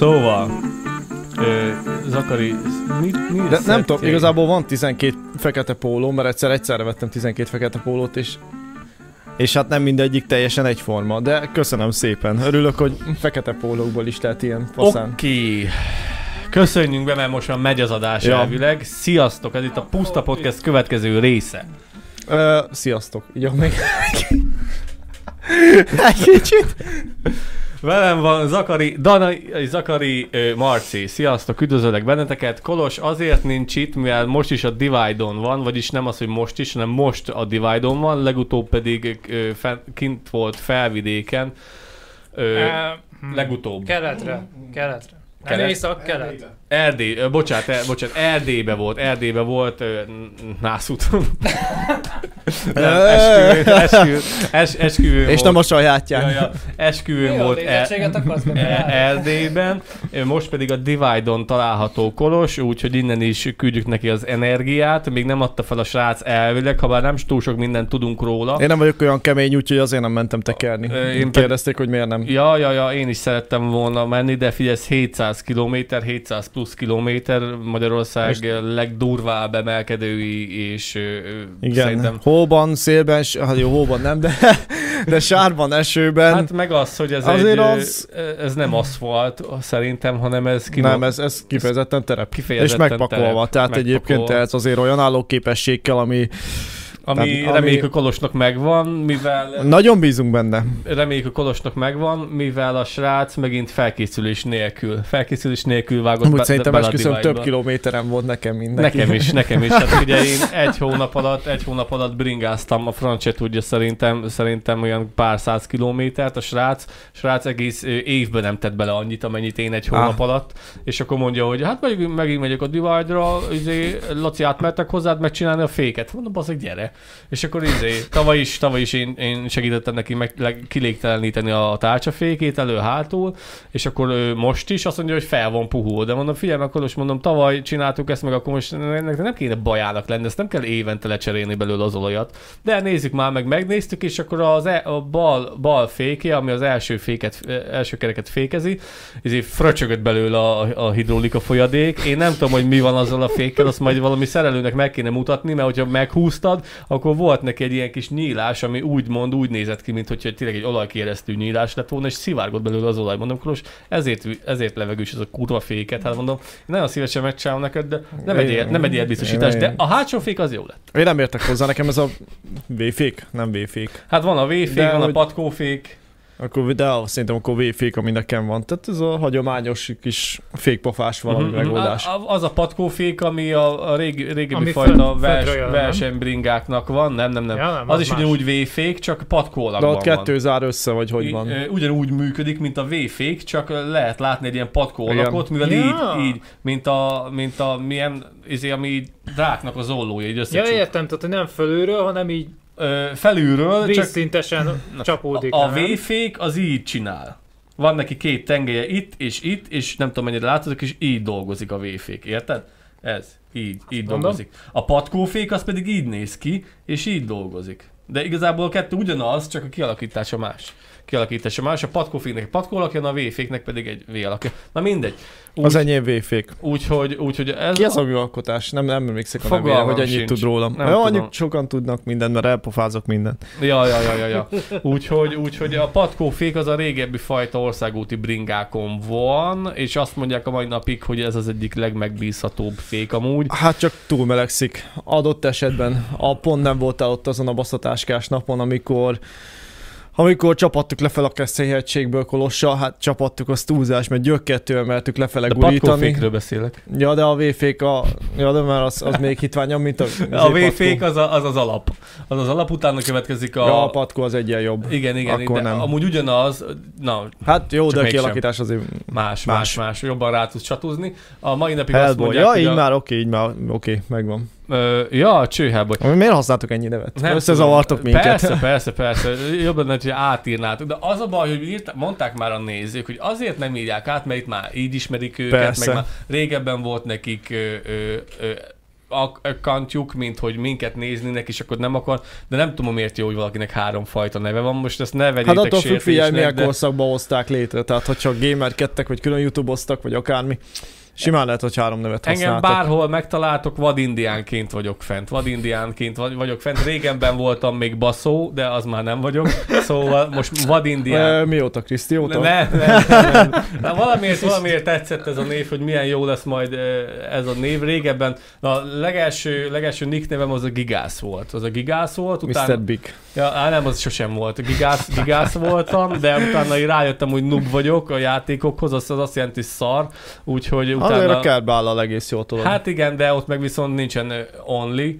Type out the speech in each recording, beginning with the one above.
Szóval, ö, Zakari, mi, mi De nem tudom, igazából van 12 fekete póló, mert egyszer egyszerre vettem 12 fekete pólót, és és hát nem mindegyik teljesen egyforma, de köszönöm szépen. Örülök, hogy fekete pólókból is lehet ilyen faszán. Oké. Köszönjünk be, mert most már megy az adás Ja. elvileg. Sziasztok, ez itt a Puszta Podcast következő része. Ö, sziasztok. Jó, még... Egy kicsit. Velem van Zakari, Dana, Zakari ö, Marci. Sziasztok, üdvözöllek benneteket. Kolos azért nincs itt, mivel most is a Divide-on van, vagyis nem az, hogy most is, hanem most a Divide-on van, legutóbb pedig ö, fe, kint volt felvidéken. Ö, Á, hm, legutóbb. Keletre, keletre. Nem Kelet? észak, kelet. Erdély, ö, bocsánat, er, bocsánat, Erdélybe volt, Erdélybe volt, Nászúton. nem, esküvő, esküvő, es, esküvő És nem a sajátján. Ja, ja, esküvőn Jó, volt e, lézettséget akarsz meg? e, Erdélyben, most pedig a Divide-on található Kolos, úgyhogy innen is küldjük neki az energiát, még nem adta fel a srác elvileg, ha bár nem túl sok mindent tudunk róla. Én nem vagyok olyan kemény, úgyhogy azért nem mentem tekerni. Én Kérdezték, hogy miért nem. Ja, ja, ja, én is szerettem volna menni, de figyelj, ez 700 km, 700 plusz kilométer, Magyarország És- legdurvább emelkedői, és Igen, szerintem... hóban, szélben, hát jó, hóban nem, de, de sárban, esőben. Hát meg az, hogy ez, Azért egy, az- ez nem aszfalt szerintem, hanem ez ki nem, ez, ez kifejezetten terep. Kifejezetten és megpakolva, terep, tehát egyébként megpakolva. ez azért olyan állóképességgel, ami Ami, Tehát, ami- reméljük, hogy Kolosnak megvan, mivel nagyon bízunk benne. reméljük, hogy Kolosnak megvan, mivel a srác megint felkészülés nélkül, felkészülés nélkül vágott Amúgy be, szerintem a esküszöm több kilométeren volt nekem, mint neki. Nekem is, nekem is. Hát ugye én egy hónap alatt, egy hónap alatt bringáztam, a francia tudja szerintem, szerintem olyan pár száz kilométert, a srác, srác egész évben nem tett bele annyit, amennyit én egy hónap Ah. alatt, és akkor mondja, hogy hát megint, megint megyek a Divide-ra, izé, Laci átmertek hozzád megcsinálni a féket. Mondom, az gyere. És akkor izé, tavaly is, tavaly is én, én segítettem neki meg, leg, kilégteleníteni a tárcsafékét elő-hátul, és akkor ő most is azt mondja, hogy fel van puhul. De mondom, figyelj meg, Kolos, mondom, tavaly csináltuk ezt, meg akkor most ennek nem kéne bajának lenni, ezt nem kell évente lecserélni belőle az olajat. De nézzük már meg, megnéztük, és akkor az e, a bal, bal féké, ami az első féket, első kereket fékezi, ezért fröcsögött belőle a, a hidrolika folyadék. Én nem tudom, hogy mi van azzal a fékkel, azt majd valami szerelőnek meg kéne mutatni, mert hogyha meghúztad, akkor volt neki egy ilyen kis nyílás, ami úgy mond, úgy nézett ki, mint hogyha tényleg egy olajkéresztő nyílás lett volna, és szivárgott belőle az olaj. Mondom, Kolos, ezért, ezért levegős ez a kurva féket. Hát mondom, én nagyon szívesen megcsinálom neked, de nem egy, ilyen- nem egy ilyen biztosítás, de a hátsó fék az jó lett. Én nem értek hozzá, nekem ez a V-fék, nem V-fék. Hát van a V-fék, van a hogy- patkófék, Akkor, de szerintem akkor V-fék, ami nekem van. Tehát ez a hagyományos kis fékpofás valami Mhm, megoldás. a- a- Az a patkófék, ami a, a régi, régebbi Ami fajta föld- vers, versenybringáknak van, nem, nem, nem. Ja, nem, az, az is más. ugyanúgy V-fék, csak De patkólagban ott kettő zár össze, vagy hogy I- van. Ugyanúgy működik, mint a V-fék, csak lehet látni egy ilyen patkólakot, mivel Ja. így, így, mint a, mint a milyen, izé, ami így dráknak az ollója, így Ja, értem, tehát hogy nem fölülről, hanem így Felülről, csak vízszintesen csapódik. a nem? V-fék az így csinál. Van neki két tengelye itt és itt, és nem tudom mennyire látod, és így dolgozik a V-fék, érted? Ez, így, így Mondom. dolgozik. A patkófék az pedig így néz ki, és így dolgozik. De igazából a kettő ugyanaz, csak a kialakítása más. Kialakítása más, a patkóféknek egy patkó alakja, a V-féknek pedig egy V alakja. Na mindegy. Úgy, Az enyém V-fék. úgyhogy, úgyhogy ez... Ki az a műalkotás? Nem, nem emlékszek a nevére, hogy ennyit sincs. tud rólam. Nem Jó, annyit sokan tudnak mindent, mert elpofázok mindent. Ja, ja, ja, ja, ja. Úgyhogy, úgyhogy a patkófék az a régebbi fajta országúti bringákon van, és azt mondják a mai napig, hogy ez az egyik legmegbízhatóbb fék amúgy. Hát csak túl melegszik. Adott esetben a pont nem voltál ott azon a baszatáskás napon, amikor amikor csapattuk lefel a Keszthelyhegységből Kolossal, hát csapattuk az túlzás, mert gyökkettől emeltük lefele De gurítani. patkófékről beszélek. Ja, de a V-fék, a... ja, de már az, az még hitványabb, mint a... A V-fék az, a, az az alap. Az az alap, utána következik a... Ja, a patkó az egyen jobb. igen, igen, Akkor de nem. amúgy ugyanaz, na, Hát jó, de a kialakítás azért más, más, Más. más, jobban rá tudsz csatúzni. A mai napig azt Hellboy. mondják, Ja, így a, már oké, így már oké, megvan. Ö, ja, a Miért használtok ennyi nevet? Nem Összezavartok minket. Persze, persze, persze. Jobb lenne, hogy átírnátok. De az a baj, hogy írt, mondták már a nézők, hogy azért nem írják át, mert itt már így ismerik őket, Persze. meg már régebben volt nekik ö, ö, ö, accountjuk, mint hogy minket néznének, és akkor nem akar, de nem tudom, miért jó, hogy valakinek három fajta neve van. Most ezt ne vegyétek Hát attól függ, figyelj, milyen de... korszakban hozták létre. Tehát, hogyha gamerkedtek, vagy külön YouTube-oztak, vagy akármi, simán lehet, hogy három nevet Engem használtak. bárhol megtaláltok, vadindiánként vagyok fent. Vadindiánként vagy- vagyok fent. Régenben voltam még baszó, de az már nem vagyok. Szóval most vadindián. E, mióta, Kriszti? Óta? Nem, nem, nem, nem. Valamiért, valamiért tetszett ez a név, hogy milyen jó lesz majd ez a név. Régebben a legelső, legelső nick nevem az a Gigász volt. Az a Gigász volt, utána... Mr. Big. Ja, á, nem, az sosem volt. Gigász, gigász voltam, de utána rájöttem, hogy noob vagyok a játékokhoz, az, az azt jelenti hogy szar, úgyhogy Utána... Azért a utána... áll a egész jól tudod. Hát igen, de ott meg viszont nincsen only,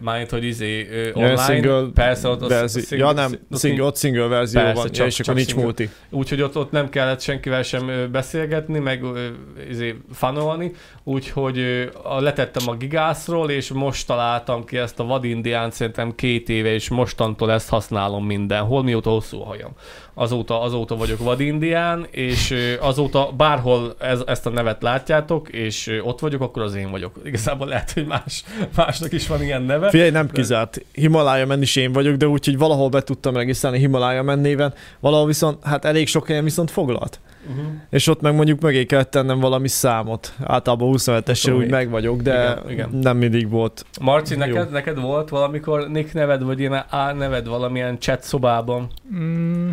mármint, hogy izé online. Ja, single Persze, ott verzi... az ja nem, single, ott single verzió Persze, van, csak- és csak akkor nincs single. multi. Úgyhogy ott, ott nem kellett senkivel sem beszélgetni, meg izé, fanolni, úgyhogy a, letettem a gigászról, és most találtam ki ezt a vadindián szerintem két éve, és mostantól ezt használom mindenhol, mióta hosszú a hajam. Azóta, azóta vagyok vadindián, és azóta bárhol ez, ezt a nevet látjátok, és ott vagyok, akkor az én vagyok. Igazából lehet, hogy más, másnak is van ilyen neve. Figyelj, nem kizárt. Himalája menni is én vagyok, de úgyhogy valahol be tudtam regisztrálni Himalája mennéven, valahol viszont, hát elég sok helyen viszont foglalt. Uh-huh. És ott meg mondjuk mögé kellett tennem valami számot. Általában 27-esre úgy 27. meg vagyok, de Igen, igen. nem mindig volt. Marci, Jó. neked, neked volt valamikor nick neved, vagy ilyen A neved valamilyen chat szobában? Mm,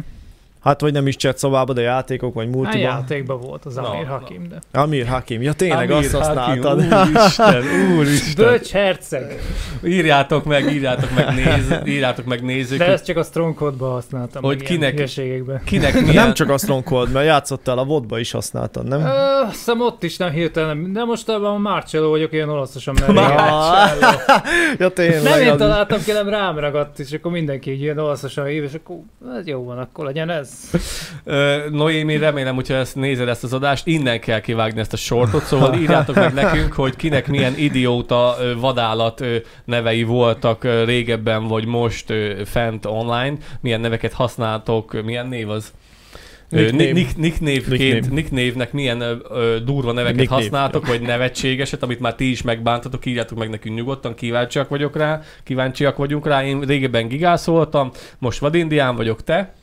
Hát vagy nem is chat szobába, de játékok, vagy hát multiban. játékban volt az Amir na. Hakim, de... Amir Hakim. Ja tényleg, Amir azt Hakim, használtad. Úristen, úristen. Bölcs herceg! Írjátok meg, írjátok meg, néz, írjátok meg nézők, De ezt csak a Stronghold-ba használtam. Hogy kinek- kinek milyen... nem csak a Stronghold, mert játszottál a vodba is használtad, nem? Ö, Azt hiszem ott is nem hirtelen, de most abban a Marcello vagyok, ilyen olaszosan mert. Marcello. ja tényleg. Nem én találtam ki, nem rám ragadt, és akkor mindenki így ilyen olaszosan hív, és akkor hát jó van, akkor legyen ez. Noémi, remélem, hogyha ezt nézed ezt az adást, innen kell kivágni ezt a sortot, szóval írjátok meg nekünk, hogy kinek milyen idióta vadállat nevei voltak régebben, vagy most fent online, milyen neveket használtok, milyen név az? Ö, Nickname. Nick, nick, nicknévként, nicknévnek milyen ö, durva neveket Nickname. használtok, vagy nevetségeset, amit már ti is megbántatok, írjátok meg nekünk nyugodtan, kíváncsiak vagyok rá, kíváncsiak vagyunk rá. Én régebben gigász voltam, most vadindián vagyok, te?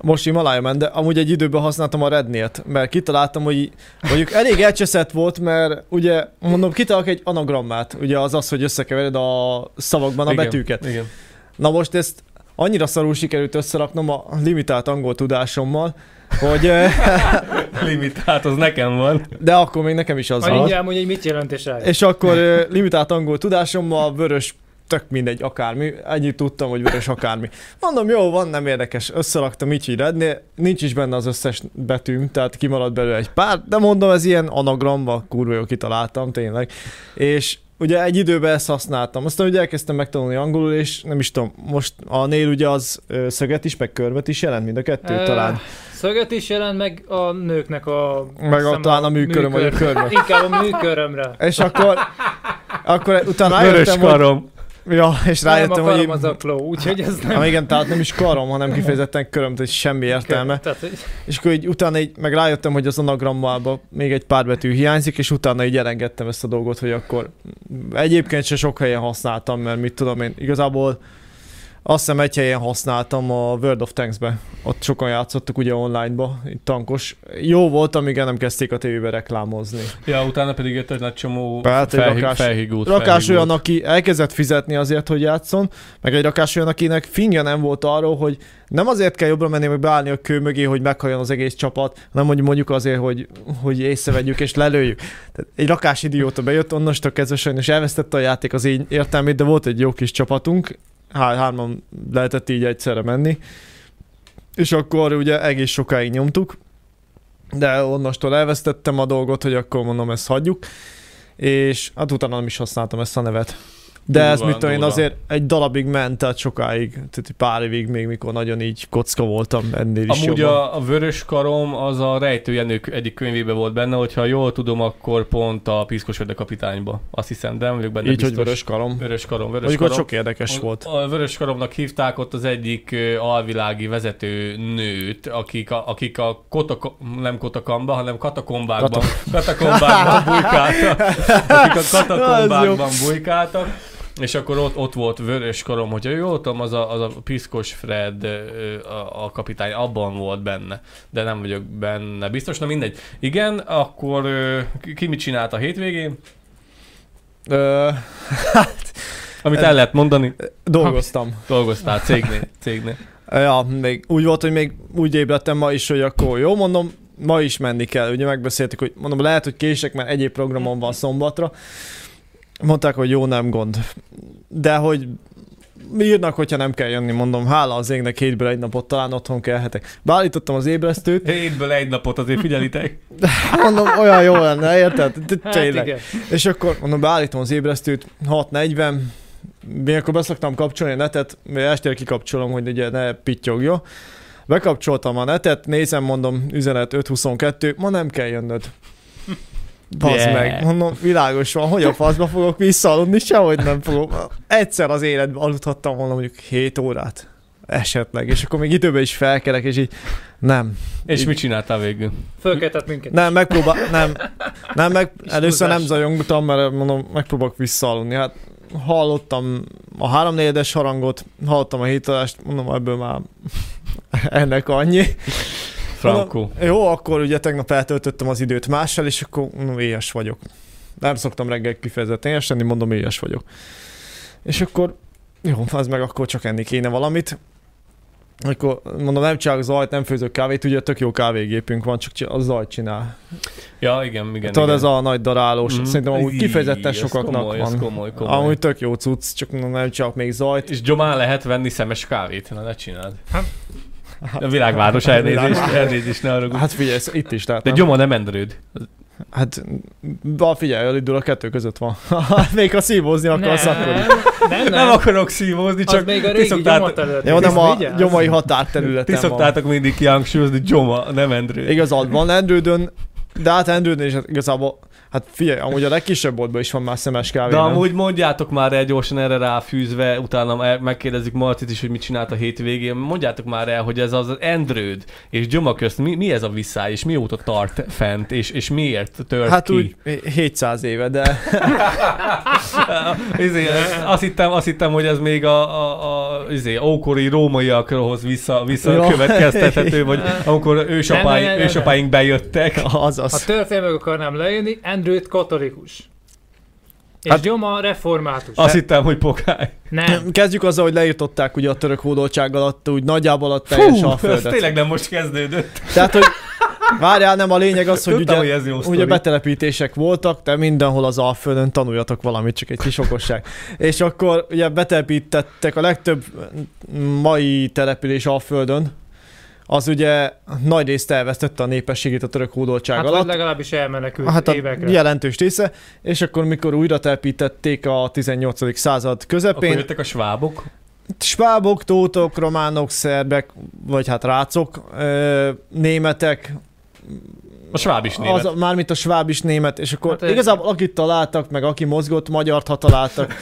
Most Himalája ment, de amúgy egy időben használtam a Rednélt, mert kitaláltam, hogy mondjuk elég elcseszett volt, mert ugye mondom, kitalálok egy anagrammát, ugye az az, hogy összekevered a szavakban a Igen, betűket. Igen. Na most ezt annyira szarul sikerült összeraknom a limitált angol tudásommal, hogy Limitált, az nekem van. de akkor még nekem is az Majd volt. mindjárt hogy mit jelent és rá. És akkor limitált angol tudásommal vörös tök mindegy, akármi. Ennyit tudtam, hogy vörös akármi. Mondom, jó van, nem érdekes. Összeraktam így, hogy rednél. Nincs is benne az összes betűm, tehát kimaradt belőle egy pár, de mondom, ez ilyen anagramba, kurva jó kitaláltam, tényleg. És ugye egy időben ezt használtam. Aztán ugye elkezdtem megtanulni angolul, és nem is tudom, most a nél ugye az szöget is, meg körvet is jelent, mind a kettő talán. Szöget is jelent, meg a nőknek a... Meg a, talán a műköröm, vagy a körve. Inkább a műkörömre. És akkor, akkor utána Vörös rájöttem, hogy. Ja, és Nem rájöttem, hogy az a kló, úgyhogy ez nem... Ah, igen, tehát nem is karom, hanem kifejezetten köröm, tehát semmi értelme. Tehát, hogy- És akkor így utána így meg rájöttem, hogy az anagrammában még egy pár betű hiányzik, és utána így elengedtem ezt a dolgot, hogy akkor egyébként se sok helyen használtam, mert mit tudom én, igazából azt hiszem egy helyen használtam a World of Tanks-be. Ott sokan játszottuk ugye online-ba, itt tankos. Jó volt, amíg el nem kezdték a tévébe reklámozni. Ja, utána pedig jött egy nagy csomó Hát egy felhig, rakás- felhigult. Rakás felhigult. olyan, aki elkezdett fizetni azért, hogy játszon, meg egy rakás olyan, akinek finja nem volt arról, hogy nem azért kell jobbra menni, meg beállni a kő mögé, hogy meghalljon az egész csapat, hanem hogy mondjuk azért, hogy, hogy észrevegyük és lelőjük. Tehát egy rakás idióta bejött, onnastól kezdve sajnos elvesztette a játék az én értelmét, de volt egy jó kis csapatunk, hár, hárman lehetett így egyszerre menni, és akkor ugye egész sokáig nyomtuk, de onnastól elvesztettem a dolgot, hogy akkor mondom, ezt hagyjuk, és hát utána nem is használtam ezt a nevet. De ez Durva, mit tudom én, azért egy darabig ment, tehát sokáig, tehát pár évig még, mikor nagyon így kocka voltam, ennél is Amúgy jobban. a, a Vörös Karom az a Rejtőjenők egyik könyvében volt benne, hogyha jól tudom, akkor pont a Piszkos Vede kapitányba. Azt hiszem, de nem vagyok benne Így, biztos. hogy vörös karom. Vörös Karom, Vörös Mondjuk Karom. sok érdekes volt. A Vörös Karomnak hívták ott az egyik alvilági vezető nőt, akik a, akik a kotoko, nem kotokamba, hanem katakombákban, katakombákban bujkáltak. Akik a katakombákban bujkáltak. És akkor ott, ott volt Vörös Karom, hogyha jól tudom, az a, az a Piszkos Fred a, a kapitány, abban volt benne, de nem vagyok benne biztos, na mindegy. Igen, akkor ki- mit csinált a hétvégén? Ö, Amit el lehet mondani, dolgoztam. dolgoztál cégnél. cégnél. Ja, még úgy volt, hogy még úgy ébredtem ma is, hogy akkor jó, mondom, ma is menni kell. Ugye megbeszéltük, hogy mondom, lehet, hogy kések, mert egyéb programom van szombatra. Mondták, hogy jó, nem gond. De hogy írnak, hogyha nem kell jönni, mondom, hála az égnek hétből egy napot talán otthon kelhetek. Beállítottam az ébresztőt, Hétből egy napot azért figyelitek. mondom, olyan jó lenne, érted? Hát Tényleg. És akkor mondom, beállítom az ébresztőt, 6.40, mi akkor beszoktam kapcsolni a netet, mert estére kikapcsolom, hogy ugye ne pittyogjon. Bekapcsoltam a netet, nézem, mondom, üzenet 5.22, ma nem kell jönnöd. Bazd Yeah. meg, mondom, világos van, hogy a faszba fogok visszaaludni, sehogy nem fogok. Egyszer az életben aludhattam volna mondjuk 7 órát. Esetleg, és akkor még időben is felkelek, és így nem. És Így- mit csináltál végül? Fölkeltett minket. Nem, megpróbál, nem, nem, meg, először nem túlzás. zajongtam, mert mondom, megpróbálok visszaaludni. Hát hallottam a háromnegyedes harangot, hallottam a hétadást, mondom, ebből már ennek annyi. Frankó. Mondom, jó, akkor ugye tegnap eltöltöttem az időt mással, és akkor mondom, éhes vagyok. Nem szoktam reggel kifejezetten éhes lenni, mondom, éhes vagyok. És akkor, jó, az meg akkor csak enni kéne valamit. Akkor mondom, nem csinálok zajt, nem főzök kávét, ugye tök jó kávégépünk van, csak a zajt csinál. Ja, igen, igen. Tudod, igen. ez a nagy darálós, Mhm. szerintem amúgy kifejezetten ez sokaknak komoly, van. Ez komoly, komoly. Amúgy tök jó cucc, csak mondom, nem csak még zajt. És Gyomán lehet venni szemes kávét? Na, ne csináld. Hát- A világváros elnézést, elnézést, ne arra Hát figyelj, ez itt is, tehát De nem- Gyoma nem endrőd. Hát, ba, figyelj, a Lidl a kettő között van. még ha szívózni akarsz, nem, akkor nem, Nem nem. akarok szívózni, csak még a ti régi gyomaterület. Jó, nem a Vigyázz. gyomai ti határterületen van. szoktátok mindig kihangsúlyozni, Gyoma, nem endrőd. Igazad van Endrődön, de hát Endrődön is hát igazából, hát figyelj, amúgy a legkisebb boltban is van már szemes kávé, De nem? amúgy mondjátok már el gyorsan erre ráfűzve, utána megkérdezzük Martit is, hogy mit csinált a hétvégén. Mondjátok már el, hogy ez az Endrőd és Gyoma közt mi, mi ez a visszáj, és mióta tart fent, és, és miért tört Hát ki? úgy 700 éve, de izé, azt, hittem, azt hittem, hogy ez még a, a, a izé, ókori rómaiakhoz vissza, visszakövetkeztethető, vagy amikor ősapáink, ősapáink bejöttek. Ha azaz. történelmek akarnám leírni, Andrew katolikus. És Hát- Gyoma református. Azt hittem, hogy pokály. Nem. Kezdjük azzal, hogy leírtották ugye a török hódoltság alatt, úgy nagyjából a teljes Fú, ez alföldet. tényleg nem most kezdődött. Tehát, hogy várjál, nem a lényeg az, hogy Tudtam, ugye, hogy ez ugye betelepítések voltak, de mindenhol az Alföldön tanuljatok valamit, csak egy kis okosság. És akkor ugye betelepítettek a legtöbb mai település Alföldön, az ugye nagy részt elvesztette a népességét a török hódoltság Hát alatt. legalábbis elmenekült Hát a évekre. jelentős része, és akkor mikor újra telepítették a 18. század Akkor közepén, jöttek a svábok. svábok, tótok, románok, szerbek, vagy hát rácok, németek, A sváb is német. az, mármint a sváb is német, és akkor Hát hát, egy- igazából akit találtak, meg aki mozgott, magyart ha találtak,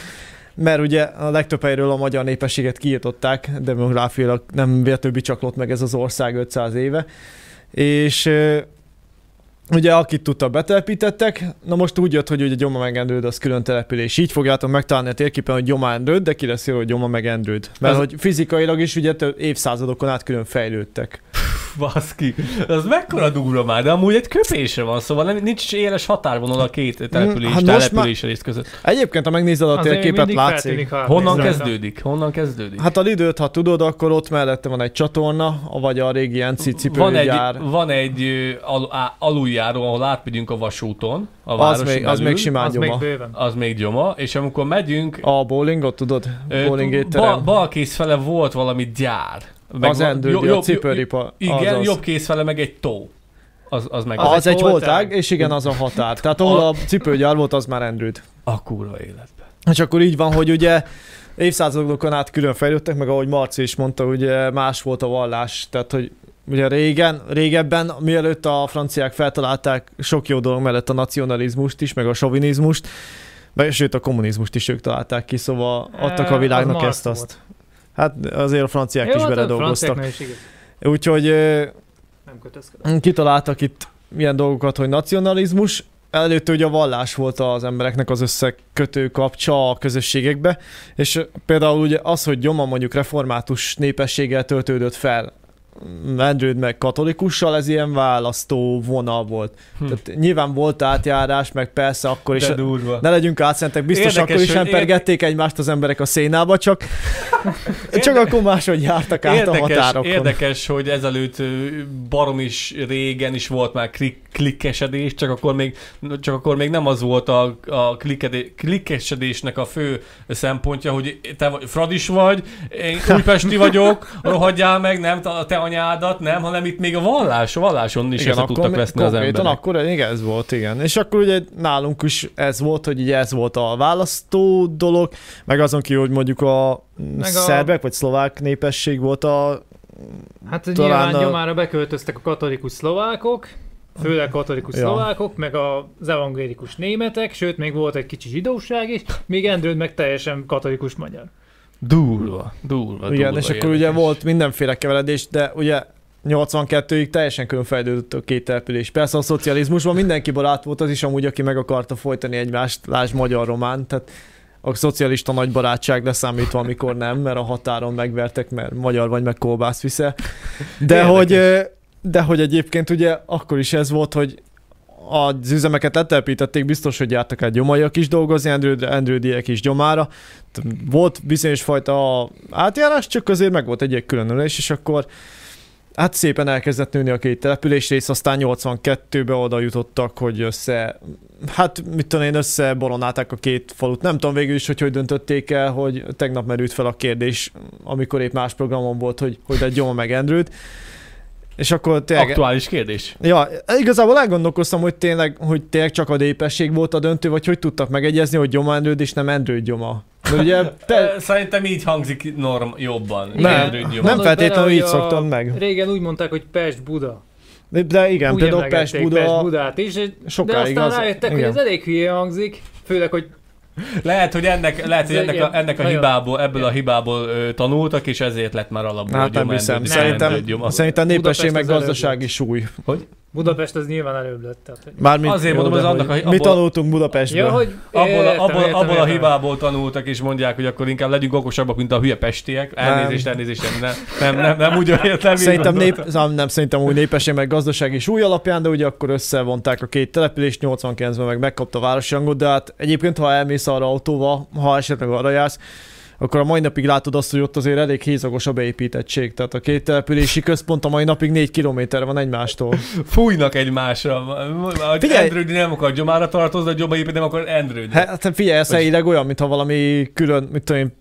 mert ugye a legtöbb helyről a magyar népességet kiirtották, demográfiailag nem véletlenül bicsaklott meg ez az ország 500 éve, és Ugye akit tudta betelepítettek, na most úgy jött, hogy ugye Gyoma meg Endrőd az külön település. Így fogjátok megtalálni a térképen, hogy Gyoma Endrőd, de ki lesz írva, hogy Gyoma meg Endrőd. Mert Ez- hogy fizikailag is ugye több évszázadokon át külön fejlődtek. Baszki. Ez mekkora durva már, de amúgy egy köpésre van, szóval nem, nincs is éles határvonal a két település, hát település rész között. Egyébként, ha megnézed a Azért még térképet, látszik. Honnan kezdődik? Honnan kezdődik? Hát a Lidőt, ha tudod, akkor ott mellette van egy csatorna, vagy a régi NC van egy, cipőgyár. van egy al, á, aluljáró, ahol átmegyünk a vasúton, a Az még, az belül, még simán Az még gyoma. bőven. az még gyoma, és amikor megyünk, A bowlingot tudod? Bowling bal, étterem. balkész fele volt valami gyár. Az van- endődi, jo- a jobb- cipőripa. Igen, az, jobb kész fele meg egy tó. Az, az meg Az, Az az egy holtág. holtág, és igen, az a határ. Tehát ahol a cipőgyár volt, az már endrőd. a kurva életbe. És akkor így van, hogy ugye évszázadokon át külön fejlődtek, meg ahogy Marci is mondta, ugye más volt a vallás, tehát hogy ugye régen, régebben, mielőtt a franciák feltalálták sok jó dolog mellett a nacionalizmust is, meg a sovinizmust, meg sőt a kommunizmust is ők találták ki, szóval adtak a Az világnak Marx ezt azt. volt. Hát azért a franciák Jó, is hát beledolgoztak. is. Úgyhogy Nem kitaláltak itt ilyen dolgokat, hogy nacionalizmus, előtte ugye a vallás volt az embereknek az összekötő kapcsa a közösségekbe, és például ugye az, hogy Gyoma mondjuk református népességgel töltődött fel, Andrew meg katolikussal, ez ilyen választó vonal volt. Hm. Tehát nyilván volt átjárás, meg persze akkor is De durva. ne legyünk átszentek, biztos Érdekes, akkor is empergették egymást az emberek a szénába, csak, csak akkor máshogy jártak át a Érdekes, határokon. érdekes, hogy ezelőtt barom is régen is volt már klik, klikkesedés, csak akkor még, csak akkor még nem az volt a, a klikkedé, klikkesedésnek a fő szempontja, hogy te vagy, Fradis vagy, én újpesti vagyok, rohadjál meg, nem te anyádat, nem, hanem itt még a vallás, a valláson is igen, össze tudtak veszni az emberek. akkor igen, ez volt, igen. És akkor ugye nálunk is ez volt, hogy ugye ez volt a választó dolog, meg azon kívül, hogy mondjuk a, Meg a- szerbek vagy szlovák népesség volt a... Hát Talán nyilván a- nyomára beköltöztek a katolikus szlovákok, főleg katolikus Ja. szlovákok, meg az evangélikus németek, sőt, még volt egy kicsi zsidóság is, míg Endrőd meg teljesen katolikus magyar. Durva, durva, igen, durva és akkor ugye érdekes. volt mindenféle keveredés, de ugye 82-ig teljesen különfejlődött a két település. Persze a szocializmusban mindenki barát volt, az is amúgy, aki meg akarta folytani egymást, lásd magyar-román, tehát a szocialista nagy barátság leszámítva, amikor nem, mert a határon megvertek, mert magyar vagy, meg kolbász viszel. De Érdekes. hogy, de hogy egyébként ugye akkor is ez volt, hogy az üzemeket letelepítették, biztos, hogy jártak el gyomaiak is dolgozni, Endrődiek is gyomára. Volt bizonyos fajta átjárás, csak azért meg volt egy egy különülés, és akkor hát szépen elkezdett nőni a két településrész, aztán 82-be oda jutottak, hogy össze, hát mit tudom én, összeboronálták a két falut. Nem tudom végül is, hogy hogy döntötték el, hogy tegnap merült fel a kérdés, amikor épp más programon volt, hogy hogy lett Gyoma meg Endrőd. És akkor tényleg, Aktuális kérdés. Ja, igazából elgondolkoztam, hogy tényleg, hogy tényleg csak a népesség volt a döntő, vagy hogy tudtak megegyezni, hogy Gyoma Endrőd és nem Endrőd Gyoma. De ugye te, Szerintem így hangzik norm jobban. Nem, Gyoma. nem feltétlenül így hogy szoktam meg. Régen úgy mondták, hogy Pest-Buda. De, de igen, úgy például Pest Buda, Pest-Budát is, de sokáig aztán az- rájöttek, hogy igen. ez elég hülye hangzik, főleg, hogy Lehet, hogy ennek, lehet, hogy ennek, a, ennek a hibából, ebből a hibából ö, tanultak, és ezért lett már alapból hát nem hiszem. Szerintem, szerintem népesség meg gazdasági súly. Budapest az nyilván előbb lett. Tehát, hogy... Mármint, Azért jó, mondom, de az annak a- Mi abból- tanultunk Budapestből. Ja, hogy Abból, a, értem, abból, értem, abból a értem. hibából tanultak, és mondják, hogy akkor inkább legyünk okosabbak, mint a hülye pestiek. Elnézést, elnézést, nem, nem, nem, nem úgy értem. Szerintem, nép, nem, nem, szerintem úgy népesség meg gazdasági súly alapján, de ugye akkor összevonták a két települést, 89-ben meg megkapta a városi hangot, de hát egyébként, ha elmész arra autóval, ha esetleg arra jársz, akkor a mai napig látod azt, hogy ott azért elég hézagos a beépítettség. Tehát a két települési központ a mai napig 4 kilométer van egymástól. Fújnak egymásra. Figyelj! Figyelj! Endrődi nem akar Gyomára tartozni, a Gyoma épít nem akar Endrődi. Hát figyelj, ez helyileg olyan, mintha valami külön, mit tudom én,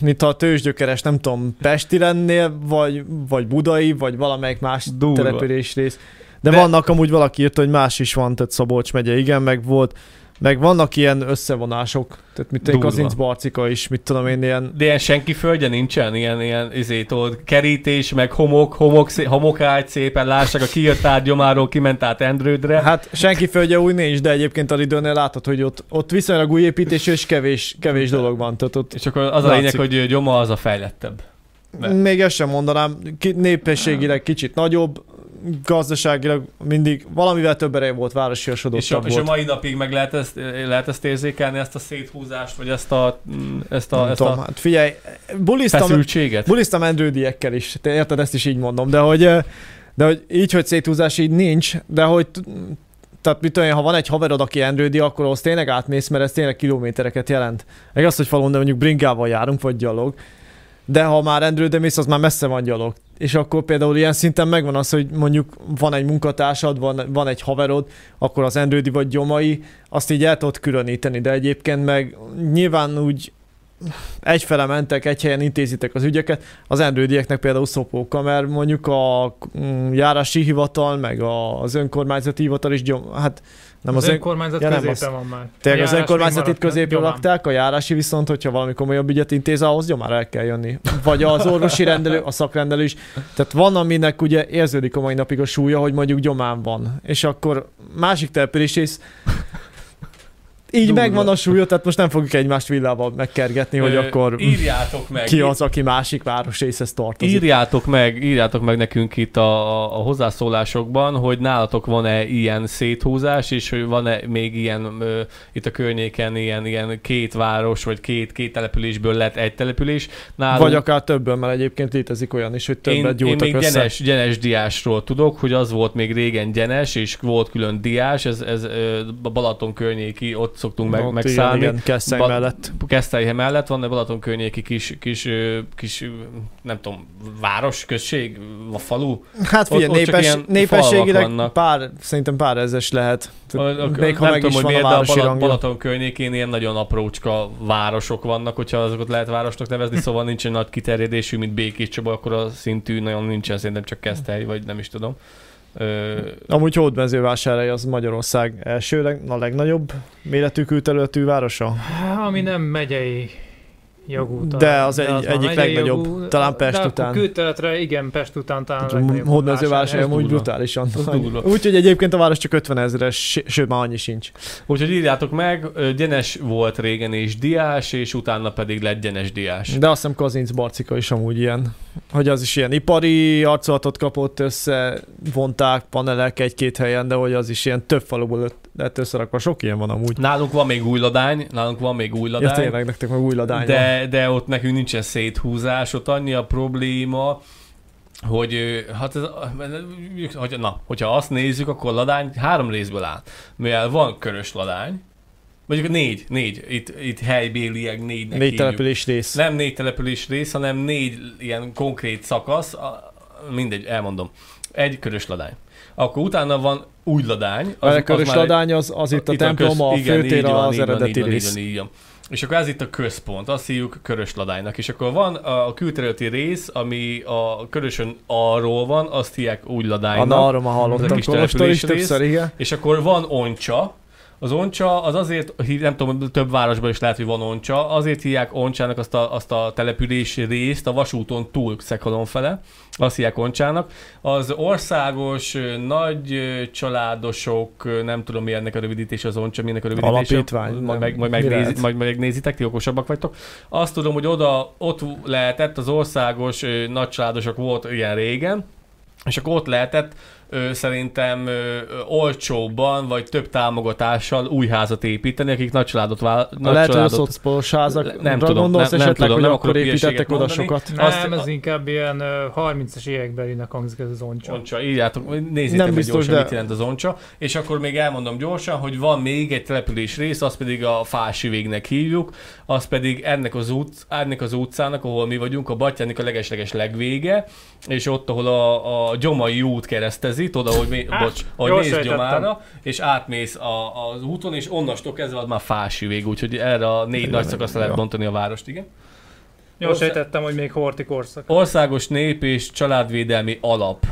mint a tőzsgyökeres, nem tudom, Pesti lennél, vagy, vagy Budai, vagy valamelyik más Durva. település rész. De, De- De, vannak amúgy valaki írta, hogy más is van, tehát Szabolcs megye, igen, meg volt, meg vannak ilyen összevonások, tehát Durva. Kazinc Barcika is, mit tudom én, ilyen, De ilyen senki földje nincsen, ilyen, ilyen izé, tudod, kerítés, meg homok, homok, szé- homokágy szépen, lássák, a kijött át Gyomáról, kiment át Endrődre. hát senki földje új nincs, de egyébként a Lidőnél látod, hogy ott, ott viszonylag új építés, és kevés, kevés dolog van, tehát ott És akkor az a lényeg, hogy Gyoma az a fejlettebb. Ne. Még ezt sem mondanám, népességileg kicsit nagyobb, gazdaságilag mindig valamivel több ereje volt, És a, városiasodottabb és a mai napig meg lehet ezt, lehet ezt érzékelni, ezt a széthúzást, vagy ezt a, ezt a, Nem ezt tudom, a hát figyelj, buliztam, feszültséget. buliztam endrődiekkel is, te érted, ezt is így mondom, de hogy, de hogy így, hogy széthúzás így nincs, de hogy tehát mit tudom én, ha van egy haverod, aki endrődi, akkor az tényleg átmész, mert ez tényleg kilométereket jelent. Meg azt, hogy falun, de mondjuk bringával járunk, vagy gyalog. De ha már endrőde mész, az már messze van gyalog. És akkor például ilyen szinten megvan az, hogy mondjuk van egy munkatársad, van, van egy haverod, akkor az endrődi vagy gyomai, azt így el tudod különíteni, de egyébként meg nyilván úgy egyfele mentek, egy helyen intézitek az ügyeket, az endrődieknek például szopóka, mert mondjuk a mm, járási hivatal, meg az önkormányzati hivatal is gyom, hát Nem az, az, ön... önkormányzat ja, nem, középen az- van már. Tényleg az Járás önkormányzat még itt maradt, középre lakták, a járási viszont, hogyha valami komolyabb ügyet intéz, ahhoz gyomára el kell jönni. Vagy az orvosi rendelő, a szakrendelő is. Tehát van, aminek ugye érződik a mai napig a súlya, hogy mondjuk gyomán van. És akkor másik település is így Durva. megvan a súlya, tehát most nem fogjuk egymást villával megkergetni, hogy akkor Írjátok meg. ki az, aki másik városrészhez tartozik. Írjátok meg, írjátok meg nekünk itt a, a hozzászólásokban, hogy nálatok van-e ilyen széthúzás, és hogy van-e még ilyen ö, itt a környéken ilyen, ilyen két város, vagy két, két településből lett egy település. Nálunk, Vagy akár többen, mert egyébként létezik olyan is, hogy én, többet én gyújtak még össze. gyenes, gyenes diásról tudok, hogy az volt még régen gyenes, és volt külön diás, ez, ez ö, Balaton környéki, ott szoktunk meg, megszállni. Igen, Keszthely Ba- mellett. Keszthely mellett van, de Balaton környéki kis, kis, kis, nem tudom, város, község, a falu. Hát figyelj, népes, népességileg pár, szerintem pár ezes lehet. A, Még ha nem meg tudom, is hogy van a miért, de a városi Bala-. Balaton környékén ilyen nagyon aprócska városok vannak, hogyha azokat lehet városnak nevezni, szóval nincsen nagy kiterjedésű, mint Békés Csaba, akkor a szintű nagyon nincsen, szerintem csak Keszthely, vagy nem is tudom. Ö, Amúgy Hódmezővásárhely az Magyarország első, leg, a legnagyobb méretű külterületű városa. Ami nem megyei jogú. De talán. az egy- van egyik legnagyobb, talán Pest de után. Külterületre, igen, Pest után talán a legnagyobb Hódmezővásárhely ez amúgy brutálisan. Úgyhogy egyébként a város csak 50 ezeres, sőt már annyi sincs. úgyhogy írjátok meg, Gyenes volt régen és diás, és utána pedig lett Gyenes diás. De azt hiszem Kazinc Barcika is amúgy ilyen, hogy az is ilyen ipari arcolatot kapott össze, vonták panelek egy-két helyen, de hogy az is ilyen több faluból lett- összerakva. Sok ilyen van amúgy. Nálunk van még új ladány, nálunk van még új Ja, ladány. tényleg, nektek meg új ladány van. de, de ott nekünk nincsen széthúzás, ott annyi a probléma, hogy hát ez, hogy, na, hogyha azt nézzük, akkor a ladány három részből áll. Mivel van körös ladány, mondjuk négy, négy, itt, itt helybéliek négynek Négy hívjuk. település rész. Nem négy település rész, hanem négy ilyen konkrét szakasz, a, mindegy, elmondom. Egy körös ladány. Akkor utána van új ladány. Az, a körös már- ladány az, az itt a itt templom, köz- a igen, főtér így van, az így van, eredeti így van, így rész. van, így van. És akkor ez itt a központ, azt hívjuk körös ladánynak. És akkor van a külterületi rész, ami a körösön arról van, azt hívják úgy A ladánynak. arról már Ez a hallottam Kolostól is többször, igen. És akkor van oncsa. Az oncsa az azért, nem tudom, több városban is lehet, hogy van oncsa, azért hívják oncsának azt a, azt a település részt a vasúton túl Szekhalon fele, azt hívják oncsának. Az országos nagy családosok, nem tudom mi ennek a rövidítés az oncsa, mi ennek a rövidítése. Alapítvány, Majd, meg, majd, megnézi, majd megnézitek, ti okosabbak vagytok. Azt tudom, hogy oda, ott lehetett, az országos nagy családosok volt ilyen régen, és akkor ott lehetett ö, szerintem ö, olcsóbban, vagy több támogatással új házat építeni, akik nagy családot vál, A nagy lehet, hogy a szocpolos házak, Nem tudom, gondolsz nem- nem esetleg, tudom, hogy nem akkor építettek oda mondani. sokat? Azt- Nem, ez inkább ilyen ö, 30-as évekbelinek hangzik ez az oncsa. Oncsa, írjátok, nézzétek Nem biztos, gyorsan, de- mit jelent az oncsa. És akkor még elmondom gyorsan, hogy van még egy település rész, az pedig a Fási végnek hívjuk, az pedig ennek az, út, ennek az utcának, ahol mi vagyunk, a Batyánik a legesleges legvége, és ott, ahol a, a Gyomai út keresztezi, oda, hogy, mé, Á, bocs, ahogy jól mész sejtettem. Gyomára, és átmész a, az úton, és onnastól kezdve az már Fási vég, úgyhogy erre a négy nagy szakaszra lehet bontani a várost, igen. Jól Ország- sejtettem, hogy még horti korszak. Országos nép és családvédelmi alap,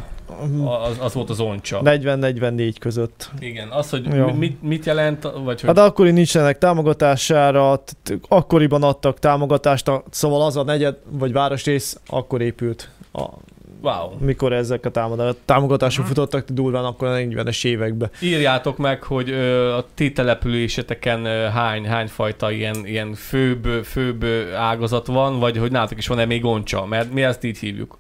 az, az volt az oncsa. 40-44 között. Igen, az, hogy Jó. mit, mit jelent, vagy hogy... Hát akkori nincsenek támogatására, akkoriban adtak támogatást, szóval az a negyed vagy városrész akkor épült. A, Wow. mikor ezek a támogatások, támogatások Mhm. futottak durván akkor a 40-es években. Írjátok meg, hogy ö, a ti településeteken ö, hány, hány fajta ilyen, ilyen főbb, főbb ágazat van, vagy hogy nálatok is van-e még oncsa, mert mi ezt így hívjuk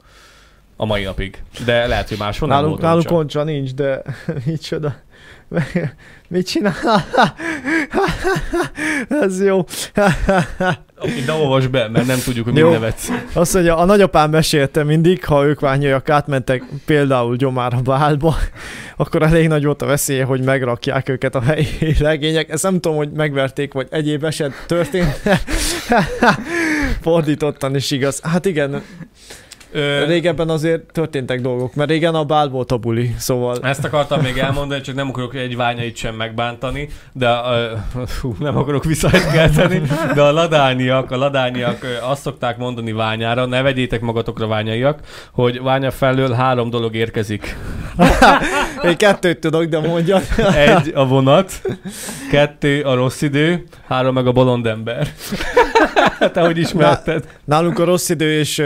a mai napig. De lehet, hogy máshol nem Nálunk, volt nálunk oncsa. nincs, de micsoda. Mit csinál? Ez jó. Oké, De olvasd be, mert nem tudjuk, hogy mi nevetsz. Azt mondja, a nagyapám mesélte mindig, ha ők ványaiak átmentek például Gyomára Bálba, akkor elég nagy volt a veszélye, hogy megrakják őket a helyi legények. Ezt nem tudom, hogy megverték, vagy egyéb eset történt. Fordítottan is igaz. Hát igen, Ö, régebben azért történtek dolgok, mert régen a Bál volt a buli, szóval Ezt akartam még elmondani, csak nem akarok egy ványait sem megbántani, de uh, nem akarok visszahet kelteni, de a ladányiak, a ladányiak azt szokták mondani ványára, ne vegyétek magatokra ványaiak, hogy ványa felől három dolog érkezik. Én kettőt tudok, de mondja. Egy a vonat, kettő a rossz idő, három meg a bolond ember. Te hogy ismerted? Nálunk a rossz idő és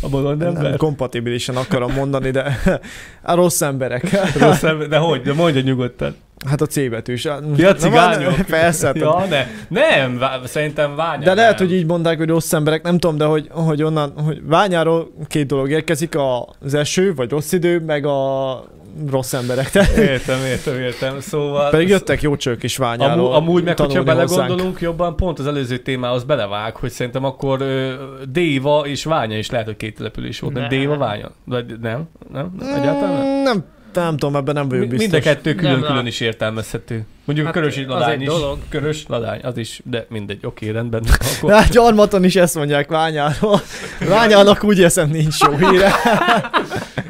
A bolond nem ember? kompatibilisen akarom mondani, de a rossz emberek. Rossz ember, de hogy? De mondja nyugodtan. Hát a C betűs. Ja, Na, cigányok. van- Persze. hát- Ja, ne. Nem, vá- szerintem ványa. De lehet, nem. hogy így mondták, hogy rossz emberek, nem tudom, de hogy, hogy onnan, hogy Ványáról két dolog érkezik, az eső, vagy rossz idő, meg a rossz emberek. Te, Értem, értem, értem. Szóval... pedig jöttek jó csők is Ványáról Amú, amúgy meg, hogyha hozzánk. belegondolunk jobban, pont az előző témához belevág, hogy szerintem akkor ö, Déva és Ványa is lehet, hogy két település volt. Nem, Nem. Déva, Ványa? Vagy nem? Nem? nem? Egyáltalán nem? Mm, Nem, nem tudom, ebben nem vagyok biztos. Mind a kettő külön-külön is értelmezhető. Mondjuk Hát körös ladány is. dolog. Körös ladány, az is, de mindegy, oké, rendben. Akkor... Hát gyarmaton is ezt mondják Ványáról. Ványának úgy érzem nincs jó híre.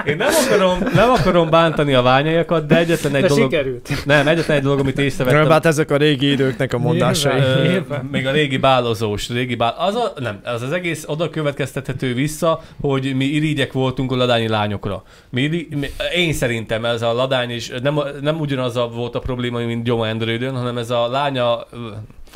Én nem akarom, nem akarom bántani a ványaiakat, de egyetlen egy De dolog... sikerült. Nem, egyetlen egy dolog, amit észrevettem. Hát ezek a régi időknek a mondásai. Nyilván. Nyilván. még a régi bálozós, régi bál... az, a, nem, az az egész oda következtethető vissza, hogy mi irigyek voltunk a ladányi lányokra. Mi, iri, mi, én szerintem ez a ladány is, nem, nem ugyanaz a volt a probléma, mint Gyoma Endrődön, hanem ez a lánya,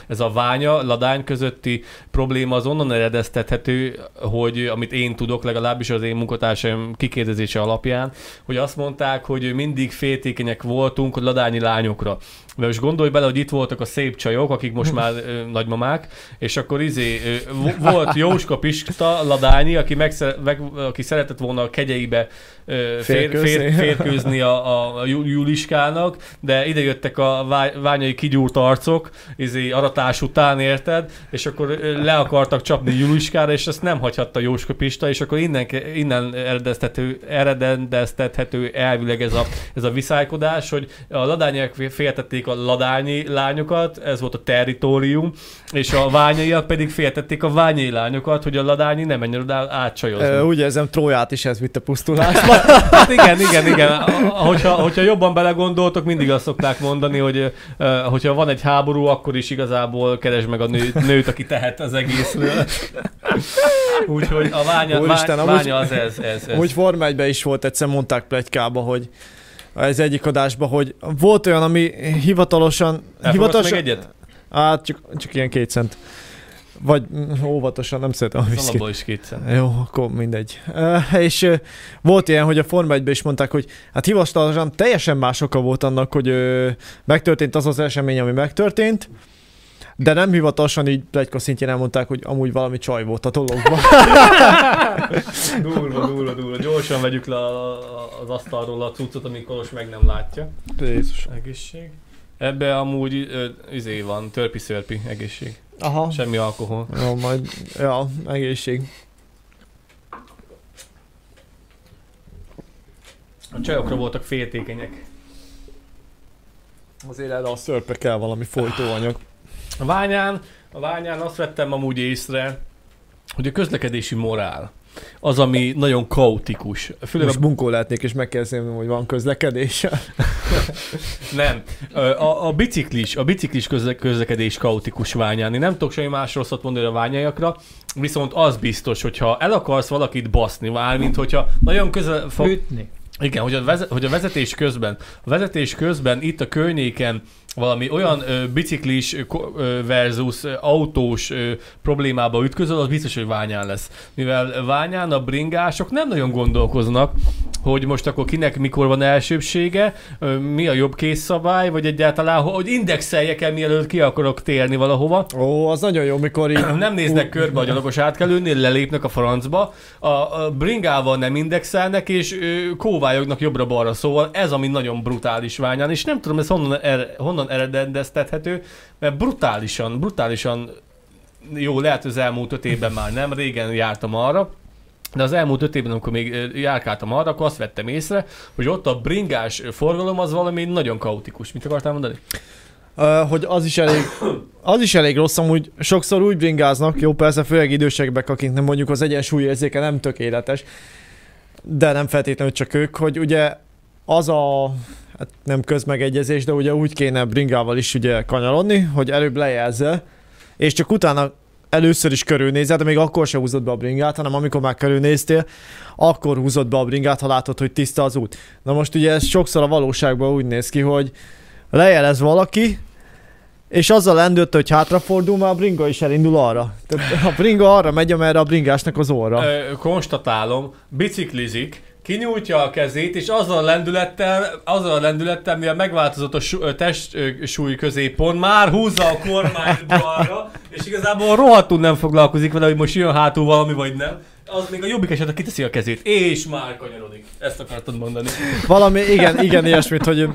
ez a ványa, ladány közötti probléma az onnan eredeztethető, hogy amit én tudok, legalábbis az én munkatársaim kikérdezése alapján, hogy azt mondták, hogy mindig féltékenyek voltunk ladányi lányokra. De most gondolj bele, hogy itt voltak a szép csajok, akik most már ö, nagymamák, és akkor izé, ö, vo- volt Jóska Pista Ladányi, aki, megszere, meg, aki szeretett volna a kegyeibe ö, fér, fér, férkőzni a, a, Juliskának, de ide jöttek a vá- ványai kigyúrt arcok, izé, aratás után, érted? És akkor le akartak csapni Juliskára, és ezt nem hagyhatta Jóska Pista, és akkor innen, innen eredeztethető, eredendeztethető elvileg ez a, ez a viszálykodás, hogy a ladányok féltették a ladányi lányokat, ez volt a territórium, és a ványaiak pedig féltették a ványai lányokat, hogy a ladányi nem menjen oda átcsajozni. Ö, Úgy érzem, Tróját is ez vitte pusztulásba. Hát igen, igen, igen. A- Hogyha, hogyha jobban belegondoltok, mindig azt szokták mondani, hogy hogyha van egy háború, akkor is igazából keresd meg a nő, nőt, aki tehet az egészről. Úgyhogy a ványa, Úristen, vány, amúgy- ványa az ez. ez, ez. Úgy Forma 1 is volt, egyszer mondták pletykába, hogy ez egyik adásban, hogy volt olyan, ami hivatalosan... Hivatalosan meg egyet? Hát csak, csak ilyen két cent. Vagy mm, óvatosan, nem szeretem a Az viszkit. is kétszer. Jó, akkor mindegy. Uh, és volt ilyen, hogy a Forma 1 is mondták, hogy hát hivatalosan teljesen más oka volt annak, hogy megtörtént az az esemény, ami megtörtént, de nem hivatalosan így plegyka szintjén elmondták, hogy amúgy valami csaj volt a dologban. Durva, durva, durva. Gyorsan vegyük le az asztalról a cuccot, amikor most meg nem látja. Jézus. Egészség. Ebbe amúgy ö, izé van, törpi-szörpi, egészség. Aha. Semmi alkohol. Jó, majd, ja, egészség. A csajokra voltak féltékenyek. Azért erre a szörpe kell valami folytóanyag. A ványán, a ványán azt vettem amúgy észre, hogy a közlekedési morál az, ami nagyon kaotikus. Főleg Most a, bunkó lehetnék, és megkezdem, hogy van közlekedés. nem. A, a, biciklis, a biciklis közle, közlekedés kaotikus ványán. Én nem tudok semmi más rosszat mondani a ványaiakra, viszont az biztos, hogyha el akarsz valakit baszni, mármint hogyha nagyon közel fog, Ütni. Igen, hogy a, vezet, hogy a vezetés közben, a vezetés közben itt a környéken valami olyan ö, biciklis ö, versus autós ö, problémába ütközöl, az biztos, hogy ványán lesz. Mivel ványán a bringások nem nagyon gondolkoznak, hogy most akkor kinek mikor van elsőbsége, ö, mi a jobb készszabály, vagy egyáltalán, hogy indexeljek el, mielőtt ki akarok térni valahova. Ó, az nagyon jó, mikor így... Nem néznek körbe a gyalogos átkelőnél, lelépnek a francba, a, a bringával nem indexelnek, és ö, kóvályognak jobbra-balra, szóval ez ami nagyon brutális ványán, és nem tudom, ez honnan, er, honnan eredendeztethető, mert brutálisan, brutálisan jó, lehet az elmúlt öt évben már nem, régen jártam arra, de az elmúlt öt évben, amikor még járkáltam arra, akkor azt vettem észre, hogy ott a bringás forgalom az valami nagyon kaotikus. Mit akartál mondani? Hogy az is elég, az is elég rossz, amúgy sokszor úgy bringáznak, jó persze, főleg idősebbek, akiknek mondjuk az egyensúlyérzéke nem tökéletes, de nem feltétlenül csak ők, hogy ugye az a, hát nem közmegegyezés, de ugye úgy kéne bringával is ugye kanyarodni, hogy előbb lejelzze, és csak utána először is körülnézel, de még akkor se húzott be a bringát, hanem amikor már körülnéztél, akkor húzott be a bringát, ha látod, hogy tiszta az út. Na most ugye ez sokszor a valóságban úgy néz ki, hogy lejelez valaki, és azzal lendült, hogy hátrafordul, már a bringa is elindul arra. Tehát a bringa arra megy, amerre a bringásnak az óra. Ö, konstatálom, biciklizik, kinyújtja a kezét, és azzal a lendülettel, azzal a lendülettel, mivel megváltozott a su- testsúly középpont, már húzza a kormányt balra, és igazából rohadtul nem foglalkozik vele, hogy most jön hátul valami, vagy nem. Az még a jobbik esetben kiteszi a kezét, és már kanyarodik. Ezt akartad mondani. Valami, igen, igen, ilyesmit, hogy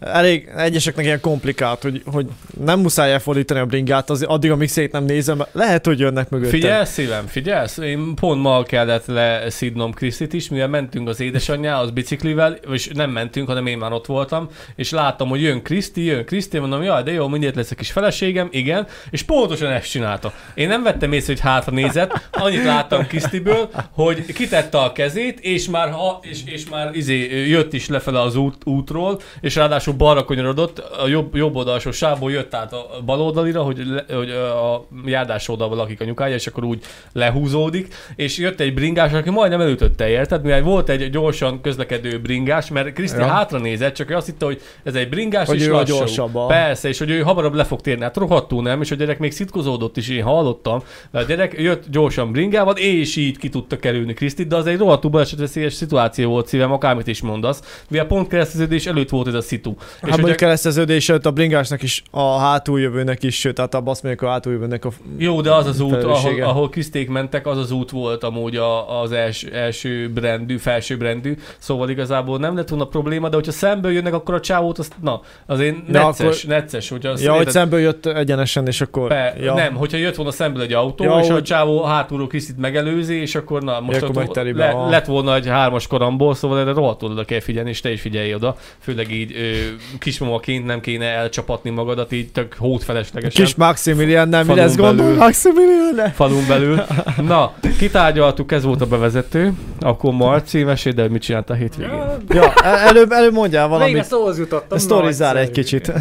elég egyeseknek ilyen komplikált, hogy, hogy nem muszáj elfordítani a bringát, az, addig, amíg szét nem nézem, lehet, hogy jönnek mögöttem. Figyelsz, szívem, figyelsz? Én pont ma kellett leszidnom Krisztit is, mivel mentünk az édesanyjához biciklivel, és nem mentünk, hanem én már ott voltam, és láttam, hogy jön Kriszti, jön Kriszti, mondom, jaj, de jó, mindjárt lesz a kis feleségem, igen, és pontosan ezt csinálta. Én nem vettem észre, hogy hátra nézett, annyit láttam Krisztiből, hogy kitette a kezét, és már, ha, és, és már izé, jött is lefele az út, útról, és ráadásul balra kanyarodott, a jobb, jobb oldalsó sávból jött át a bal oldalira, hogy, le, hogy a járdás oldalban lakik a nyukája, és akkor úgy lehúzódik, és jött egy bringás, aki majdnem elütötte, érted? Mivel volt egy gyorsan közlekedő bringás, mert Kriszti Ja. hátra nézett, csak ő azt hitte, hogy ez egy bringás, Hogy és ő lassú. gyorsabb a- Persze, és hogy ő hamarabb le fog térni, hát rohadtul nem, és a gyerek még szitkozódott is, én hallottam, de a gyerek jött gyorsan bringával, és így ki tudta kerülni Krisztit, de az egy rohadtul balesetveszélyes szituáció volt szívem, akármit is mondasz, mivel pont kereszteződés előtt volt ez a szitu. Hát és ugye, kereszteződés előtt a bringásnak is, a hátuljövőnek is, sőt, tehát abban azt mondjuk a hátuljövőnek a... jó, de az az út, ahol, ahol Kriszték mentek, az az út volt amúgy a, az els, első brandű, felső brandű, szóval igazából nem lett volna probléma, de hogyha szemből jönnek, akkor a csávót, azt, na, azért De necces, akkor- necces, hogyha azt Ja, hogy szemből jött egyenesen, és akkor... Be, ja. Nem, hogyha jött volna szemből egy autó, Ja, és a hogy- csávó hátulról Krisztit megelőzi, és akkor na, most akkor ott le, lett volna egy hármas karamból, szóval erre rohadtul oda kell figyelni, és te is figyelj oda. Főleg így ö, kismamaként nem kéne elcsapatni magadat így tök hótfeleslegesen. Kis Maximilian, nem, mi lesz gondol? Maximilian, falun belül. Na, kitárgyaltuk, ez volt a bevezető. Akkor Marci, mesélj, de mit csinált a hétvégén? Ja, Ja, el- előbb, előbb mondjál Végre valamit. szóhoz jutottam. Sztorizál egy kicsit.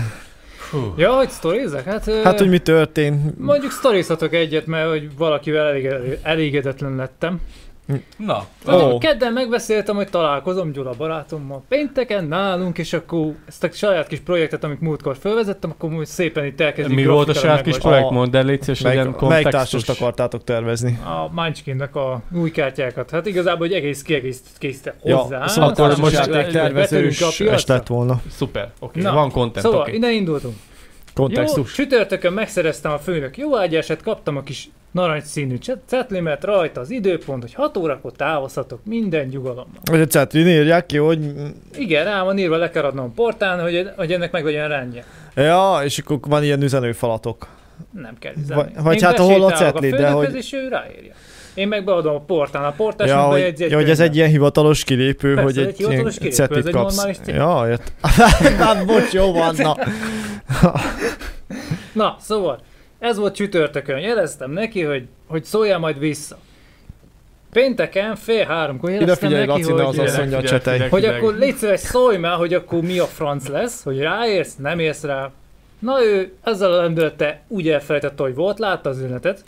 Hú. Ja, hogy sztorizek? Hát, Hát, hogy mi történt. Mondjuk sztorizhatok egyet, mert hogy valakivel elég, elégedetlen lettem. Na, Ó. Oh. Kedden megbeszéltem, hogy találkozom Gyula barátommal pénteken nálunk, és akkor ezt a saját kis projektet, amit múltkor felvezettem, akkor most szépen itt elkezdjük mi volt a saját kis projekt? Mondd el, légy szíves, legyen melyik kontextus. társast akartátok tervezni? A Munchkinnek a új kártyákat. Hát igazából egy egész kiegészített készítettem Ja, hozzá. szóval akkor most játék tervezős lett volna. Szuper, oké, Na, van content, Szóval, oké. innen indultunk. Jó, Kontextus. csütörtökön megszereztem a főnök jóágyását, kaptam a kis narancsszínű cetlimet, rajta az időpont, hogy 6 órakor távozhatok minden nyugalommal. Hogy a cetrin írják ki, hogy... Igen, rá van írva, le kell adnom a portán, hogy, hogy ennek meg legyen rendje. Ja, és akkor van ilyen üzenőfalatok. Nem kell üzenni. Vagy- vagy hát ahol a cetli, de hogy- És ő ráírja. Én meg beadom a portán, a portás Ja, meg bejegyzi egy ja, hogy ez egy ilyen hivatalos kilépő, Persze, hogy egy egy, hivatalos kilépő, ez cetlit egy kapsz. normális cég. Ja, jött. hát bocs, jó van, na. Na, szóval, ez volt csütörtökön. Jeleztem neki, hogy, hogy szóljál majd vissza. Pénteken fél háromkor Ide jeleztem figyelj, neki, Laci, hogy, az asszony a Figyelj, csetelj. figyelj, hogy akkor légy szíves, szólj már, hogy akkor mi a franc lesz, hogy ráérsz, nem érsz rá. Na ő ezzel a lendülete úgy elfelejtette, hogy volt, látta az üzenetet,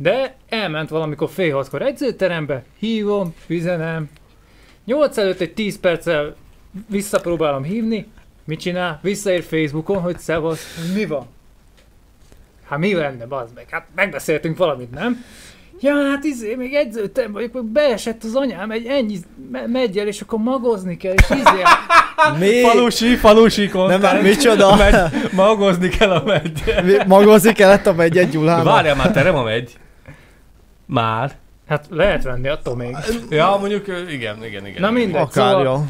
de elment valamikor fél hatkor edzőterembe, hívom, üzenem. Nyolc előtt egy 10 perccel visszapróbálom hívni, mit csinál? Visszaír Facebookon, hogy szevasz, mi van? Hát mi lenne, bazd meg? Hát megbeszéltünk valamit, nem? Ja, hát izé, még edzőtem vagyok, beesett az anyám egy ennyi me- és akkor magozni kell, és izé, Mi? Falusi, falusi Nem, content. már micsoda? Megy, magozni kell a megy. Mi- Magozni kellett a megy egy Gyulának. Várjál már, terem a megy. Már. hát lehet venni attól még. Ja, mondjuk igen, igen, igen. Na mindegy, Akár, szóval,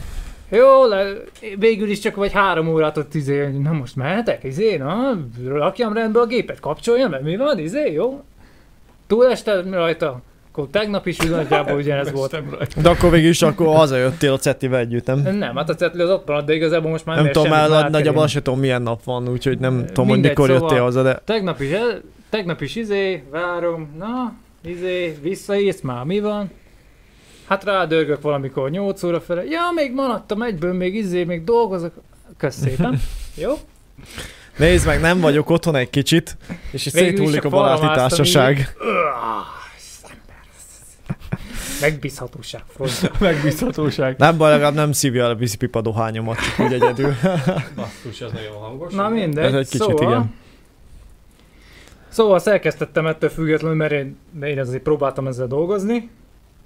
jó, le, végül is csak vagy három órát ott izé, na most mehetek, izé, na, rakjam rendbe a gépet, kapcsoljam, mert mi van, izé, jó? Túlestem rajta, akkor tegnap is nagyjából ugyanez volt. De akkor végül is akkor hazajöttél a cetivel együtt, nem? Nem, hát a cetli az ott maradt, de igazából most már Nem tudom, már nagyjából azt sem tudom milyen nap van, úgyhogy nem tudom, hogy mikor szóval- jöttél haza, de Tegnap is, tegnap is izé, várom, na, izé, visszaírsz már, mi van? Hát rádörgök valamikor 8 óra fele, ja, még maradtam egyből, még izé, még dolgozok. Kösz szépen, jó? Nézd meg, nem vagyok otthon egy kicsit, és itt széthullik a baráti társaság. Megbízhatóság. Megbízhatóság. Nem baj, legalább nem szívja el a vízipipa dohányomat, csak úgy egyedül. Basszus, ez nagyon hangos. Na mindegy, Ez egy kicsit, szóval... igen. Szóval szerkesztettem ettől függetlenül, mert én, én azért próbáltam ezzel dolgozni.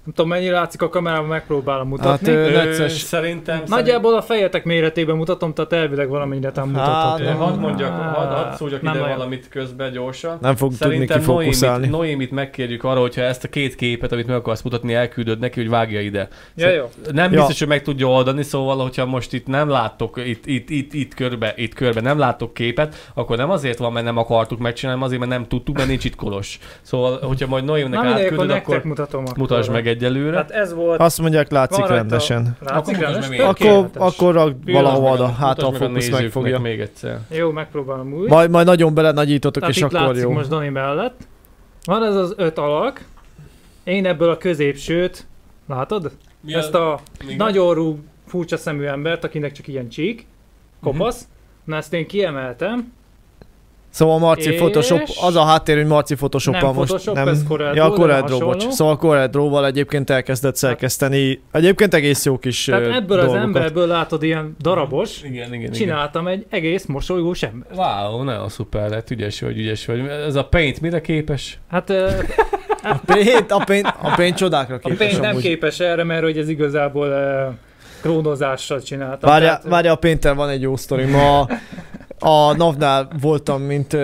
Nem tudom, mennyi látszik a kamerában, megpróbálom mutatni. Hát, Hát, necces. Szerintem... Nagyjából a fejetek méretében mutatom, tehát elvileg valamennyire Hát, mutatható. Szerintem... Hadd mondjak, hadd, hadd szóljak Nem ide olyan. valamit közben gyorsan. Nem fog tudni Szerintem kifókuszálni. Noémit, Noémit megkérjük arra, hogyha ezt a két képet, amit meg akarsz mutatni, elküldöd neki, hogy vágja ide. Ja, jó. Nem Ja. biztos, hogy meg tudja oldani, szóval, hogyha most itt nem láttok, itt, itt, itt, itt, körbe, itt körbe nem láttok képet, akkor nem azért van, mert nem akartuk megcsinálni, azért, mert nem tudtuk, mert nincs itt kolos. Szóval, hogyha majd Noémnek átküldöd, akkor mutatom. Mutasd meg egyelőre. Hát ez volt. Azt mondják, látszik rendesen. Látszik Akkor rendes? meg. Akkor, akkor rak valahova oda, meg hát a meg fókusz megfogja. még egyszer. Jó, megpróbálom úgy. Majd, majd nagyon bele nagyítotok, Tehát és itt akkor látszik jó. most Dani mellett. Van ez az öt alak. Én ebből a középsőt, látod? Mi Ezt a Igen. nagyon rú, furcsa szemű embert, akinek csak ilyen csík, kopasz. Na ezt én kiemeltem. Szóval Marci És- Photoshop, az a háttér, hogy Marci photoshop Nem most Photoshop, nem... ez Corel ja, Corel Draw, bocs. Szóval Corel Draw-val egyébként elkezdett szerkeszteni. Egyébként egész jó kis Tehát ebből az dolgokat. emberből látod ilyen darabos, Igen, igen, csináltam egy egész mosolygós ember. igen. Wow, nagyon szuper lett, ügyes vagy, ügyes vagy. Ez a paint mire képes? Hát A pénz, a pénz, a pénz csodákra a képes pénz nem amúgy. képes erre, mert hogy ez igazából ö, klónozással csináltam. Várja, Tehát, várja, a Painter van egy jó sztori. Ma a NAV-nál voltam, mint...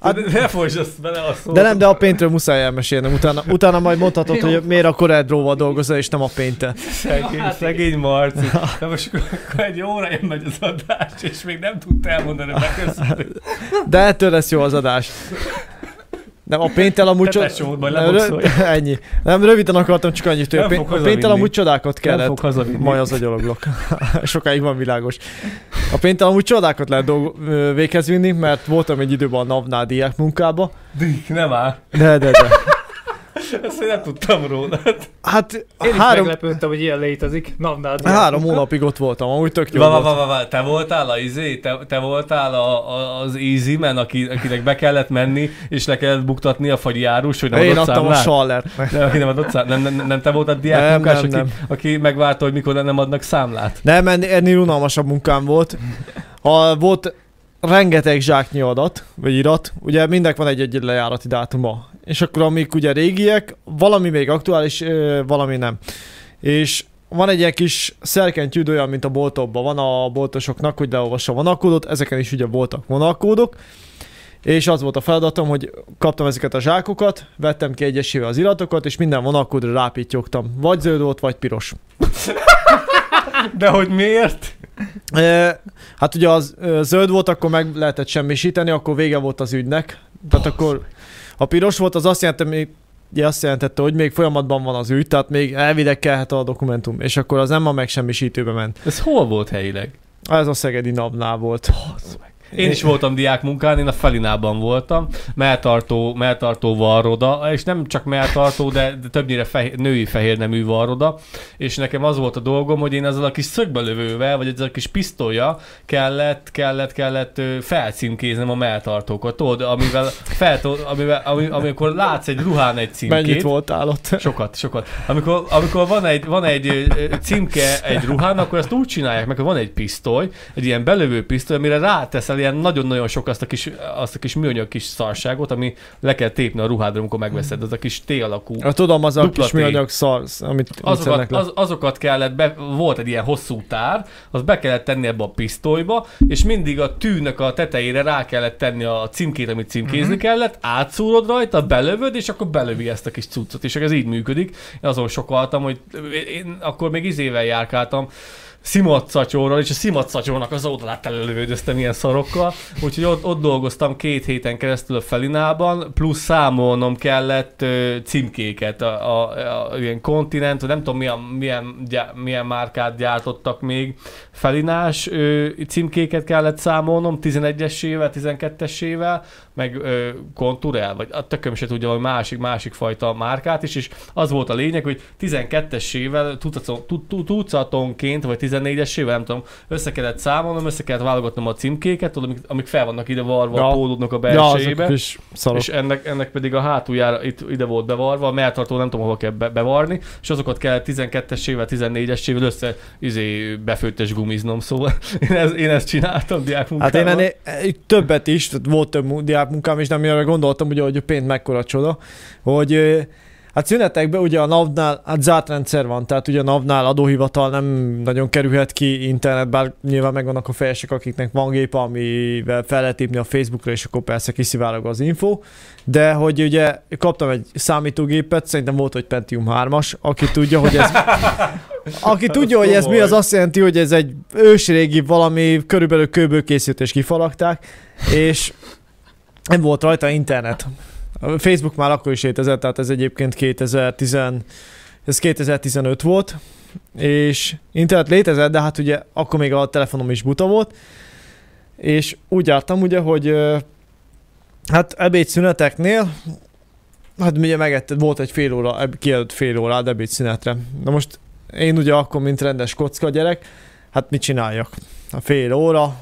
Hát, ne folytsd azt bele a szót. De nem, de a Paintről muszáj elmesélnem. Utána, utána majd mondhatod, Jó. hogy miért a Corel Draw-val dolgozol, és nem a Painter. Szegény, Hát szegény Marci. De most akkor, akkor egy óra jön megy az adás, és még nem tudta elmondani a beköszönőt. De ettől lesz jó az adás. Nem, a Painter amúgy... Te tesód, majd Nem, rö- Ennyi. Nem, röviden akartam csak annyit, hogy a Nem fog hazavinni. amúgy csodákat Nem kellett. fog hazavinni. Majd az agyaloglok. Sokáig van világos. A Painter amúgy csodákat lehet ö, véghez vinni, mert voltam egy időben a NAV-nál diák munkába. Dik, nem áll. De, de, de. Ezt én nem tudtam róla. Hát Én is három, meglepődtem, hogy ilyen létezik. Navnád. három hónapig ott voltam, amúgy tök jó Va, va, volt. va, va, va, te voltál a izé, te, te voltál a, a, az easy man, aki, akinek be kellett menni, és le kellett buktatni a fagyi árus, hogy nem Én adott adtam a számlát? Schallert. Nem, aki nem adott számlát? Nem, nem, nem te voltad diák Nem, munkás, nem, aki, nem. aki megvárta, hogy mikor nem adnak számlát? Nem, ennél, unalmasabb munkám volt. Ha volt rengeteg zsáknyi adat, vagy irat, ugye mindenek van egy-egy lejárati dátuma. És akkor amik ugye régiek, valami még aktuális, valami nem. És van egy ilyen kis szerkentyűd olyan, mint a boltokban. Van a boltosoknak, hogy leolvassa a vonalkódot, ezeken is ugye voltak vonalkódok. És az volt a feladatom, hogy kaptam ezeket a zsákokat, vettem ki egyesével az iratokat, és minden vonalkódra rápítjogtam. Vagy zöld volt, vagy piros. De hogy miért? E, hát ugye az zöld volt, akkor meg lehetett semmisíteni, akkor vége volt az ügynek. Tehát akkor a piros volt, az azt jelenti, még, ugye azt jelentette, hogy még folyamatban van az ügy, tehát még elvileg kellhet a dokumentum, és akkor az nem a megsemmisítőbe ment. Ez hol volt helyileg? Ez a Szegedi napnál volt. Én is voltam diák munkán, én a Felinában voltam, melltartó, melltartó varroda, és nem csak melltartó, de, de többnyire fehér, női fehér nemű varroda, és nekem az volt a dolgom, hogy én ezzel a kis szögbelövővel, vagy ezzel a kis pisztolya kellett, kellett, kellett felcímkéznem a melltartókat, tudod, amivel, fel, amivel, ami, amikor látsz egy ruhán egy címkét, Mennyit voltál ott? Sokat, sokat. Amikor, amikor van egy, van egy címke egy ruhán, akkor ezt úgy csinálják meg, hogy van egy pisztoly, egy ilyen belövő pisztoly, amire ráteszel ilyen nagyon-nagyon sok azt a kis, azt a kis műanyag kis szarságot, ami le kell tépni a ruhádra, amikor megveszed, az a kis T alakú. Ja, tudom, az a kis műanyag szarsz, amit Azokat, az, azokat kellett, be, volt egy ilyen hosszú tár, az be kellett tenni ebbe a pisztolyba, és mindig a tűnek a tetejére rá kellett tenni a címkét, amit címkézni Mhm. uh-huh. kellett, átszúrod rajta, belövöd, és akkor belövi ezt a kis cuccot, és ez így működik. Én azon sokaltam, hogy én akkor még izével járkáltam, szimatszatyorral, és a szimatszatyornak az oldalát előlövődöztem ilyen szarokkal, úgyhogy ott, ott dolgoztam két héten keresztül a Felinában, plusz számolnom kellett ö, címkéket, a, a, a, ilyen kontinent, nem tudom milyen, milyen, gyá, milyen márkát gyártottak még, Felinás ö, címkéket kellett számolnom, 11-esével, 12-esével, meg ö, Conturel, vagy a tököm se tudja, hogy másik, másik fajta márkát is, és az volt a lényeg, hogy 12-esével tucaton- tu- tu- tucatonként, vagy 14-esével, nem tudom, össze kellett számolnom, össze kellett válogatnom a címkéket, tudod, amik, amik fel vannak ide varva Ja. a pólódnak a Ja, belsejébe. is szarok. és ennek, ennek pedig a hátuljára itt, ide volt bevarva, a melltartó nem tudom hova kell be, bevarni, és azokat kell 12-esével, 14-esével össze izé, befőttes gumiznom, szóval én, ez, én ezt csináltam Hát diákmunkában. én ennél eh, többet is, volt több mu- diákmunkám is, de amire gondoltam, ugye, hogy a pént mekkora csoda, hogy ö, Hát szünetekben ugye a NAV-nál, hát zárt rendszer van, tehát ugye a NAV-nál adóhivatal nem nagyon kerülhet ki internet, bár nyilván megvannak a fejesek, akiknek van gép, amivel fel lehet épni a Facebookra, és akkor persze kiszivárog az info, de hogy ugye kaptam egy számítógépet, szerintem volt, hogy Pentium 3-as, aki tudja, hogy ez aki tudja, hogy ez mi, az azt jelenti, hogy ez egy ősrégi valami, körülbelül kőből készült és kifalagták, és nem volt rajta internet. Facebook már akkor is létezett, tehát ez egyébként 2010, ez 2015 volt, és internet létezett, de hát ugye akkor még a telefonom is buta volt, és úgy jártam ugye, hogy hát ebédszüneteknél, hát ugye megett, volt egy fél óra, kiadott fél órád ebédszünetre. Na most én ugye akkor, mint rendes kocka gyerek, hát mit csináljak? A fél óra,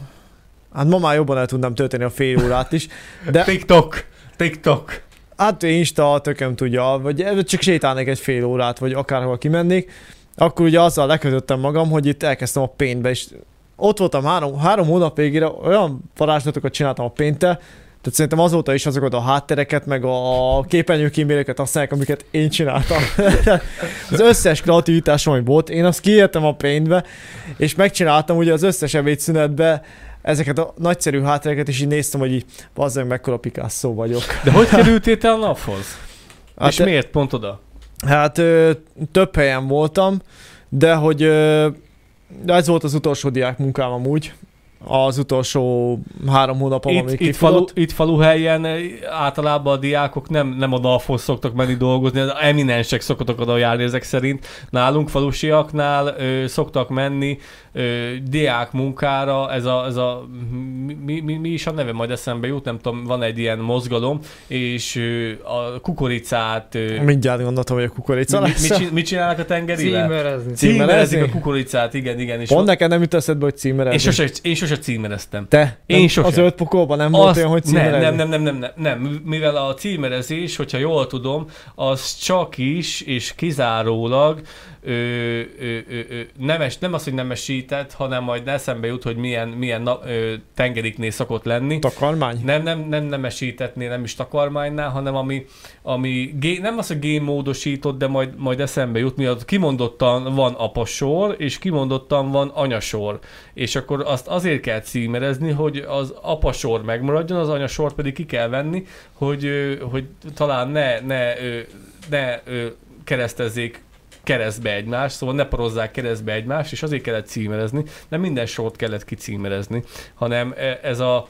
hát ma már jobban el tudnám tölteni a fél órát is, de TikTok! TikTok! Hát Insta, tököm tudja, vagy csak sétálnék egy fél órát, vagy akárhol kimennék, akkor ugye azzal lekötöttem magam, hogy itt elkezdtem a péntbe, és ott voltam három, három hónap végére, olyan varázslatokat csináltam a pénttel, tehát szerintem azóta is azokat a háttereket, meg a képernyőkímélőket használják, amiket én csináltam. az összes kreativitásom, ami volt, én azt kiértem a péntbe, és megcsináltam ugye az összes ebédszünetbe ezeket a nagyszerű háttereket, és így néztem, hogy így, bazzeg, mekkora Picasso vagyok. De hogy kerültél te a naphoz? Hát, és miért pont oda? Hát ö, több helyen voltam, de hogy ö, de ez volt az utolsó diák munkám amúgy, az utolsó három hónapom, ami Itt, itt, falu, itt faluhelyen eh, általában a diákok nem, nem a NAV-hoz szoktak menni dolgozni, az eminensek szoktak oda járni ezek szerint. Nálunk falusiaknál ö, szoktak menni ö, diák munkára, ez a, ez a mi, mi, mi, is a neve, majd eszembe jut, nem tudom, van egy ilyen mozgalom, és ö, a kukoricát... Ö, Mindjárt gondoltam, hogy a kukorica mi, mi, lesz. mit mit csinálnak a tengerivel? Címerezni. Címerezik a kukoricát, igen, igen. És Pont neked nem jut eszedbe, hogy címerezni. én sose, én sose címereztem. Te? Én nem, sosem. Az öt pokolban nem volt Azt- olyan, hogy címerezni? nem, nem, nem, nem, nem, nem, mivel a címerezés, hogyha jól tudom, az csak is és kizárólag ö, ö, ö, ö, nemes, nem az, hogy nemesített, hanem majd eszembe jut, hogy milyen, milyen na, ö, tengeriknél szokott lenni. Takarmány? Nem, nem, nem nemesítetnél, nem is takarmánynál, hanem ami, ami gé, nem az, hogy génmódosított, de majd, majd eszembe jut, miatt kimondottan van apasor, és kimondottan van anyasor. És akkor azt azért kell címerezni, hogy az apasor megmaradjon, az anyasor pedig ki kell venni, hogy, hogy talán ne, ne, ne keresztezzék keresztbe egymást, szóval ne porozzák keresztbe egymást, és azért kellett címerezni, nem minden sort kellett kicímerezni, hanem e- ez a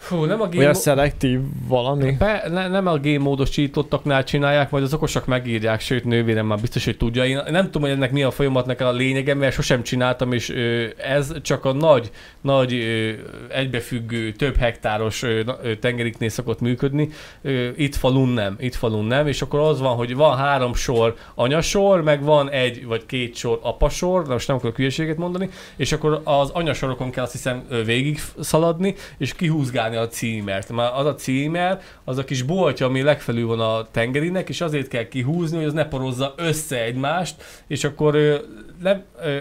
Fú, nem a game Olyan szelektív valami? Be, ne, nem a game módosítottaknál csinálják, majd az okosak megírják, sőt nővérem már biztos, hogy tudja. Én nem tudom, hogy ennek mi a folyamatnak a lényege, mert sosem csináltam, és ö, ez csak a nagy, nagy ö, egybefüggő, több hektáros ö, tengeriknél szokott működni. Ö, itt falun nem, itt falun nem, és akkor az van, hogy van három sor anyasor, meg van egy vagy két sor apasor, de most nem akarok hülyeséget mondani, és akkor az anyasorokon kell azt hiszem végig szaladni, és kihúzgálni a címert. Már az a címer, az a kis boltja, ami legfelül van a tengerinek, és azért kell kihúzni, hogy az ne porozza össze egymást, és akkor, ö,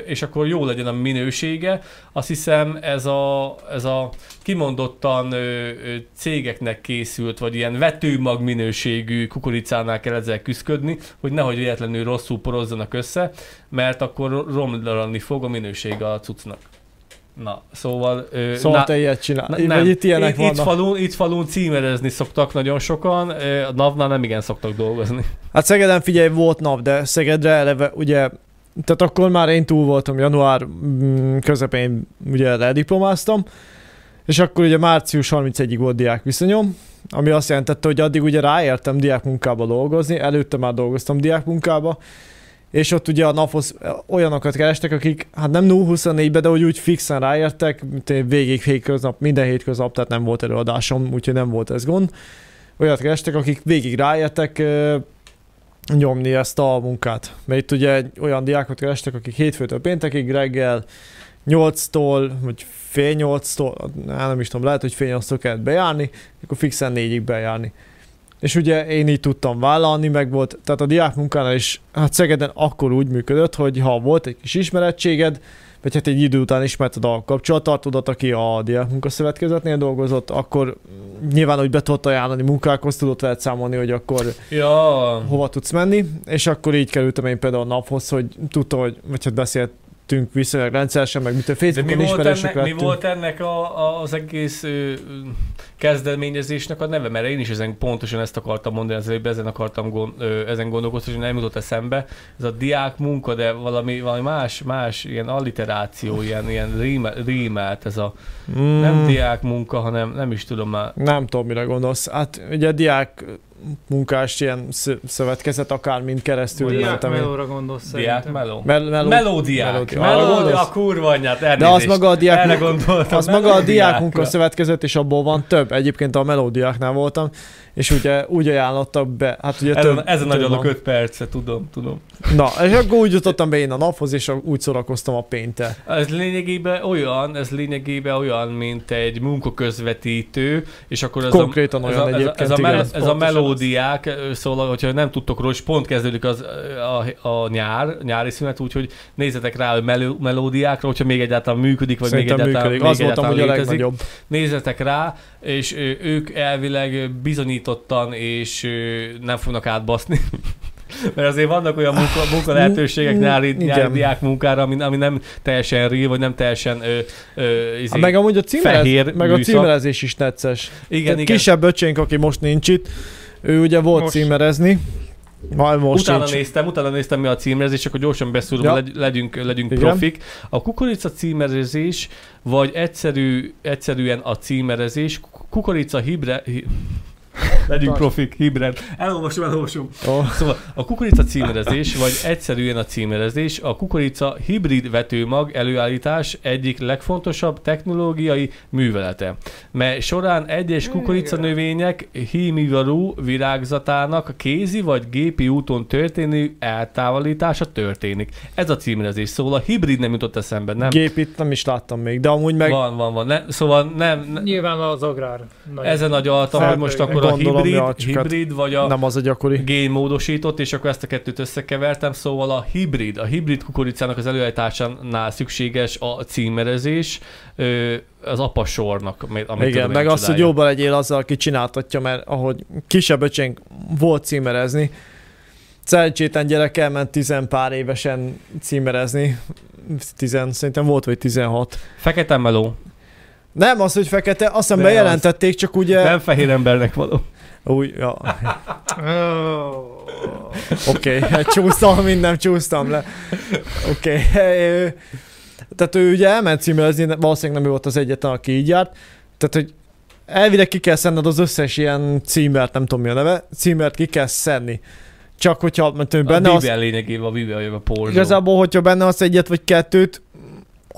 és akkor jó legyen a minősége. Azt hiszem ez a, ez a kimondottan cégeknek készült, vagy ilyen vetőmag minőségű kukoricánál kell ezzel küzdködni, hogy nehogy véletlenül rosszul porozzanak össze, mert akkor romlani fog a minősége a cuccnak. Na, szóval... Ö, Szóval na- te ilyet csinál. Na, nem. itt ilyenek itt, vannak. itt, falun, itt falun címerezni szoktak nagyon sokan, ö, a NAV-nál nem igen szoktak dolgozni. Hát Szegeden figyelj, volt nap, de Szegedre eleve ugye, tehát akkor már én túl voltam, január mm, közepén ugye lediplomáztam, és akkor ugye március 31-ig volt diák viszonyom, ami azt jelentette, hogy addig ugye ráértem diákmunkába dolgozni, előtte már dolgoztam diákmunkába, és ott ugye a naphoz olyanokat kerestek, akik hát nem 0-24-be, de hogy úgy fixen ráértek, végig hétköznap, minden hétköznap, tehát nem volt előadásom, úgyhogy nem volt ez gond. Olyat kerestek, akik végig ráértek, nyomni ezt a munkát. Mert itt ugye olyan diákot kerestek, akik hétfőtől péntekig reggel 8-tól, vagy fél 8-tól, hát nem is tudom, lehet, hogy fél 8-tól kellett bejárni, akkor fixen 4-ig bejárni. És ugye én így tudtam vállalni, meg volt, tehát a diák munkánál is, hát Szegeden akkor úgy működött, hogy ha volt egy kis ismerettséged, vagy hát egy idő után ismerted a kapcsolattartódat, aki a diák munkaszövetkezetnél dolgozott, akkor nyilván, hogy be tudott ajánlani munkákhoz, tudott veled számolni, hogy akkor Ja, hova tudsz menni, és akkor így kerültem én például a naphoz, hogy tudtam, hogy, vagy hát beszéltünk viszonylag rendszeresen, meg mit a de mi Facebookon volt, ennek, mi lettünk. volt ennek a, a, az egész ö, kezdeményezésnek a neve? Mert én is ezen pontosan ezt akartam mondani, az előbb ezen akartam gond, ö, ezen gondolkozni, hogy nem jutott eszembe. Ez a diák munka, de valami, valami más, más ilyen alliteráció, ilyen, ilyen ríme, rímelt ez a Mm, nem diák munka, hanem nem is tudom már. Nem tudom, mire gondolsz. Hát ugye diák munkás ilyen sz- szövetkezet, akár mind keresztül Diák mentem melóra gondolsz Diák szerintem. meló? Mel- meló- Melódiák. melódiák. Melódia, Arra a kurva anyát, De az elnézést. maga a diák, Erre munka, gondoltam. az maga a diák melódiákra. munka szövetkezet, és abból van több. Egyébként a melódiáknál voltam, és ugye úgy ajánlottak be, hát ugye Ez, több, a, ez a több nagyon a 5 perce, tudom, tudom. Na, és akkor úgy jutottam be én a naphoz, és úgy szórakoztam a pénte. Ez lényegében olyan, ez lényegében olyan, mint egy munkaközvetítő, és akkor ez Konkrétan a, olyan a, ez a, egyébként, ez a, igen. Ez ez a melódiák, szóval, hogyha nem tudtok róla, és pont kezdődik az, a, a, nyár, nyári szünet, úgyhogy nézzetek rá a meló, melódiákra, hogyha még egyáltalán működik, vagy Szerintem még egyáltalán, működik. még Az voltam ugye a legnagyobb. Nézzetek rá, és ők elvileg bizonyítottan és nem fognak átbaszni. Mert azért vannak olyan munka, munka lehetőségek Mm, nyári, nyári diák munkára, ami, ami nem teljesen real, vagy nem teljesen ö, ö, izé, Meg amúgy a, címerez, fehér meg a műszak. címerezés is necces. igen, Tehát igen. kisebb öcsénk, aki most nincs itt, ő ugye volt Most. címerezni, majd most utána sincs. néztem, utána néztem mi a címerezés, akkor gyorsan beszúrom, Ja. ja. legy, legyünk, legyünk Igen. profik. A kukorica címerezés, vagy egyszerű, egyszerűen a címerezés, kukorica hibre... Hi, legyünk profik, hibrid. Elolvasom, elolvasom. Oh. Szóval a kukorica címerezés, vagy egyszerűen a címerezés, a kukorica hibrid vetőmag előállítás egyik legfontosabb technológiai művelete, mely során egyes kukorica növények hímivarú virágzatának kézi vagy gépi úton történő eltávolítása történik. Ez a címerezés, szóval a hibrid nem jutott eszembe, nem? Gépit nem is láttam még, de amúgy meg Van, van, van. Ne, szóval nem, ne, Nyilván az agrár. Nagy. ez a nagy alta, hogy most akkor a Gondolom, hibrid, ja, csak hát hibrid vagy a nem az a gyakori. génmódosított, és akkor ezt a kettőt összekevertem, szóval a hibrid, a hibrid kukoricának az előállításánál szükséges a címerezés, az apasornak, amit Igen, meg azt, hogy jobban legyél azzal, aki csináltatja, mert ahogy kisebb öcsénk volt címerezni, szerencsétlen gyerek elment tizen pár évesen címerezni, tizen, szerintem volt vagy 16. Fekete meló, Nem az, hogy fekete, azt hiszem bejelentették, csak ugye... nem fehér embernek való. Új, ja, Oh. oké, okay. csúsztam, minden csúsztam le. Oké. Okay. Tehát ő ugye elment címerezni, valószínűleg nem ő volt az egyetlen, aki így járt. Tehát, hogy elvileg ki kell szenned az összes ilyen címert, nem tudom mi a neve, címert ki kell szenni. Csak hogyha mert benne a az, Bibel lényegében a Bibel, a porzsó. igazából, hogyha benne az egyet vagy kettőt,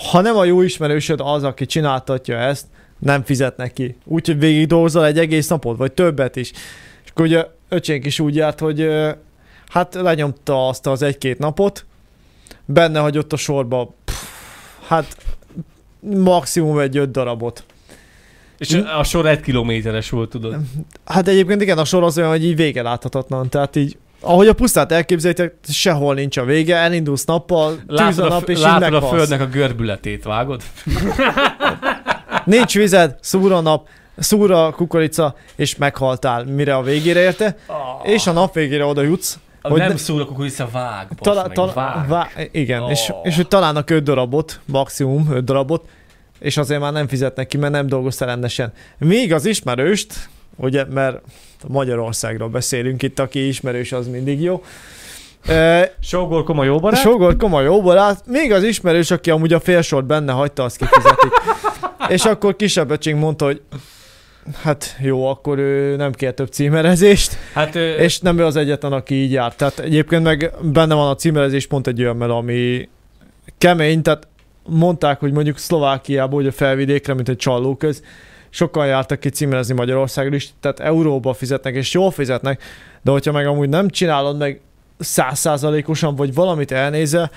ha nem a jó ismerősöd az, aki csináltatja ezt, nem fizet neki. Úgyhogy végig dolgozol egy egész napot, vagy többet is. És akkor ugye öcsénk is úgy járt, hogy hát lenyomta azt az egy-két napot, benne hagyott a sorba, pff, hát maximum egy öt darabot. És a sor egy kilométeres volt, tudod. Hát egyébként igen, a sor az olyan, hogy így vége láthatatlan, tehát így ahogy a pusztát elképzeljétek, sehol nincs a vége, elindulsz nappal, tűz a nap, és így látod a földnek a görbületét, vágod? Nincs vized, szúr a nap, szúr a kukorica, és meghaltál, mire a végére érte, és a nap végére oda jutsz. hogy hogy nem ne- szúr a kukorica, vág, meg, talá, vág. vá, igen, és, Oh. és hogy találnak öt darabot, maximum öt darabot, és azért már nem fizetnek ki, mert nem dolgozta rendesen. Míg az ismerőst, ugye, mert Magyarországról beszélünk itt, aki ismerős, az mindig jó. E, Sógor komoly jó barát? Sogor komoly jó barát, még az ismerős, aki amúgy a félsort benne hagyta, azt kifizetik. és akkor kisebb öcsink mondta, hogy hát jó, akkor ő nem kér több címerezést, Hát, ö, és nem ő az egyetlen, aki így járt. Tehát egyébként meg benne van a címerezés pont egy olyan, ami kemény, tehát mondták, hogy mondjuk Szlovákiából, hogy a felvidékre, mint egy csallóköz, sokan jártak ki címerezni Magyarországra is, tehát euróba fizetnek, és jól fizetnek, de hogyha meg amúgy nem csinálod meg százszázalékosan, vagy valamit elnézve,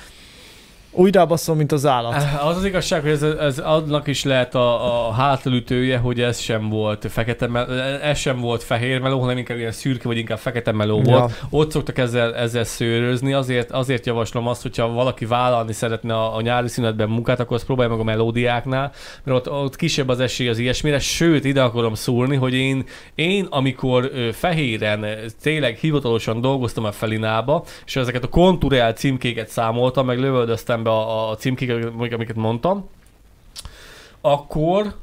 úgy rábaszol, mint az állat. Az az igazság, hogy ez, ez annak is lehet a, a hátlütője, hogy ez sem volt fekete meló, ez sem volt fehér meló, hanem inkább ilyen szürke, vagy inkább fekete meló Ja. volt. Ott szoktak ezzel, ezzel szőrözni, azért, azért javaslom azt, hogyha valaki vállalni szeretne a, a nyári szünetben munkát, akkor azt próbálja meg a melódiáknál, mert ott, ott kisebb az esély az ilyesmire, sőt, ide akarom szúrni, hogy én, én amikor fehéren, tényleg hivatalosan dolgoztam a Felinába, és ezeket a kontúrál címkéket számoltam, meg lövöldöztem be a, a címkéket, amiket mondtam, akkor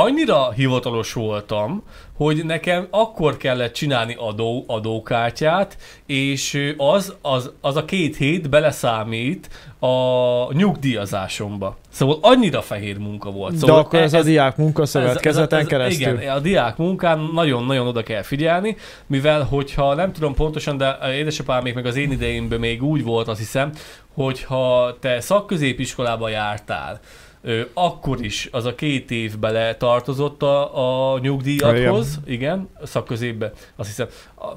annyira hivatalos voltam, hogy nekem akkor kellett csinálni adó, adókártyát, és az, az, az a két hét beleszámít a nyugdíjazásomba. Szóval annyira fehér munka volt. De Szóval akkor ez, a diák munkaszövetkezeten ez- ez- keresztül. Igen, a diák munkán nagyon-nagyon oda kell figyelni, mivel hogyha nem tudom pontosan, de édesapám még meg az én idejémben még úgy volt, azt hiszem, hogyha te szakközépiskolába jártál, akkor is az a két év bele tartozott a, a nyugdíjadhoz, igen, szakközépbe, azt hiszem,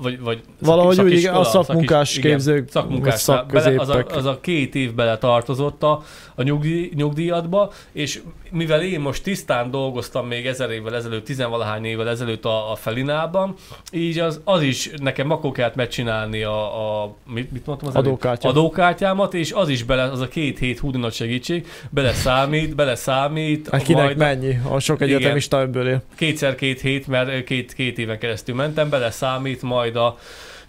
vagy, vagy Valahogy úgy, igen, a szakmunkás szakis- igen, képzők, szakmunkás, vagy bele, az, a, az a két év bele tartozott a, a nyugdíj, nyugdíjadba, és mivel én most tisztán dolgoztam még ezer évvel ezelőtt, tizenvalahány évvel ezelőtt a, a Felinában, így az, az is nekem akkor kellett megcsinálni a, a mit, mit mondtam az? Adókártya. adókártyámat, és az is bele, az a két hét húdi nagy segítség, bele számít, bele számít, Hát kinek majd mennyi? A sok egyetemista ebből él. kétszer két hét, mert két, két éven keresztül mentem, bele számít majd a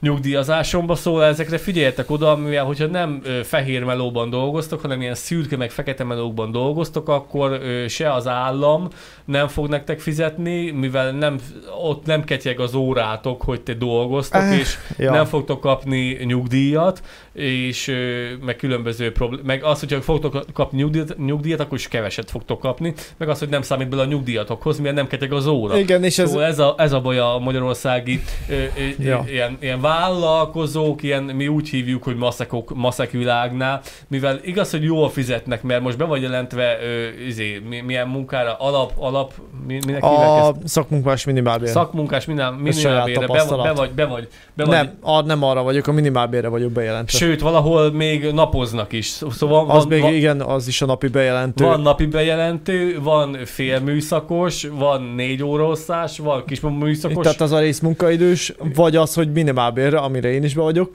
nyugdíjazásomba, szóval ezekre figyeljetek oda, mivel hogyha nem ö, fehér melóban dolgoztok, hanem ilyen szürke meg fekete melókban dolgoztok, akkor ö, se az állam nem fog nektek fizetni, mivel nem, ott nem ketyeg az órátok, hogy te dolgoztok, Eh, és Ja. nem fogtok kapni nyugdíjat, és ö, meg különböző problém, meg az, hogyha fogtok kapni nyugdíjat, nyugdíjat, akkor is keveset fogtok kapni, meg az, hogy nem számít bele a nyugdíjatokhoz, mivel nem ketyeg az óra. Igen, és ez, Szóval ez a, ez a baj a magyarországi ö, ö, Ja. ilyen, ilyen vállalkozók, ilyen, mi úgy hívjuk, hogy maszekok, maszek világnál, mivel igaz, hogy jól fizetnek, mert most be vagy jelentve ö, izé, mi, milyen munkára, alap, alap, mi, minek a szakmunkás minimálbér. Szakmunkás, minden, saját minimálbére, be, be, vagy, be vagy, be vagy, nem, ar, nem arra vagyok, a minimálbérre vagyok bejelentve. Sőt, valahol még napoznak is. Szó- Szóval van, az még van, igen, az is a napi bejelentő. van napi bejelentő, van félműszakos, van négy óraosztás, van kis műszakos. Tehát az a rész munkaidős, vagy az, hogy minimálbérre, amire én is be vagyok.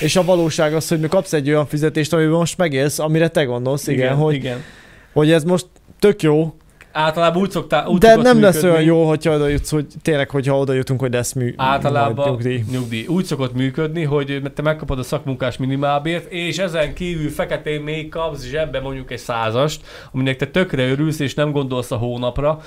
És a valóság az, hogy mi kapsz egy olyan fizetést, amiben most megélsz, amire te gondolsz, igen, igen hogy, igen. hogy ez most tök jó, Általában úgy szoktál, úgy de nem lesz működni. olyan jó, hogyha oda jutsz, hogy tényleg, hogyha oda jutunk, hogy lesz mű, Általában nyugdíj. nyugdíj. Úgy szokott működni, hogy te megkapod a szakmunkás minimálbért, és ezen kívül feketén még kapsz zsebbe mondjuk egy százast, aminek te tökre örülsz, és nem gondolsz a hónapra,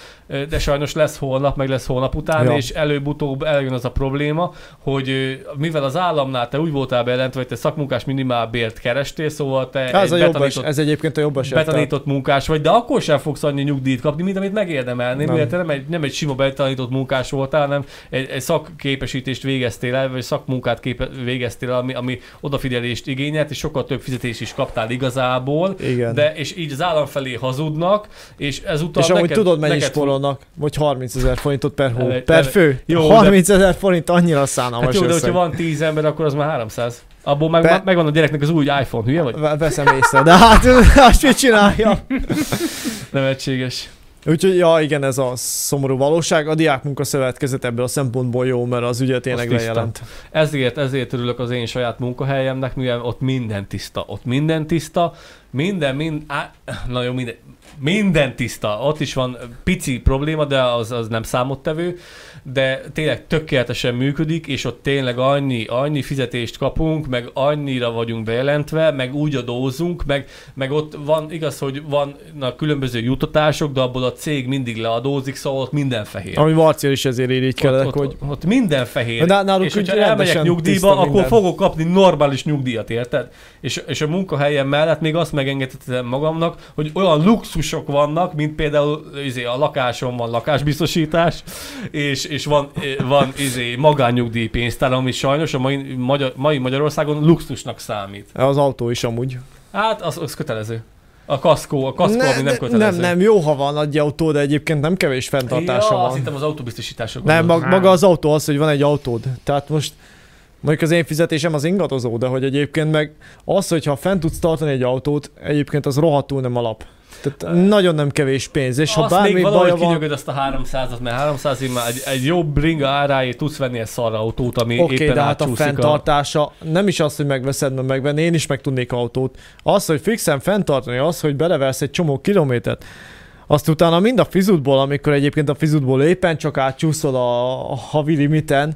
de sajnos lesz holnap, meg lesz hónap után, Ja. és előbb-utóbb eljön az a probléma, hogy mivel az államnál te úgy voltál bejelentve, hogy te szakmunkás minimálbért kerestél, szóval te Ez, a egy jobb es, betanított- ez egyébként a jobb eset. tehát- betanított munkás vagy, de akkor sem fogsz annyi nyugdíjat kapni, mint amit megérdemelnél, Nem. te nem egy, nem egy sima betanított munkás voltál, hanem egy, egy szakképesítést végeztél el, vagy szakmunkát képe, végeztél el, ami, ami odafigyelést igényelt, és sokkal több fizetést is kaptál igazából, Igen. de és így az állam felé hazudnak, és ezúttal és amúgy neked, tudod, mennyi spórolnak? Vagy 30 ezer forintot per hó. Per fő. jó, Jó, de- 30 ezer forint annyira szánalmas Hát jó, de összeg. hogyha van 10 ember, akkor az már 300. Abból meg, Be- megvan a gyereknek az új iPhone, hülye vagy? Veszem észre, de hát azt mit csinálja? Nevetséges. Úgyhogy ja, igen, ez a szomorú valóság. A diák munkaszövetkezet ebből a szempontból jó, mert az ügyet tényleg tiszta. lejelent. Ezért, ezért örülök az én saját munkahelyemnek, mivel ott minden tiszta, ott minden tiszta, minden, mind, á, na jó, minden, minden tiszta, ott is van pici probléma, de az, az nem számottevő, de tényleg tökéletesen működik, és ott tényleg annyi, annyi fizetést kapunk, meg annyira vagyunk bejelentve, meg úgy adózunk, meg, meg ott van, igaz, hogy vannak különböző jutatások, de abból a cég mindig leadózik, szóval ott minden fehér. Ami Marcial is ezért ott, hogy ott, ott minden fehér. Na, nálunk és hogyha elmegyek nyugdíjba, akkor minden. fogok kapni normális nyugdíjat, érted? És, és a munkahelyem mellett még azt megengedhetem magamnak, hogy olyan luxusok vannak, mint például izé, a lakásom van lakásbiztosítás, és, és van, eh, van izé, magánnyugdíj pénztár, ami sajnos a mai, magyar, mai Magyarországon luxusnak számít. az autó is amúgy. Hát az, az kötelező. A kaszkó, a kaszkó, ami nem kötelező. nem, nem, jó, ha van egy autó, de egyébként nem kevés fenntartása ja, azt van. hittem az autóbiztosítások. Nem, mag, maga az autó az, hogy van egy autód. Tehát most Mondjuk az én fizetésem az ingadozó, de hogy egyébként meg az, hogyha fent tudsz tartani egy autót, egyébként az rohadtul nem alap. Tehát nagyon nem kevés pénz, és ha bármi valahogy van, azt a 300-at, mert 300 ig már egy, egy jobb bringa áráért tudsz venni egy szar autót, ami Oké, éppen de hát a fenntartása nem is az, hogy megveszed, mert megvenni, én is meg tudnék autót. Az, hogy fixen fenntartani, az, hogy beleversz egy csomó kilométert, azt utána mind a fizutból, amikor egyébként a fizutból éppen csak átcsúszol a, a havi limiten,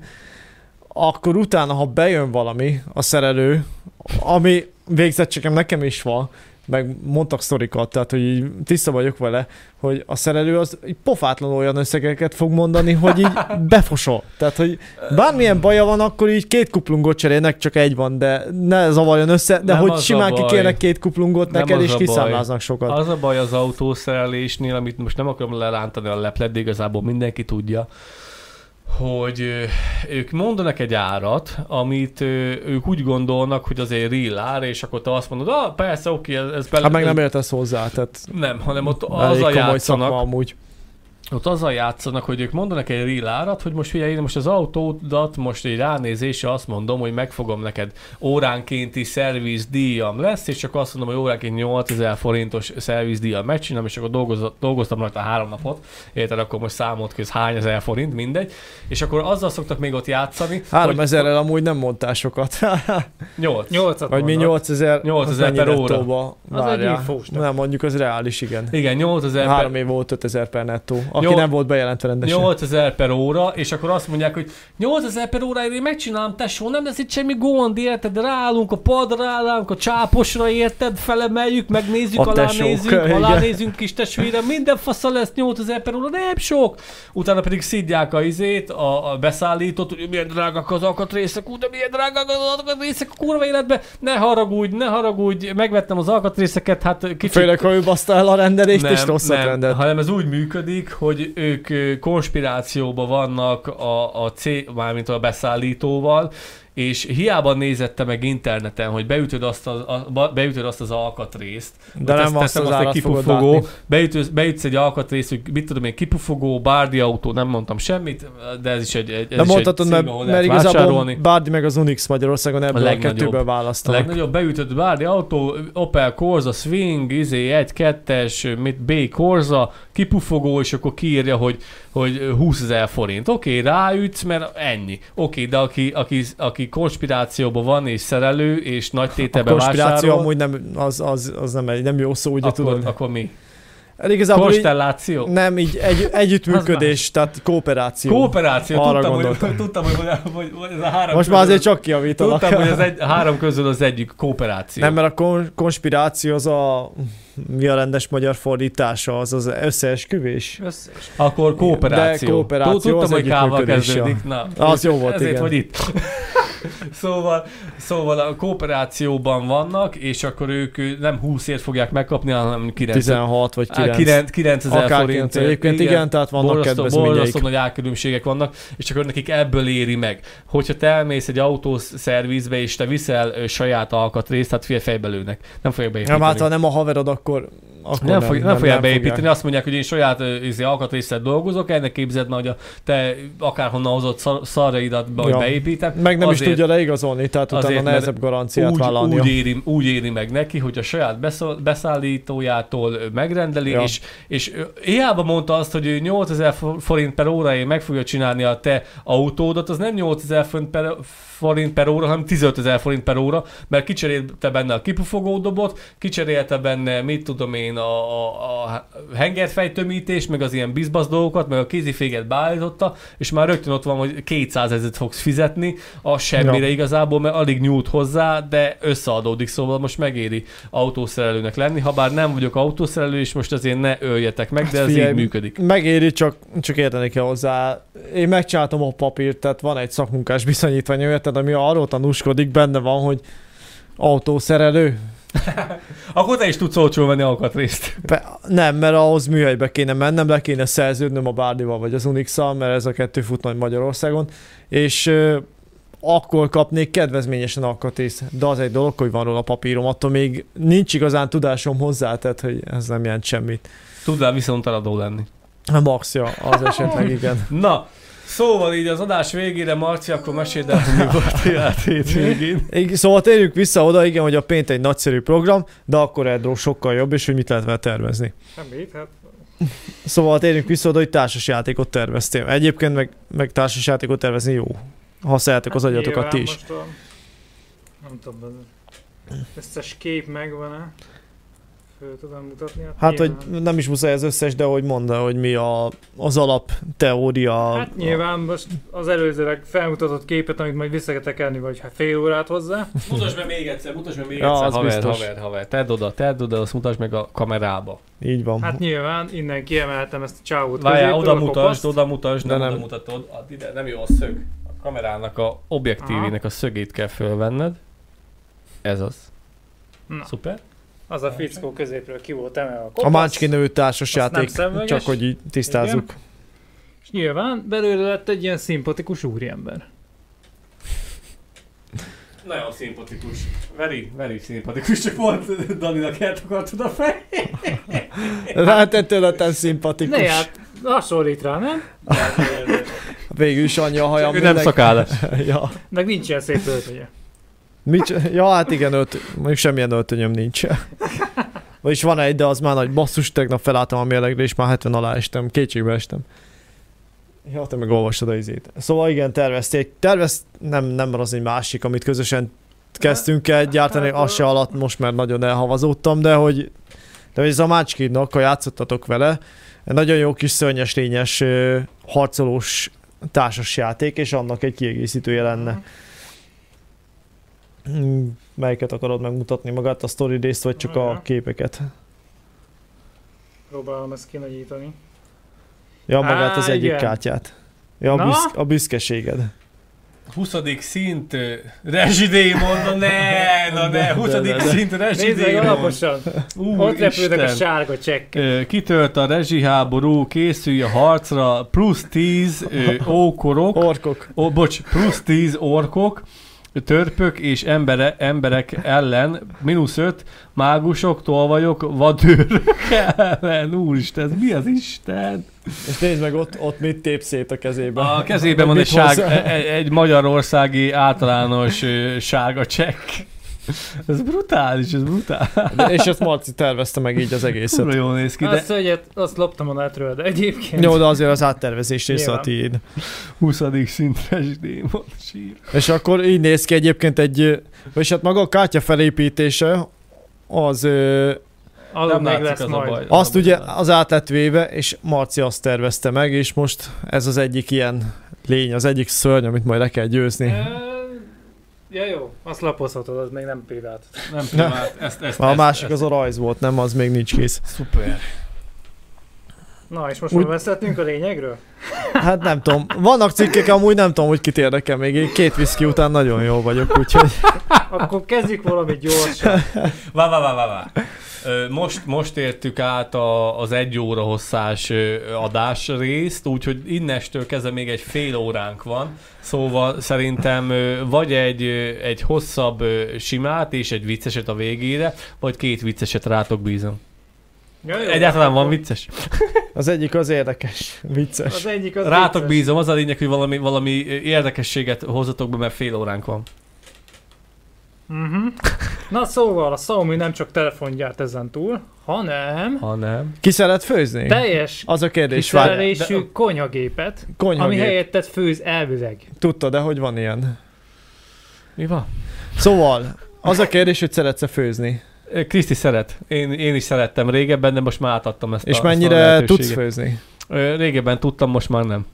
akkor utána, ha bejön valami, a szerelő, ami végzettségem nekem is van, meg mondtak sztorikat, tehát hogy így tiszta vagyok vele, hogy a szerelő az így pofátlan olyan összegeket fog mondani, hogy így befosol. Tehát, hogy bármilyen baja van, akkor így két kuplungot cserélnek, csak egy van, de ne zavarjon össze, de Nem hogy simán kikérnek két kuplungot Nem neked, és kiszámláznak sokat. Az a baj az autószerelésnél, amit most nem akarom lerántani a leplet, de igazából mindenki tudja, hogy ők mondanak egy árat, amit ők úgy gondolnak, hogy azért real ár, és akkor te azt mondod, ah, persze, oké, ez, bele... Hát meg nem értesz hozzá, tehát nem, hanem ott azzal komoly játszanak, amúgy. Ott azzal játszanak, hogy ők mondanak egy real árat, hogy most figyelj, én most az autódat most egy ránézésre azt mondom, hogy megfogom neked óránkénti szervizdíjam lesz, és csak azt mondom, hogy óránként 8000 forintos szervizdíjam megcsinálom, és akkor dolgoz- dolgoztam rajta három napot, érted, akkor most számolt ki, ez hány ezer forint, mindegy, és akkor azzal szoktak még ott játszani, 3000-rel amúgy nem mondtál sokat. 8. Nyolcat Vagy mi mondok. 8000 8000 az per óra. Az egy infós, nem? Nem, mondjuk az reális, igen. Igen, 8000 per, Három év volt 5000 per nettó. Aki Nyol- nem volt bejelentve rendesen. 8000 per óra, és akkor azt mondják, hogy 8000 per óráért én megcsinálom, tesó, nem lesz itt semmi gond, érted? Ráállunk a padra, ráállunk a csáposra, érted? Felemeljük, megnézzük, A tesók, alánézzünk, igen. alánézzünk kis testvérem, minden fasza lesz 8000 per óra, nem sok. Utána pedig szidják a izét, a, a beszállítót, hogy milyen drágak az alkatrészek, ú, de milyen drágak az alkatrészek a kurva életbe, ne haragudj, ne haragudj, megvettem az alkatrészeket, hát kicsit Főleg, ha ő baszta el a rendelést, és rosszat nem, rendelt. hanem ez úgy működik, hogy ők ö, konspirációban vannak a, a cég, mármint a beszállítóval, és hiába nézette meg interneten, hogy beütöd azt, az, a, ba- beütöd azt az alkatrészt, De nem azt teszem az egy árat fogod kipufogó, beütsz, beütsz egy alkatrészt, hogy mit tudom én, kipufogó, bárdi autó, nem mondtam semmit, de ez is egy, egy, ez De is mondhatod, egy mert, mert igazából. Bárdi meg az Unix Magyarországon ebből a, legnagyobb. kettőből A választanak. legnagyobb beütött bárdi autó, Opel Corsa Swing, izé, 1 2 mit B Corsa, kipufogó, és akkor kiírja, hogy, hogy 20 ezer forint. Oké, okay, ráütsz, mert ennyi. Oké, okay, de aki, aki, aki konspirációban van, és szerelő, és nagy A tételbe konspiráció vásárol, amúgy nem, az, az, az nem, egy, nem jó szó, ugye akkor, tudod. akkor mi? Hát Igazából így, Konstelláció? nem, így egy, együttműködés, tehát kooperáció. Kooperáció, Arra tudtam hogy, gondoltam. tudtam, hogy, hogy, hogy ez a három Most már azért közül- csak kiavítanak. Tudtam, hogy az egy, a három közül az egyik kooperáció. Nem, mert a kon- konspiráció az a mi a rendes magyar fordítása, az az összeesküvés. Összes. Akkor kooperáció. De kooperáció Tudtam, hogy kával kezdődik. Na, Az jó volt, ezért igen. vagy itt. szóval, szóval a kooperációban vannak, és akkor ők nem 20 ért fogják megkapni, hanem 9 16 vagy 9. 9, 9000 Akár forint. 9. Egyébként igen, tehát vannak borzasztó, kedvezményeik. borzasztó nagy árkülönbségek vannak, és akkor nekik ebből éri meg. Hogyha te elmész egy autószervizbe, és te viszel saját alkatrészt, hát fél fejbe lőnek. Nem fogják beépíteni. Nem, hát ha nem a haverod, akkor, akkor nem, fog, nem, fogják beépíteni, fogják. azt mondják, hogy én saját izé, alkatrészet dolgozok, ennek képzeld már, hogy a te akárhonnan hozott szar, szarjaidat, be, Ja. beépítem. Meg nem Azért- is tudja leigazolni, tehát utána azért, nehezebb garanciát úgy, vállalnia. úgy, éri, úgy éri meg neki, hogy a saját beszállítójától megrendeli, Ja. és, és hiába mondta azt, hogy ő 8000 fo- forint per óráért meg fogja csinálni a te autódat, az nem 8000 forint per, forint per óra, hanem 15 ezer forint per óra, mert kicserélte benne a kipufogódobot, kicserélte benne, mit tudom én, a, a, a hengerfejtömítés, meg az ilyen bizbasz dolgokat, meg a kéziféget beállította, és már rögtön ott van, hogy 200 ezeret fogsz fizetni, a semmire Ja. igazából, mert alig nyújt hozzá, de összeadódik, szóval most megéri autószerelőnek lenni, ha bár nem vagyok autószerelő, és most azért ne öljetek meg, de ez Figyelj, így működik. Megéri, csak, csak érteni kell hozzá. Én megcsináltam a papírt, tehát van egy szakmunkás bizonyítvány, érted, ami arról tanúskodik, benne van, hogy autószerelő. Akkor te is tudsz olcsól venni alkatrészt. Be, nem, mert ahhoz műhelybe kéne mennem, le kéne szerződnöm a Bárdival vagy az unix mert ez a kettő fut majd Magyarországon, és ö, akkor kapnék kedvezményesen alkatrészt. De az egy dolog, hogy van róla papírom, attól még nincs igazán tudásom hozzá, tehát hogy ez nem jelent semmit. Tudnál viszont eladó lenni. Max, ja, az esetleg igen. Na, Szóval így az adás végére, Marci, akkor meséld el, mi volt a játék végén. Igen, Szóval térjünk vissza oda, igen, hogy a pént egy nagyszerű program, de akkor Edro sokkal jobb, és hogy mit lehet vele tervezni. Semmit, hát Szóval térjünk vissza oda, hogy társasjátékot terveztél. Egyébként meg, meg társasjátékot tervezni jó. Használjátok az hát agyatokat ti is. Most a, nem tudom, az összes kép megvan-e? Tudom mutatni? Hát, hogy nyilván. nem is muszáj az összes, de hogy mondd, hogy mi a, az alap teória. Hát nyilván most az előzőleg felmutatott képet, amit majd vissza kell tekerni, vagy hát fél órát hozzá. Mutasd meg még egyszer, mutasd meg még Ja, egyszer, az haver, biztos. haver, haver. Tedd oda, tedd oda, azt mutasd meg a kamerába. Így van. Hát nyilván innen kiemeltem ezt a csávót. Várjál, oda a mutasd, oda mutasd, De nem, nem. oda mutatod. Add ide, nem jó a szög. A kamerának a objektívének a szögét kell fölvenned. Ez az. Na. Szuper. Az a fickó középről ki volt emelve a a kopasz. Mácski nevű Azt társasjáték, nem szemüveges. csak hogy így tisztázzuk. És nyilván belőle lett egy ilyen szimpatikus úriember. Nagyon szimpatikus. Very, very szimpatikus, csak pont Daninak eltakartad a fej. Rátetőleten szimpatikus. Ne hát, hasonlít rá, nem? Végül is annyi a hajam. Ő nem szakállas. ja. Meg nincs ilyen szép öltönye. Mit, ja, hát igen, ölt, mondjuk semmilyen öltönyöm nincs. Vagyis van egy, de az már nagy basszus, tegnap felálltam a mérlegre, és már 70 alá estem, kétségbe estem. Ja, te meg olvastad a izét. Szóval igen, tervezték. Tervez, nem, nem az egy másik, amit közösen kezdtünk el gyártani, az se alatt most már nagyon elhavazódtam, de hogy de hogy ez a Mácskidnak, ha játszottatok vele, nagyon jó kis szörnyes lényes harcolós társas játék, és annak egy kiegészítője lenne. Mm, Melyiket akarod megmutatni magát, a story részt, vagy csak a Ja. képeket? Próbálom ezt kinagyítani. Ja, magát az Á, egyik igen. kártyát. Ja, a, büszk, a büszkeséged. 20. szint rezsidémon, na ne, na ne, 20. De, de, de. szint rezsidémon. alaposan. Ott repülnek a sárga csekk. Kitört a rezsiháború, készülj a harcra, plusz 10 ö, ókorok, Orkok. ó, bocs, plusz 10 orkok, törpök és embere, emberek ellen, mínusz 5, mágusok, tolvajok, vadőrök ellen, úristen, ez mi az Isten? És nézd meg, ott, ott mit tép szét a kezébe. A kezében van egy, mit sárg, hozzá? egy, magyarországi általános sárga csekk. Ez brutális, ez brutális. De, és ezt Marci tervezte meg így az egészet. Kurva jól néz ki, Azt de szögyet, azt loptam a netről, de egyébként... Jó, de azért az áttervezés része a tiéd. 20. szintres démon sír. És akkor így néz ki egyébként egy, vagyis hát maga a kártya felépítése, az Alul még látszik lesz az a majd. baj. azt a ugye az át lett véve, és Marci azt tervezte meg, és most ez az egyik ilyen lény, az egyik szörny, amit majd le kell győzni. Ö, Ja jó, azt lapozhatod, az még nem privát. Nem privát, ezt, ezt, A ezt, másik ezt, az a rajz volt, nem? Az még nincs kész. Szuper. Na, és most Úgy- már beszéltünk a lényegről? Hát nem tudom. Vannak cikkek, amúgy nem tudom, hogy kit érdekel még. Én két viszki után nagyon jó vagyok, úgyhogy... Akkor kezdjük valami gyorsan. Vá, vá, vá, vá, vá. Most, most értük át a, az egy óra hosszás adás részt, úgyhogy innestől kezdve még egy fél óránk van, szóval szerintem vagy egy, egy hosszabb simát és egy vicceset a végére, vagy két vicceset rátok bízom. Ja, jó, Egyáltalán van vicces? Az egyik az érdekes, vicces. Az egyik az Rátok vicces. bízom, az a lényeg, hogy valami, valami érdekességet hozzatok be, mert fél óránk van. Mhm. Na szóval, a Xiaomi nem csak telefon gyárt ezen túl, hanem Ha nem. Ki szeret főzni? teljes Az a kérdés. Kiszerelésű konyhagépet, ami konyhagép. helyettet főz elvileg. Tudtad, de hogy van ilyen? Mi van? Szóval, az a kérdés, hogy szeretsz-e főzni? Kriszti szeret. Én, én is szerettem régebben, de most már átadtam ezt És a, ezt a mennyire tudsz főzni? Régebben tudtam, most már nem.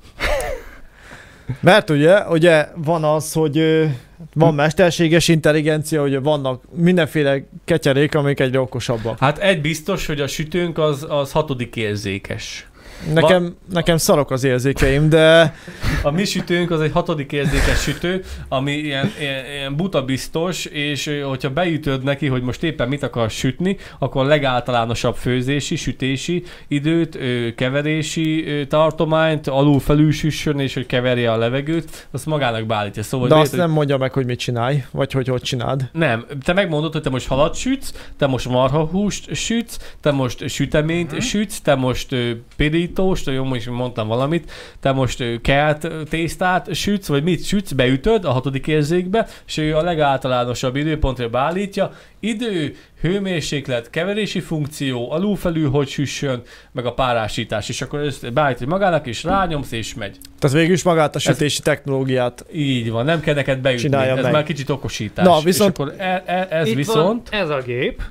Mert ugye, ugye van az, hogy van mesterséges intelligencia, hogy vannak mindenféle ketyerék, amik egyre okosabbak. Hát egy biztos, hogy a sütőnk az, az hatodik érzékes. Nekem, nekem szarok az érzékeim, de A mi sütőnk az egy hatodik érzékes sütő, ami ilyen, ilyen, ilyen buta biztos, és hogyha beütöd neki, hogy most éppen mit akar sütni, akkor a legáltalánosabb főzési, sütési időt, keverési tartományt, alul felül süssön, és hogy keverje a levegőt, azt magának beállítja. Szóval de hogy azt érted, nem mondja meg, hogy mit csinálj, vagy hogy hogy csináld. Nem, te megmondod, hogy te most halat sütsz, te most marhahúst sütsz, te most süteményt Mhm. sütsz, te most ö, piri borítós, jó, most mondtam valamit, te most kelt tésztát sütsz, vagy mit sütsz, beütöd a hatodik érzékbe, és ő a legáltalánosabb időpontra beállítja, idő, hőmérséklet, keverési funkció, alulfelül hogy süssön, meg a párásítás, és akkor ezt beállítod magának, és rányomsz, és megy. Tehát végül is magát a sütési technológiát. Így van, nem kell neked beütni, Csinálja ez meg. már kicsit okosítás. Na, viszont- És akkor e, e, ez Itt viszont... van ez a gép,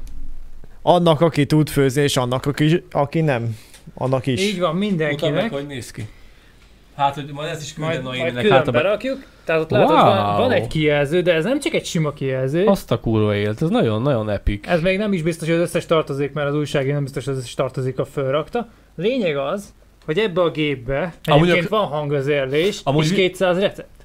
Annak, aki tud főzni, és annak, aki, aki nem. Annak is. így van Mutatd meg, mindenkinek. hogy néz ki. Hát, hogy majd ezt is küldöm Majd, majd Noéminek, külön hát berakjuk. Tehát ott látod, van, Wow. van egy kijelző, de ez nem csak egy sima kijelző. Azt a kurva élt, ez nagyon-nagyon epik. Ez még nem is biztos, hogy az összes tartozik, mert az újságíró nem biztos, hogy az összes tartozik a fölrakta. Lényeg az, hogy ebbe a gépbe Amúgy egyébként a- van hangvezérlés, Amúgy és vi- 200 recept.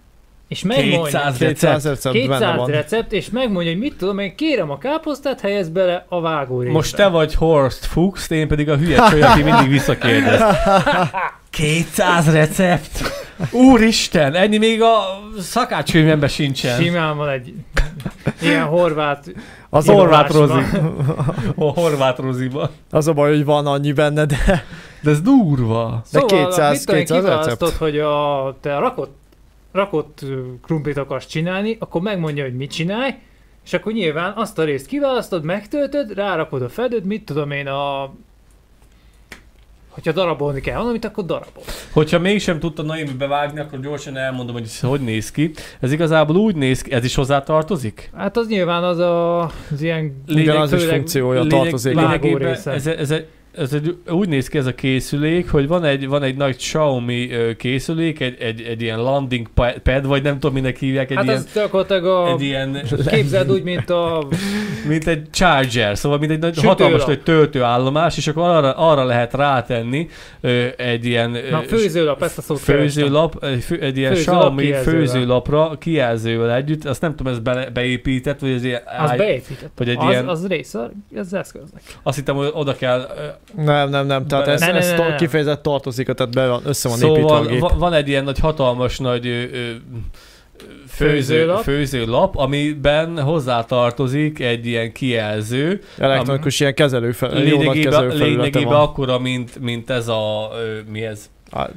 És megmondja, 200 200 recept. recept benne 200 van. recept, és megmondja, hogy mit tudom, én kérem a káposztát, helyez bele a vágó Most te vagy Horst Fuchs, én pedig a hülye csaj, aki mindig visszakérdez. 200 recept? Úristen, ennyi még a szakácskönyvemben sincsen. Simán van egy ilyen horvát Az Horvát rozi. A horvát roziba. Az a baj, hogy van annyi benne, de De ez durva. De Szóval 200 mit tudom én, 200 kiválasztod, recept. hogy a, te rakott, rakott krumplit akarsz csinálni, akkor megmondja, hogy mit csinálj, és akkor nyilván azt a részt kiválasztod, megtöltöd, rárakod a fedőt, mit tudom én, a hogyha darabolni kell valamit, akkor darabol. Hogyha mégsem tudta Naomi bevágni, akkor gyorsan elmondom, hogy ez hogy néz ki. Ez igazából úgy néz ki, ez is hozzá tartozik? Hát az nyilván az a, az ilyen Ugyanaz is főleg funkciója Lényeg- tartozik. Lényegében ez, ez, ez, ez egy, úgy néz ki ez a készülék, hogy van egy, van egy nagy Xiaomi készülék, egy, egy, egy ilyen landing pa- pad, vagy nem tudom, minek hívják, egy Hát ilyen, az gyakorlatilag a... egy ilyen, Képzeld úgy, mint a... mint egy charger, szóval mint egy nagy, Sütőlap. hatalmas nagy töltőállomás, és akkor arra, arra lehet rátenni egy ilyen Na, főzőlap, ezt a szót főzőlap, egy, fő, egy ilyen Főzőlap Xiaomi kijelzővel. főzőlapra kijelzővel együtt, azt nem tudom, ez be, beépített, vagy ez ilyen, Az áj- beépített. vagy egy az, ilyen- az része, ez eszköznek. azt hittem, hogy oda kell Nem, nem, nem. Tehát ez, Ne, ne, ez ne, ne. kifejezett tartozik, tehát be van, össze van építve a Szóval gép. va- van egy ilyen nagy hatalmas nagy ö, ö, főző, Főzőlap. főzőlap, amiben hozzátartozik egy ilyen kijelző. Elektronikus ilyen kezelő fel, jó nagy Lényegében, lényegében van. akkora, mint, mint ez a, ö, mi ez? Á,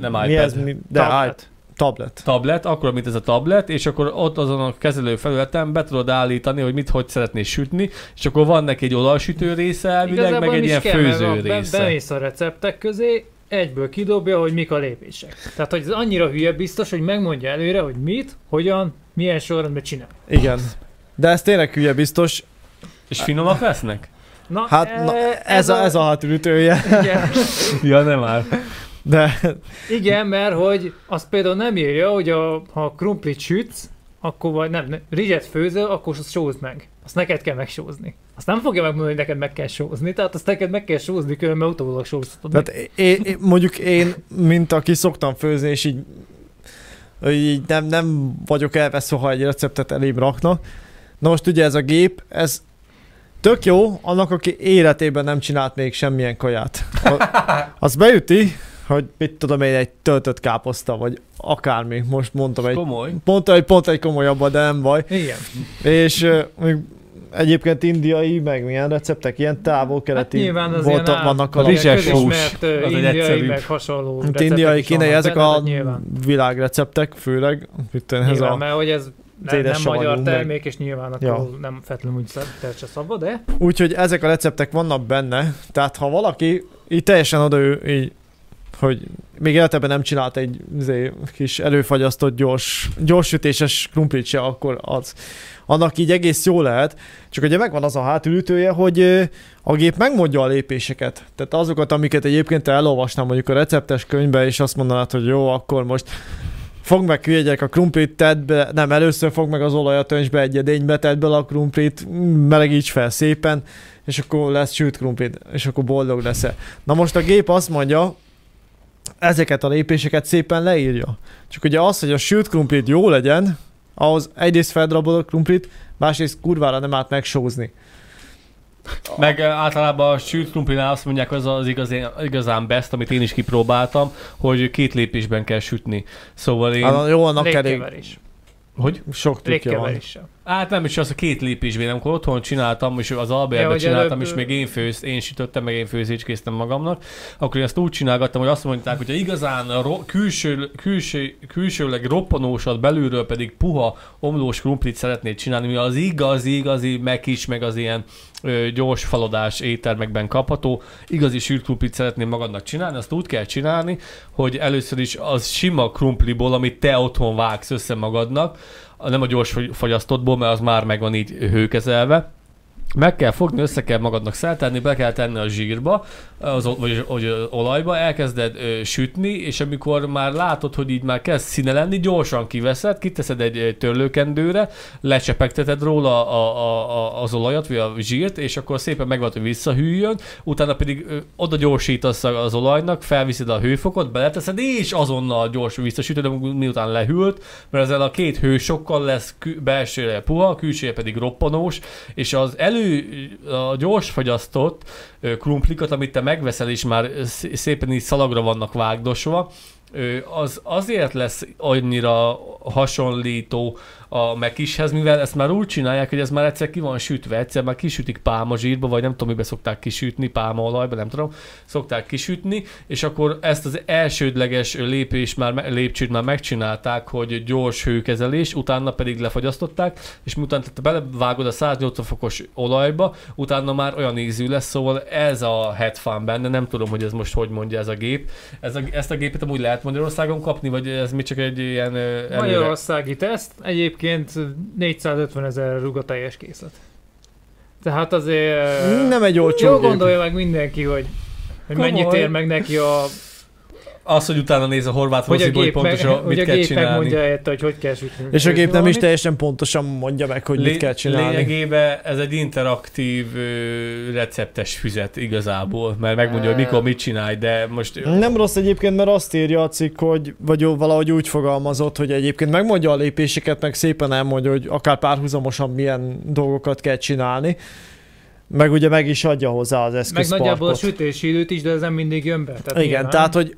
Nem mi iPad. ez? Mi, de Tablet. Tablet. tablet. akkor mint ez a tablet, és akkor ott azon a kezelő felületen be tudod állítani, hogy mit hogy szeretnél sütni, és akkor van neki egy olajsütő része elvileg, Igazából meg egy ilyen kell, főző a- be- része. Bemész a receptek közé, egyből kidobja, hogy mik a lépések. Tehát, hogy ez annyira hülye biztos, hogy megmondja előre, hogy mit, hogyan, milyen sorrendben csinál. Igen. De ez tényleg hülye biztos. És finomak lesznek? Na, Hát na, e- ez, a, ez a hátulütője. Igen, Ja, nem már. De igen, mert hogy azt például nem írja, hogy a, ha krumplit sütsz, akkor vagy nem, nem rizset főzöl, akkor azt sózd meg. Azt neked kell megsózni. Azt nem fogja megmondani, hogy neked meg kell sózni, tehát azt neked meg kell sózni, különben utólag sóztatod tehát én, én, mondjuk én, mint aki szoktam főzni, és így, így nem, nem vagyok elveszve, ha egy receptet elém raknak. Na most ugye ez a gép, ez tök jó annak, aki életében nem csinált még semmilyen kaját. Az beüti, hogy mit tudom én, egy töltött káposzta, vagy akármi. Most mondtam egy, Komoly. pont egy, pont egy komolyabban, de nem baj. Igen. És még egyébként indiai, meg milyen receptek, ilyen távol-keleti Hát nyilván az voltak, ilyen vannak a rizses hús. Az egy indiai, meg hasonló receptek indiai, kínai, ezek a de nyilván, világréceptek, főleg. Mit tudom, ez nyilván a, mert hogy ez nem, nem magyar meg- termék, és nyilván akkor Ja. nem feltétlenül úgy tercse szabva, de úgyhogy ezek a receptek vannak benne, tehát ha valaki így teljesen oda ő, így, hogy még életeben nem csinált egy izé, kis előfagyasztott gyors, gyors sütéses krumplit se, akkor az. Annak így egész jó lehet, csak ugye megvan az a hátulütője, hogy a gép megmondja a lépéseket. Tehát azokat, amiket egyébként elolvasnám mondjuk a receptes könyvbe, és azt mondanád, hogy jó, akkor most fogd meg hülye a krumplit, tedd be, nem, először fogd meg az olajat, önts be egy edénybe, tedd bele a krumplit, mm, melegíts fel szépen, és akkor lesz sült krumplit, és akkor boldog leszel. Na most a gép azt mondja, ezeket a lépéseket szépen leírja. Csak ugye az, hogy a sült krumplit jó legyen, ahhoz egyrészt feldrabolod a krumplit, másrészt kurvára nem át megsózni. Meg általában a sült krumplinál azt mondják, az az igazán, igazán best, amit én is kipróbáltam, hogy két lépésben kell sütni. Szóval én... Hát, jó, annak elég légkeverés. Hogy? sok trükkje van. Hát nem is az a két lépésben, amikor otthon csináltam, és az Albertben Ja, csináltam, előbb- és még én főz, én sütöttem, meg én főzécskéztem magamnak, akkor én ezt úgy csinálgattam, hogy azt mondták, hogy ha igazán a ro- külső, külső, külsőleg roppanósat, belülről pedig puha omlós krumplit szeretnéd csinálni, mi az igazi, igazi meg is, meg az ilyen gyors falodás éttermekben kapható, igazi sült krumplit szeretném magadnak csinálni, azt úgy kell csinálni, hogy először is az sima krumpliból, amit te otthon vágsz össze magadnak, nem a gyors fogyasztottból, mert az már meg van így hőkezelve. Meg kell fogni, össze kell magadnak szeltenni, be kell tenni a zsírba, az, vagy, vagy olajba, elkezded ö, sütni, és amikor már látod, hogy így már kezd színe lenni, gyorsan kiveszed, kiteszed egy törlőkendőre, lecsepegteted róla a, a, a, az olajat, vagy a zsírt, és akkor szépen megvan, hogy visszahűljön, utána pedig ö, oda gyorsítasz az olajnak, felviszed a hőfokot, beleteszed, és azonnal gyorsan visszasütöd, miután lehűlt, mert ezzel a két hő sokkal lesz kü- belsőre puha, külsője pedig roppanós, és az elő, a gyors fagyasztott ö, krumplikat, amit te megveszel, és már szé- szépen így szalagra vannak vágdosva, az azért lesz annyira hasonlító a mekishez, mivel ezt már úgy csinálják, hogy ez már egyszer ki van sütve, egyszer már kisütik pálmazsírba, vagy nem tudom, mibe szokták kisütni, pálmaolajba, nem tudom, szokták kisütni, és akkor ezt az elsődleges lépés már, lépcsőt már megcsinálták, hogy gyors hőkezelés, utána pedig lefagyasztották, és miután te belevágod a 180 fokos olajba, utána már olyan ízű lesz, szóval ez a headfan benne, nem tudom, hogy ez most hogy mondja ez a gép. Ez a, ezt a gépet amúgy lehet Magyarországon kapni, vagy ez még csak egy ilyen előre? Magyarországi teszt, egyébként 450 ezer ruga teljes készlet. Tehát azért... Nem egy olcsó Jó gondolja meg mindenki, hogy, hogy Komoly. mennyit ér meg neki a... Az, hogy utána néz a horvát Hogy a foziból, hogy meg, pontosan hogy mit a kell gép csinálni. megmondja helyette, hogy hogy kell sütni. És a gép nem is teljesen pontosan mondja meg, hogy mit kell csinálni. Lényegében ez egy interaktív ö, receptes füzet igazából, mert megmondja, hogy mikor mit csinálj, de most... Nem rossz egyébként, mert azt írja a cikk, hogy vagy valahogy úgy fogalmazott, hogy egyébként megmondja a lépéseket, meg szépen elmondja, hogy akár párhuzamosan milyen dolgokat kell csinálni. Meg ugye meg is adja hozzá az Meg eszközparkot. nagyjából a sütési időt is, de ez nem mindig jön be. Tehát Igen, nyilván. tehát hogy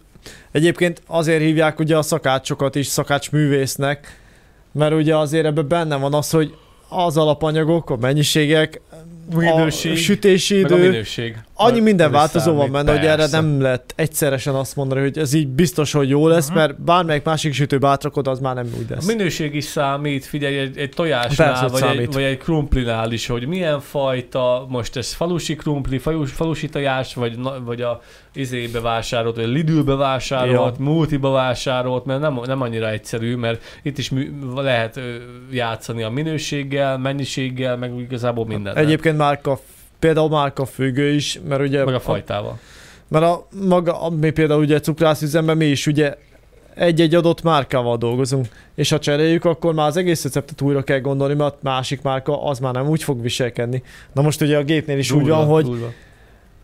egyébként azért hívják ugye a szakácsokat is szakácsművésznek, mert ugye azért ebben benne van az, hogy az alapanyagok, a mennyiségek, Minőség, a sütési meg a idő, minőség. annyi minden változó van benne, hogy erre persze. nem lehet egyszeresen azt mondani, hogy ez így biztos, hogy jó lesz, Mhm. mert bármelyik másik sütőbe átrakod, az már nem úgy A lesz. minőség is számít, figyelj, egy, egy tojásnál, Persze, vagy egy, vagy egy krumplinál is, hogy milyen fajta, most ez falusi krumpli, falusi, falusi tojás, vagy, vagy a izébe vásárolt, vagy a Lidlbe vásárolt, Ja. multiba vásárolt, mert nem, nem annyira egyszerű, mert itt is mű, lehet játszani a minőséggel, mennyiséggel, meg igazából minden. Egyébként márka, például márka függő is, mert ugye meg a fajtával. Mert a maga, a- mi például ugye cukrászüzemben mi is ugye egy-egy adott márkával dolgozunk, és ha cseréljük, akkor már az egész receptet újra kell gondolni, mert a másik márka az már nem úgy fog viselkedni. Na most ugye a gépnél is úgy van, hogy, durva.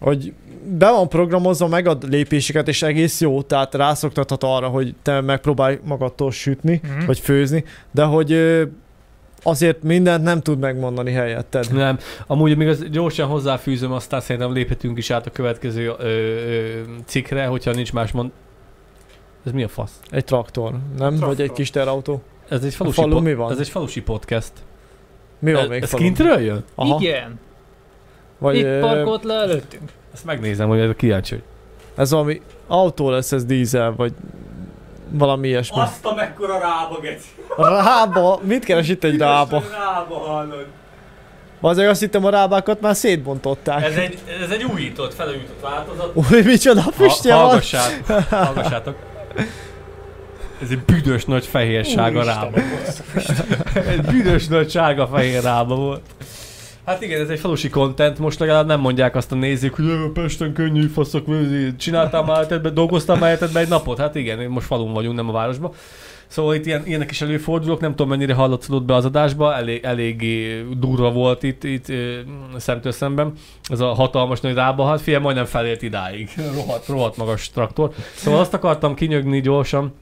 Hogy be van programozva, megad lépéseket, és egész jó, tehát rászoktathat arra, hogy te megpróbálj magadtól sütni, Mhm. vagy főzni, de hogy azért mindent nem tud megmondani helyetted. Nem, amúgy még az gyorsan hozzáfűzöm, aztán szerintem léphetünk is át a következő ö, ö, cikkre, hogyha nincs más mond... Ez mi a fasz? Egy traktor, nem? Traktor. Vagy egy kis terautó. Ez egy falusi, falu pod- mi van? Ez egy falusi podcast. Mi van ez, még ez falun? kintről jön? Aha. Igen, Vagy, itt parkolt le előttünk. Ezt megnézem, hogy ez a kíváncsi. hogy- Ez valami autó lesz, ez dízel, vagy valami ilyesmi. Azt a mekkora rába, geci. Rába? Mit keres itt egy rába? Rába hallod. Azért azt hittem a rábákat már szétbontották. Ez egy, ez egy újított, felújított változat. Új, micsoda füstje Ha, van? hallgassát, hallgassátok. Ez egy büdös nagy fehér sárga rába. egy büdös nagy sárga fehér rába volt. Hát igen, ez egy falusi content, most legalább nem mondják azt a nézők, hogy "Ö, Pesten könnyű faszok, csináltál már életedbe, dolgoztál már életedbe egy napot? Hát igen, most falun vagyunk, nem a városban. Szóval itt ilyen, ilyenek is előfordulok, nem tudom mennyire hallatszódott be az adásba, elég, eléggé durva volt itt, itt szemtől szemben. Ez a hatalmas nagy rába, hát fia, majdnem felért idáig. rohadt, rohadt magas traktor. Szóval azt akartam kinyögni gyorsan,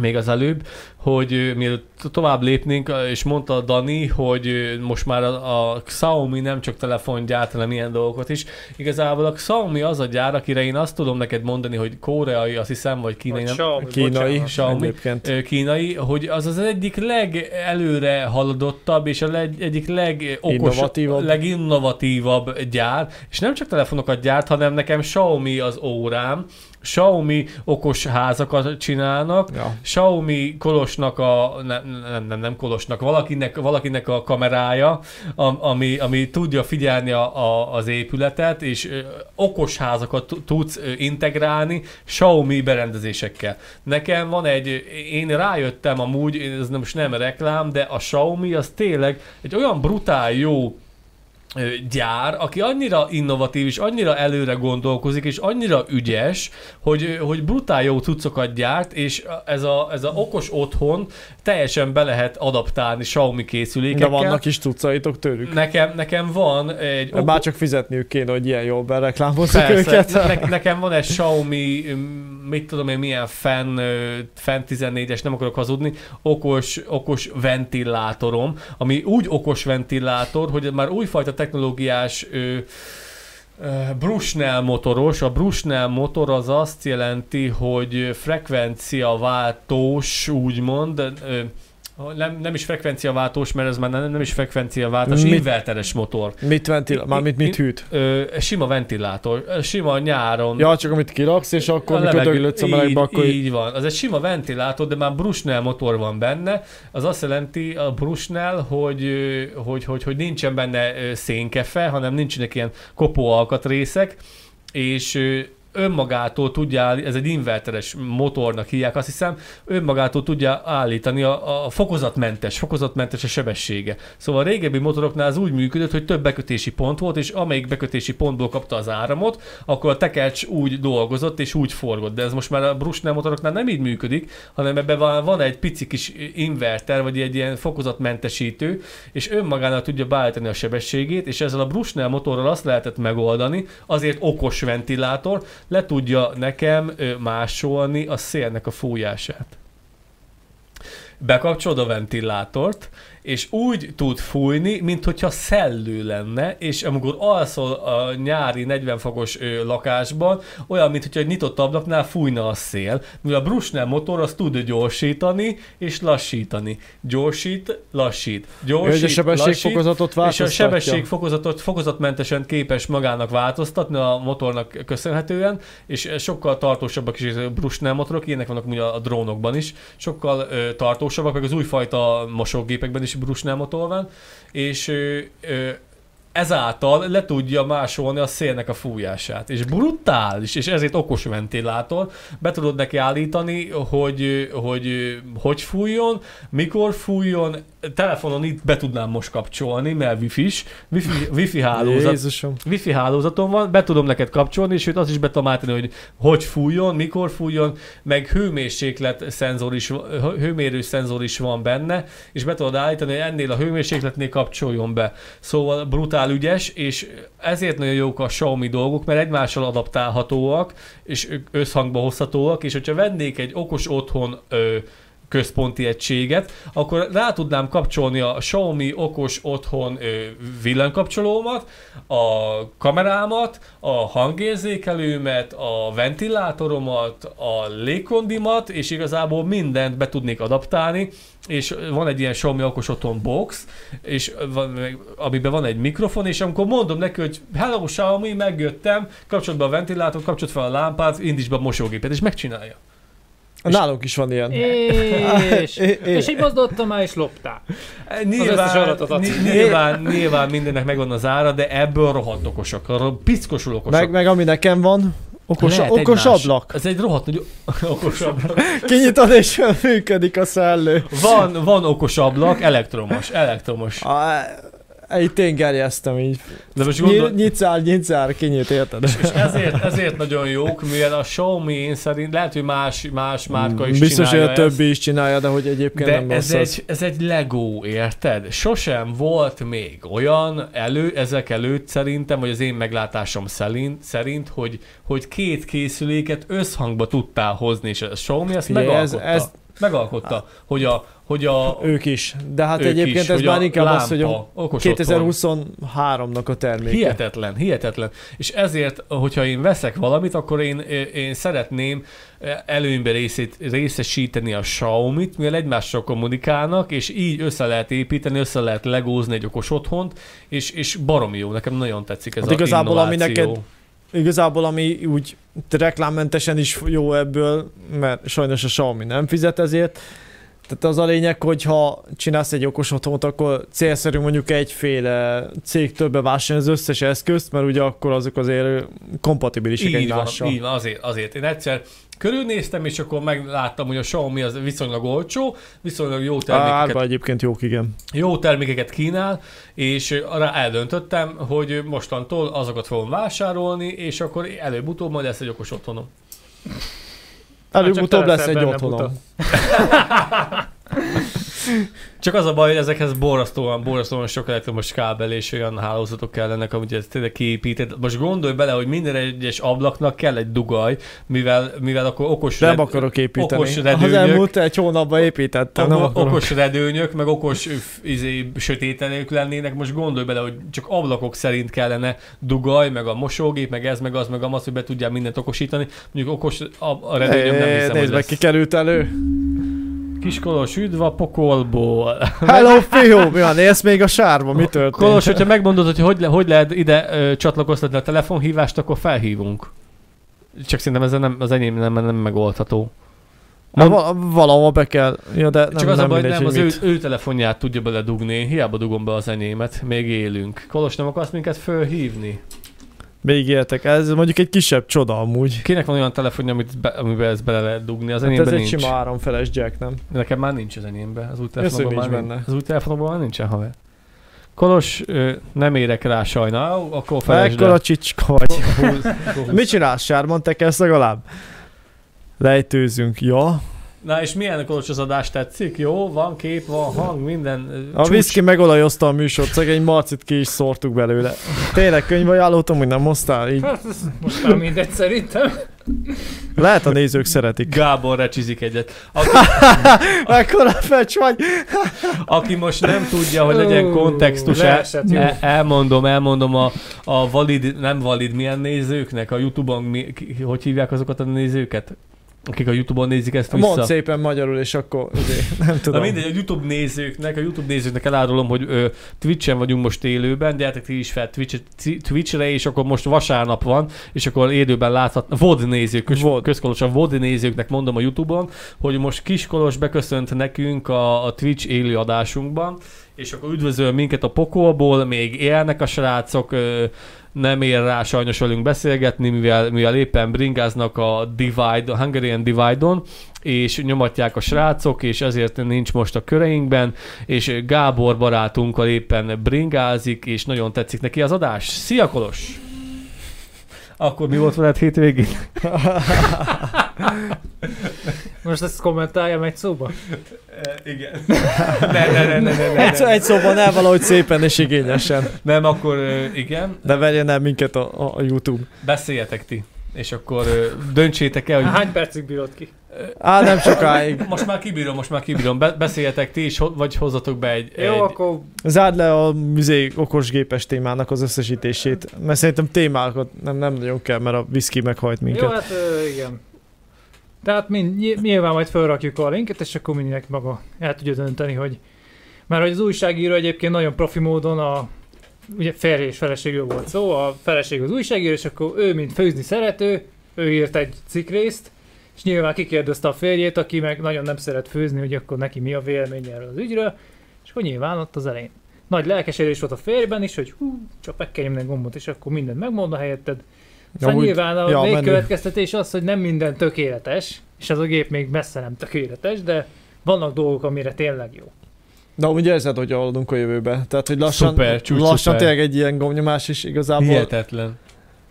még az előbb, hogy mielőtt tovább lépnénk, és mondta Dani, hogy most már a, a Xiaomi nem csak telefon gyárt, hanem ilyen dolgokat is. Igazából a Xiaomi az a gyár, akire én azt tudom neked mondani, hogy koreai, azt hiszem, vagy kínai, Vagy nem, Xiaomi, Kínai, bocsánat. Xiaomi. egyébként. kínai, hogy az az egyik legelőre haladottabb és a leg, egyik legokos, Innovatívabb. leginnovatívabb gyár, és nem csak telefonokat gyárt, hanem nekem Xiaomi az órám, Xiaomi okos házakat csinálnak, Ja. Xiaomi Kolosnak a, nem, nem, nem, nem Kolosnak, valakinek, valakinek a kamerája, am- ami, ami tudja figyelni a, a, az épületet, és okos házakat tu- tudsz integrálni Xiaomi berendezésekkel. Nekem van egy, én rájöttem amúgy, ez most nem reklám, de a Xiaomi az tényleg egy olyan brutál jó gyár, aki annyira innovatív és annyira előre gondolkozik, és annyira ügyes, hogy, hogy brutál jó cuccokat gyárt, és ez a, ez a okos otthon teljesen be lehet adaptálni Xiaomi De készülékekkel. vannak is tucaitok tőlük. Nekem, nekem van egy... Okay. Bár csak fizetniük kéne, hogy ilyen jól bereklámozzuk őket. ne, nekem van egy Xiaomi, mit tudom én, milyen Fan, ö, Fan 14-es, nem akarok hazudni, okos, okos ventilátorom, ami úgy okos ventilátor, hogy már újfajta technológiás ö, Brusnell motoros. A Brusnell motor az azt jelenti, hogy frekvenciaváltós, úgymond, ö, nem, nem is frekvenciaváltós, mert ez már nem, nem is frekvenciaváltós, Mit- inverteres motor. Mit ventil, mármint mit hűt? Ö, sima ventilátor, sima nyáron. Ja, csak amit kiraksz, és akkor, A amikor levegő- döglődsz a melegbe, így, akkor így van. Az egy sima ventilátor, de már Brusnell motor van benne. Az azt jelenti a Brusnell, hogy, hogy, hogy, hogy nincsen benne szénkefe, hanem nincsenek ilyen kopó alkatrészek, és önmagától tudja állítani, ez egy inverteres motornak hívják, azt hiszem, önmagától tudja állítani a, a fokozatmentes, fokozatmentes a sebessége. Szóval a régebbi motoroknál az úgy működött, hogy több bekötési pont volt, és amelyik bekötési pontból kapta az áramot, akkor a tekercs úgy dolgozott és úgy forgott. De ez most már a Brusnell motoroknál nem így működik, hanem ebben van, van egy pici kis inverter, vagy egy ilyen fokozatmentesítő, és önmagának tudja beállítani a sebességét, és ezzel a Brusnell motorral azt lehetett megoldani, azért okos ventilátor, le tudja nekem másolni a szélnek a fújását. Bekapcsolod a ventilátort, és úgy tud fújni, mint hogyha szellő lenne, és amikor alszol a nyári 40 fokos ö, lakásban, olyan, mint hogyha egy nyitott ablaknál fújna a szél, mivel a Brusnell motor az tud gyorsítani és lassítani. Gyorsít, lassít. Gyorsít, a sebességfokozatot és a sebességfokozatot fokozatmentesen képes magának változtatni a motornak köszönhetően, és sokkal tartósabbak is a Brusnell motorok, ilyenek vannak ugye a drónokban is, sokkal ö, tartósabbak, meg az újfajta mosógépekben is Brusnell motor van, és ö, ö, ezáltal le tudja másolni a szélnek a fújását. És brutális, és ezért okos ventilátor. Be tudod neki állítani, hogy hogy, hogy fújjon, mikor fújjon, telefonon itt be tudnám most kapcsolni, mert wifi-s, wifi, wifi hálózat, Jézusom. wifi hálózatom van, be tudom neked kapcsolni, és az is be tudom állítani, hogy hogy fújjon, mikor fújjon, meg hőmérséklet szenzor is, hőmérő szenzor is van benne, és be tudod állítani, hogy ennél a hőmérsékletnél kapcsoljon be. Szóval brutál ügyes, és ezért nagyon jók a Xiaomi dolgok, mert egymással adaptálhatóak, és összhangba hozhatóak, és hogyha vennék egy okos otthon ö, központi egységet, akkor rá tudnám kapcsolni a Xiaomi okos otthon villanykapcsolómat, a kamerámat, a hangérzékelőmet, a ventilátoromat, a légkondimat, és igazából mindent be tudnék adaptálni, és van egy ilyen Xiaomi okos otthon box, és van, amiben van egy mikrofon, és amikor mondom neki, hogy hello Xiaomi, megjöttem, kapcsolod be a ventilátort, kapcsolod fel a lámpát, indítsd be a mosógépet, és megcsinálja. Nálunk is van ilyen. És, É- é- és így mozdultam már, és loptál. összes Nyilván, nyilván, nyilván mindennek megvan az ára, de ebből rohadt okosak, arra piszkosul okosak. Meg, meg ami nekem van, okos, Lehet okos egymás. ablak. Ez egy rohadt nagy okos ablak. Kinyitod és működik a szellő. Van, van okos ablak, elektromos, elektromos. Á, Itt én gerjeztem így. De most gondol, Ny- Nyitszár, nyitszár, kinyit, érted? és ezért, ezért nagyon jók, mivel a Xiaomi én szerint, lehet, hogy más, más márka is Biztos, hogy a ezt, többi is csinálja, de hogy egyébként De nem ez az. egy, ez egy Lego, érted? Sosem volt még olyan elő, ezek előtt szerintem, vagy az én meglátásom szerint, szerint hogy, hogy két készüléket összhangba tudtál hozni, és a Xiaomi ezt Figyelj, ez, megalkotta. ez, Megalkotta, hogy a, hogy a Ők is. De hát egyébként is, ez már inkább az, hogy a lámpa, okos otthon. 2023-nak a terméke. Hihetetlen, hihetetlen. És ezért, hogyha én veszek valamit, akkor én, én szeretném előnybe részét, részesíteni a Xiaomi-t, mivel egymással kommunikálnak, és így össze lehet építeni, össze lehet legózni egy okos otthont, és, és baromi jó, nekem nagyon tetszik ez Hát a igazából, ami innováció. neked- Igazából ami úgy reklámmentesen is jó ebből, mert sajnos a Xiaomi nem fizet ezért, tehát az a lényeg, hogy ha csinálsz egy okos otthont, akkor célszerű mondjuk egyféle cégtől bevásárolni az összes eszközt, mert ugye akkor azok azért kompatibilisek Így van, egymással. így van, azért, azért. Én egyszer körülnéztem, és akkor megláttam, hogy a Xiaomi az viszonylag olcsó, viszonylag jó termékeket Árba egyébként jók, igen. jó termékeket kínál, és arra eldöntöttem, hogy mostantól azokat fogom vásárolni, és akkor előbb-utóbb majd lesz egy okos otthonom. Előbb-utóbb tele lesz leszel Csak az a baj, hogy ezekhez borzasztóan, borzasztóan sok elektromos kábel és olyan hálózatok kellenek, amit ez tényleg kiépített. Most gondolj bele, hogy minden egyes ablaknak kell egy dugaj, mivel, mivel akkor okos, Nem red- akarok építeni. okos Az redőnyök. elmúlt egy hónapban építettem, nem akarok. okos redőnyök, meg okos izé, sötételők lennének. Most gondolj bele, hogy csak ablakok szerint kellene dugaj, meg a mosógép, meg ez, meg az, meg az, hogy be tudjál mindent okosítani. Mondjuk okos a, a redőnyöm nem hiszem, Nézd meg, ki került elő. Kiskolos üdv a pokolból. Hello, fiú! Mi van, élsz még a sárba? Mi történt? Kolos, hogyha megmondod, hogy hogy, le, hogy lehet ide ö, csatlakoztatni a telefonhívást, akkor felhívunk. Csak szerintem ez nem, az enyém nem, nem megoldható. Na, val- valahol be kell. Ja, de nem, Csak az nem a baj, mindegy, nem, az ő, mit. ő telefonját tudja beledugni, hiába dugom be az enyémet, még élünk. Kolos, nem akarsz minket fölhívni? Még éltek. Ez mondjuk egy kisebb csoda amúgy. Kinek van olyan telefonja, amit be, amiben ezt bele lehet dugni? Az Hát ez enyémben egy nincs. sima háromfeles jack, nem? Nekem már nincs az enyémben. Az új nincs már nincs. benne. Az új telefonban már nincsen haver. Kolos, ö, nem érek rá sajnál, akkor felejtsd Ekkora csicska vagy. Húz- húz. Mit csinálsz, Sárban? Te kezd legalább? Lejtőzünk. Ja. Na és milyen Kolos az adás tetszik? Jó, van kép, van hang, minden. A viszki megolajozta a műsort, szegény Marcit ki is szórtuk belőle. Tényleg könyvajánlótom, hogy nem hoztál? Így. Hát, most már mindegy szerintem. Lehet a nézők szeretik. Gábor recsizik egyet. Aki, Ekkora fecs vagy. aki most nem tudja, hogy legyen kontextus, el, el, elmondom, elmondom a, a valid, nem valid milyen nézőknek, a Youtube-on, mi, hogy hívják azokat a nézőket? Akik a Youtube-on nézik ezt vissza. Mondd szépen magyarul, és akkor azért, nem Na tudom. mindegy, a YouTube nézőknek, a YouTube nézőknek elárulom, hogy ö, Twitch-en vagyunk most élőben, gyertek ti is fel Twitch, Twitch-re, és akkor most vasárnap van, és akkor élőben láthat, VOD nézők, köz, VOD. közkolos a VOD nézőknek mondom a YouTube-on, hogy most Kiskolos beköszönt nekünk a, a Twitch élő adásunkban, és akkor üdvözöl minket a pokolból, még élnek a srácok, ö, nem ér rá sajnos velünk beszélgetni, mivel, mivel éppen bringáznak a Divide, Hungarian Divide-on, és nyomatják a srácok, és ezért nincs most a köreinkben, és Gábor barátunkkal éppen bringázik, és nagyon tetszik neki az adás. Szia Kolos! Akkor mi volt veled hétvégén? Most ezt kommentáljam egy szóba. igen. Ne, ne, ne, ne, ne, ne, Egy, egy szóban el valahogy szépen és igényesen. Nem, akkor ö, igen, De verjen el minket a, a, YouTube. beszéljetek ti. És akkor ö, döntsétek el, hogy Hány percig bírod ki? Á, nem sokáig. most már kibírom, most már kibírom. Be- beszéljetek ti is, vagy hozzatok be egy... Jó, egy... akkor Zárd le a műzé okosgépes témának az összesítését, mert szerintem témákat nem, nem nagyon kell, mert a whisky meghajt minket. Jó, hát ö, igen. Tehát mind, ny- nyilván majd felrakjuk a linket, és akkor mindenki maga el tudja dönteni, hogy... Mert hogy az újságíró egyébként nagyon profi módon a ugye férj és feleségről volt szó, a feleség az újságíró, és akkor ő, mint főzni szerető, ő írt egy cikkrészt, és nyilván kikérdezte a férjét, aki meg nagyon nem szeret főzni, hogy akkor neki mi a véleménye erről az ügyről, és akkor nyilván ott az elején. Nagy lelkesedés volt a férjben is, hogy hú, csak meg kell nyomni a gombot, és akkor mindent megmond a helyetted. Szóval Amúgy- nyilván a ja, ja, végkövetkeztetés az, hogy nem minden tökéletes, és ez a gép még messze nem tökéletes, de vannak dolgok, amire tényleg jó. De úgy érzed, hogy haladunk a jövőbe. Tehát, hogy lassan, Szuper, csúcs, lassan szuper. tényleg egy ilyen gomnyomás is igazából. Hihetetlen.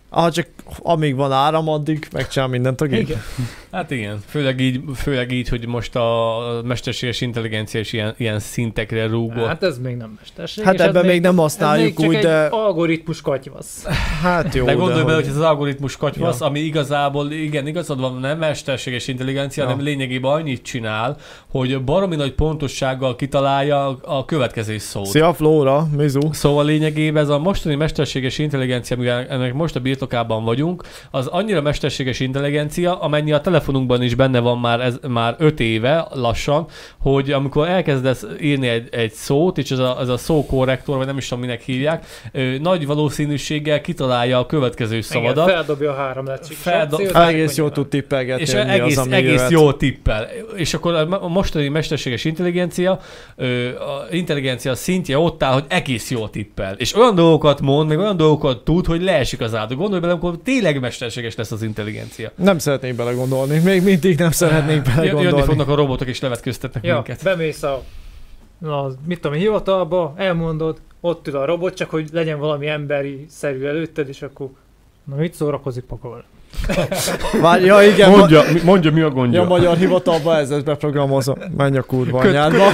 Ah, csak amíg van áram, addig megcsinál mindent a gép. Igen. Hát igen, főleg így, főleg így, hogy most a mesterséges intelligencia is ilyen, ilyen szintekre rúgott. Hát ez még nem mesterség. Hát ebben még nem ez használjuk még csak úgy, egy de algoritmus katyvasz. hát jó, de gondolj de bele, hogy... hogy ez az algoritmus katyvasz, Ja. ami igazából, igen, igazad van, nem mesterséges intelligencia, Ja. hanem lényegében annyit csinál, hogy baromi nagy pontossággal kitalálja a következő szót. Szia Flóra, Mizu. Szóval lényegében ez a mostani mesterséges intelligencia, mivel ennek most a birtokában vagyunk, az annyira mesterséges intelligencia, amennyi a telefonunkban is benne van már, ez, már öt éve lassan, hogy amikor elkezdesz írni egy, egy szót, és ez a, ez a szókorrektor, vagy nem is tudom minek hívják, ö, nagy valószínűséggel kitalálja a következő Igen, szavadat, feldobja a három Feldo- Egész jól tud tippelgetni, és egész, az, egész jöhet. jó tippel. És akkor a mostani mesterséges intelligencia, a intelligencia szintje ott áll, hogy egész jól tippel. És olyan dolgokat mond, meg olyan dolgokat tud, hogy leesik az átlag. Gondolj bele, amikor tényleg mesterséges lesz az intelligencia. Nem szeretnék belegondolni, még mindig nem szeretnék Jö- Jönni belegondolni. fognak a robotok és levetköztetnek Ja, minket. bemész a, a mit tudom, hivatalba, elmondod, ott ül a robot, csak hogy legyen valami emberi szerű előtted, és akkor na mit szórakozik pakol? Várj, ja igen, ma- Mondja, mi, mondja, mi a gondja. ja, magyar hivatalba ez lesz beprogramozva. Menj a kurva Köt- anyádba.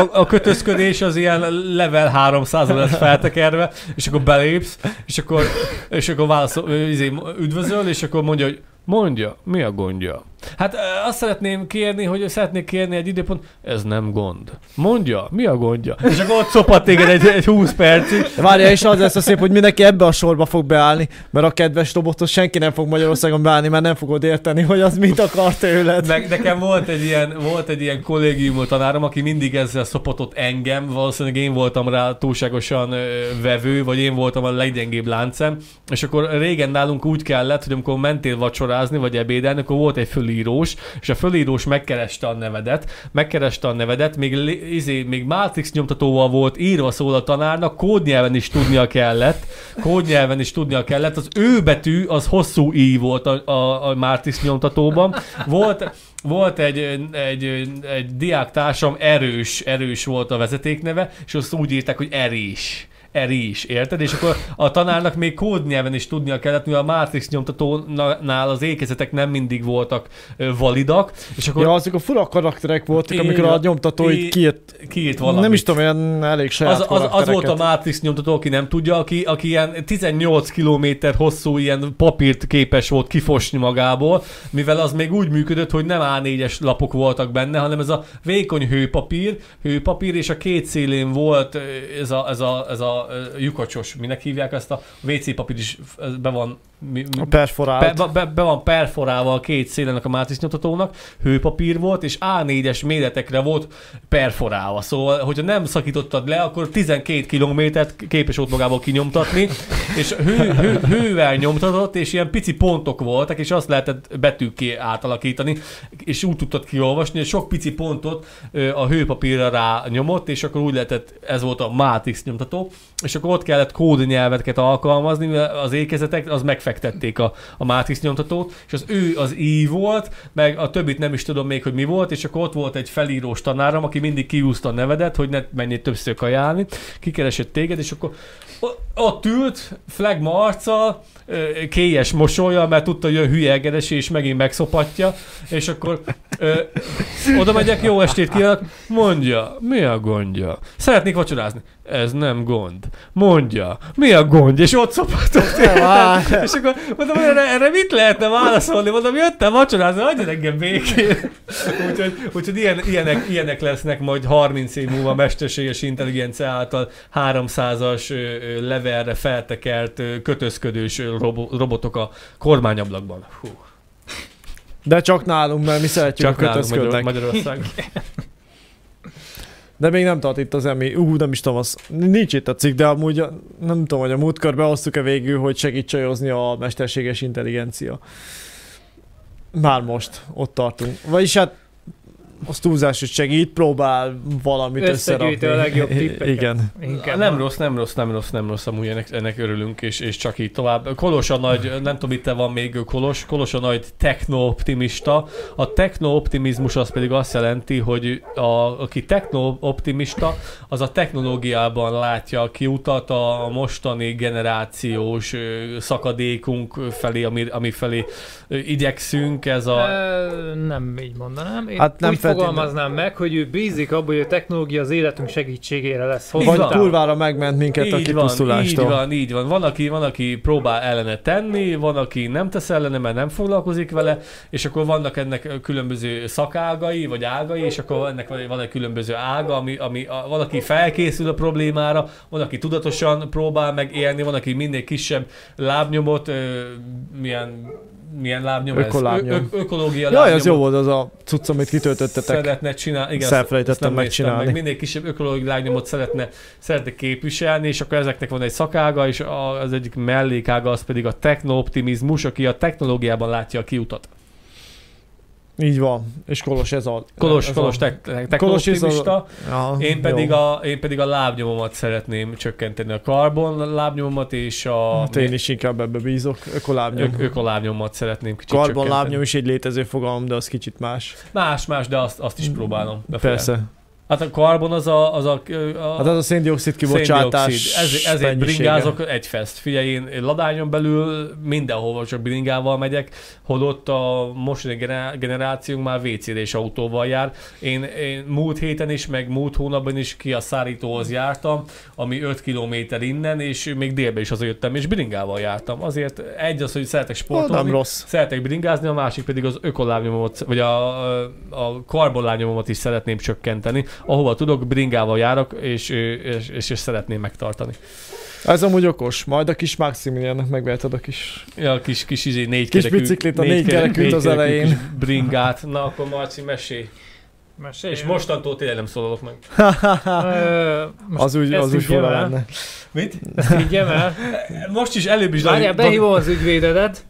a, a kötözködés az ilyen level 300 lesz feltekerve, és akkor belépsz, és akkor, és akkor válaszol, izé, üdvözöl, és akkor mondja, hogy mondja, mi a gondja? Hát azt szeretném kérni, hogy szeretnék kérni egy időpont, ez nem gond. Mondja, mi a gondja? És akkor ott szopat téged egy, egy 20 percig. Várja, és az lesz a szép, hogy mindenki ebbe a sorba fog beállni, mert a kedves robotos senki nem fog Magyarországon beállni, mert nem fogod érteni, hogy az mit akar tőled. Meg, nekem volt egy ilyen, volt egy ilyen kollégium tanárom, aki mindig ezzel szopatott engem, valószínűleg én voltam rá túlságosan vevő, vagy én voltam a leggyengébb láncem, és akkor régen nálunk úgy kellett, hogy amikor mentél vacsorázni, vagy ebédelni, akkor volt egy fölírós, és a fölírós megkereste a nevedet, megkereste a nevedet, még, izé, még Matrix nyomtatóval volt írva szól a tanárnak, kódnyelven is tudnia kellett, kódnyelven is tudnia kellett, az ő betű az hosszú i volt a, a, a Matrix nyomtatóban, volt, volt egy, egy, egy diáktársam, erős, erős volt a vezetékneve, és azt úgy írták, hogy erős. Erős, érted? És akkor a tanárnak még kódnyelven is tudnia kellett, mivel a Matrix nyomtatónál az ékezetek nem mindig voltak validak, és akkor Ja, azok a fura karakterek voltak, amikor a nyomtató így kiírt. kiírt valamit. Nem is tudom, ilyen elég saját az, az, az volt a. Matrix nyomtató, aki nem tudja, aki, aki ilyen 18 km hosszú ilyen papírt képes volt kifosni magából, mivel az még úgy működött, hogy nem A4-es lapok voltak benne, hanem ez a vékony hőpapír, hőpapír, és a két szélén volt ez a, ez a, ez a ö, lyukacsos, minek hívják ezt a WC papír is be van mi, A perforált. be, be, be, van perforálva a két szélenek a Matrix nyomtatónak, hőpapír volt, és A4-es méretekre volt perforálva. Szóval, hogyha nem szakítottad le, akkor 12 kilométert képes volt magából kinyomtatni, és hő, hő, hővel nyomtatott, és ilyen pici pontok voltak, és azt lehetett betűkké átalakítani, és úgy tudtad kiolvasni, hogy sok pici pontot a hőpapírra rá nyomott, és akkor úgy lehetett, ez volt a Matrix nyomtató, és akkor ott kellett kódnyelveket alkalmazni, mivel az ékezetek az megfektették a, a Matrix nyomtatót, és az ő az I volt, meg a többit nem is tudom még, hogy mi volt, és akkor ott volt egy felírós tanárom, aki mindig kiúzta a nevedet, hogy ne menjél többször kajálni, kikeresett téged, és akkor ott ült, flagma arccal, ö, kélyes mosolya, mert tudta, hogy jön hülye egedes, és megint megszopatja, és akkor ö, oda megyek, jó estét kívánok, mondja, mi a gondja? Szeretnék vacsorázni. Ez nem gond. Mondja, mi a gond? És ott szopatott. és akkor mondom, erre, erre mit lehetne válaszolni? Mondom, jöttem vacsorázni, hagyjon engem békén. úgyhogy, úgyhogy ilyen, ilyenek, ilyenek lesznek majd 30 év múlva mesterséges intelligencia által 300-as ö, ö, levelre feltekert kötözködős robo, robotok a kormányablakban. Hú, De csak nálunk, mert mi szeretjük csak a nálunk Magyar. Magyarország. De még nem tart itt az emi. Ú, nem is tudom, az, nincs itt a cikk, de amúgy nem tudom, hogy a múltkor behoztuk-e végül, hogy segít csajozni a mesterséges intelligencia. Már most ott tartunk. Vagyis hát az túlzás, hogy segít, próbál valamit összerakni. a legjobb tippeket. Igen. Inkább nem rossz, nem rossz, nem rossz, nem rossz, amúgy ennek, ennek örülünk, és, és csak így tovább. Kolos a nagy, nem tudom, itt van még Kolos, Kolos a nagy techno-optimista. A techno-optimizmus az pedig azt jelenti, hogy a, aki techno-optimista, az a technológiában látja a kiutat a mostani generációs szakadékunk felé, ami, ami felé igyekszünk. Ez a, Nem így mondanám. Én Hát nem úgy feltétlenül. fogalmaznám meg, hogy ő bízik abban, hogy a technológia az életünk segítségére lesz. Így Vagy van. kurvára megment minket a így van, így kipusztulástól. van, így van. Van aki, van, aki próbál ellene tenni, van, aki nem tesz ellene, mert nem foglalkozik vele, és akkor vannak ennek különböző szakágai, vagy ágai, és akkor ennek van egy különböző ága, ami, ami a, van, aki felkészül a problémára, van, aki tudatosan próbál meg élni, van, aki minél kisebb lábnyomot, ö, milyen milyen lábnyom ez? Ö, ö, ökológia Jaj, az lábnyomot jó volt az a cucc, amit kitöltöttetek. szeretne csinálni. Igen, Ezt elfelejtettem azt nem néztem megcsinálni. Meg. Minél kisebb ökológiai lábnyomot szeretne, szeretne képviselni, és akkor ezeknek van egy szakága, és az egyik mellékága az pedig a techno-optimizmus, aki a technológiában látja a kiutat. Így van. És Kolos ez a... Kolos, ez Kolos a... te- Kolos ez techno-optimista, Ja, én pedig, jó. a, én pedig a lábnyomomat szeretném csökkenteni, a karbon lábnyomomat és a Hát én is inkább ebbe bízok. Ökolábnyom. ö- ökolábnyomat szeretném kicsit Karbon lábnyom is egy létező fogalom, de az kicsit más. Más, más, de azt, azt is próbálom. befolyásolni. Persze. Hát a karbon az a, az a, a Hát az a széndiokszid kibocsátás Széndioxid. Ez, ezért bringázok egy fest. Figyelj, én én ladányon belül mindenhova csak bringával megyek, holott a mostani gener- generációnk már WC-re és autóval jár. Én, én múlt héten is, meg múlt hónapban is ki a szárítóhoz jártam, ami 5 km innen, és még délbe is hazajöttem, és bringával jártam. Azért egy az, hogy szeretek sportolni, nem rossz. szeretek bringázni, a másik pedig az ökolábnyomomat, vagy a, a karbonlábnyomomat is szeretném csökkenteni. Ahova tudok, bringával járok, és, és, és, és szeretném megtartani. Ez amúgy okos. Majd a kis Maximiliannak megveheted a kis... Ja, a kis, kis izé, négy Kis kerekű- biciklit, a négy kerek- kerekűt az elején. kis bringát. Na akkor Marci, mesélj. Mesélj. És mostantól tényleg nem szólalok meg. Az úgy, az úgy fura el. lenne. Mit? Ezt el. Most is előbb is Várjál, behívom az ügyvédedet,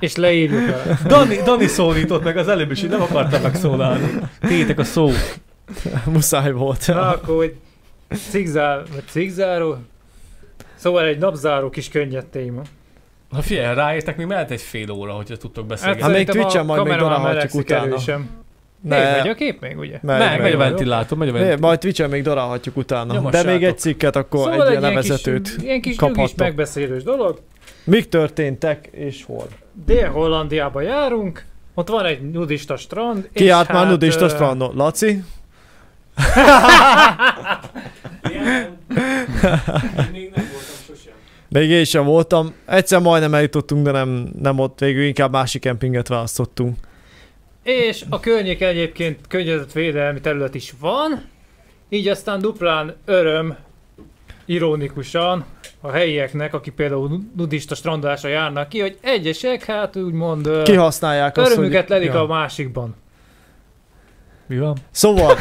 és leírjuk vele. Dani, Dani szólított meg az előbb is, hogy nem akartam megszólalni. Tétek a szó. Muszáj volt. Na, akkor hogy cigzár, vagy cigzáró. Szóval egy napzáró kis könnyed téma. Ha figyelj, ráértek, még mehet egy fél óra, hogyha tudtok beszélni. Hát még szerintem Twitch-en a majd még már darálhatjuk utána. erősen. Ne, Még megy a kép még, ugye? Megy, meg, megy a ventilátor, megy a ventilátor. majd Twitch-en még darálhatjuk utána. Nyomassátok. De még egy cikket, akkor Szóval egy ilyen ilyen kis, levezetőt. ilyen kis nyugis kaphattok. megbeszélős dolog. Mik történtek és hol? Dél-Hollandiába járunk, ott van egy nudista strand. Ki és járt már hát, nudista ö, strandon? Laci? Még nem voltam sosem. Még én sem voltam. Egyszer majdnem eljutottunk, de nem, nem ott végül, inkább másik kempinget választottunk. És a környék egyébként környezetvédelmi terület is van, így aztán duplán öröm, ironikusan a helyieknek, akik például nudista strandolásra járnak ki, hogy egyesek hát úgymond Kihasználják azt, örömüket hogy... lelik Ja. a másikban. Mi van? Szóval,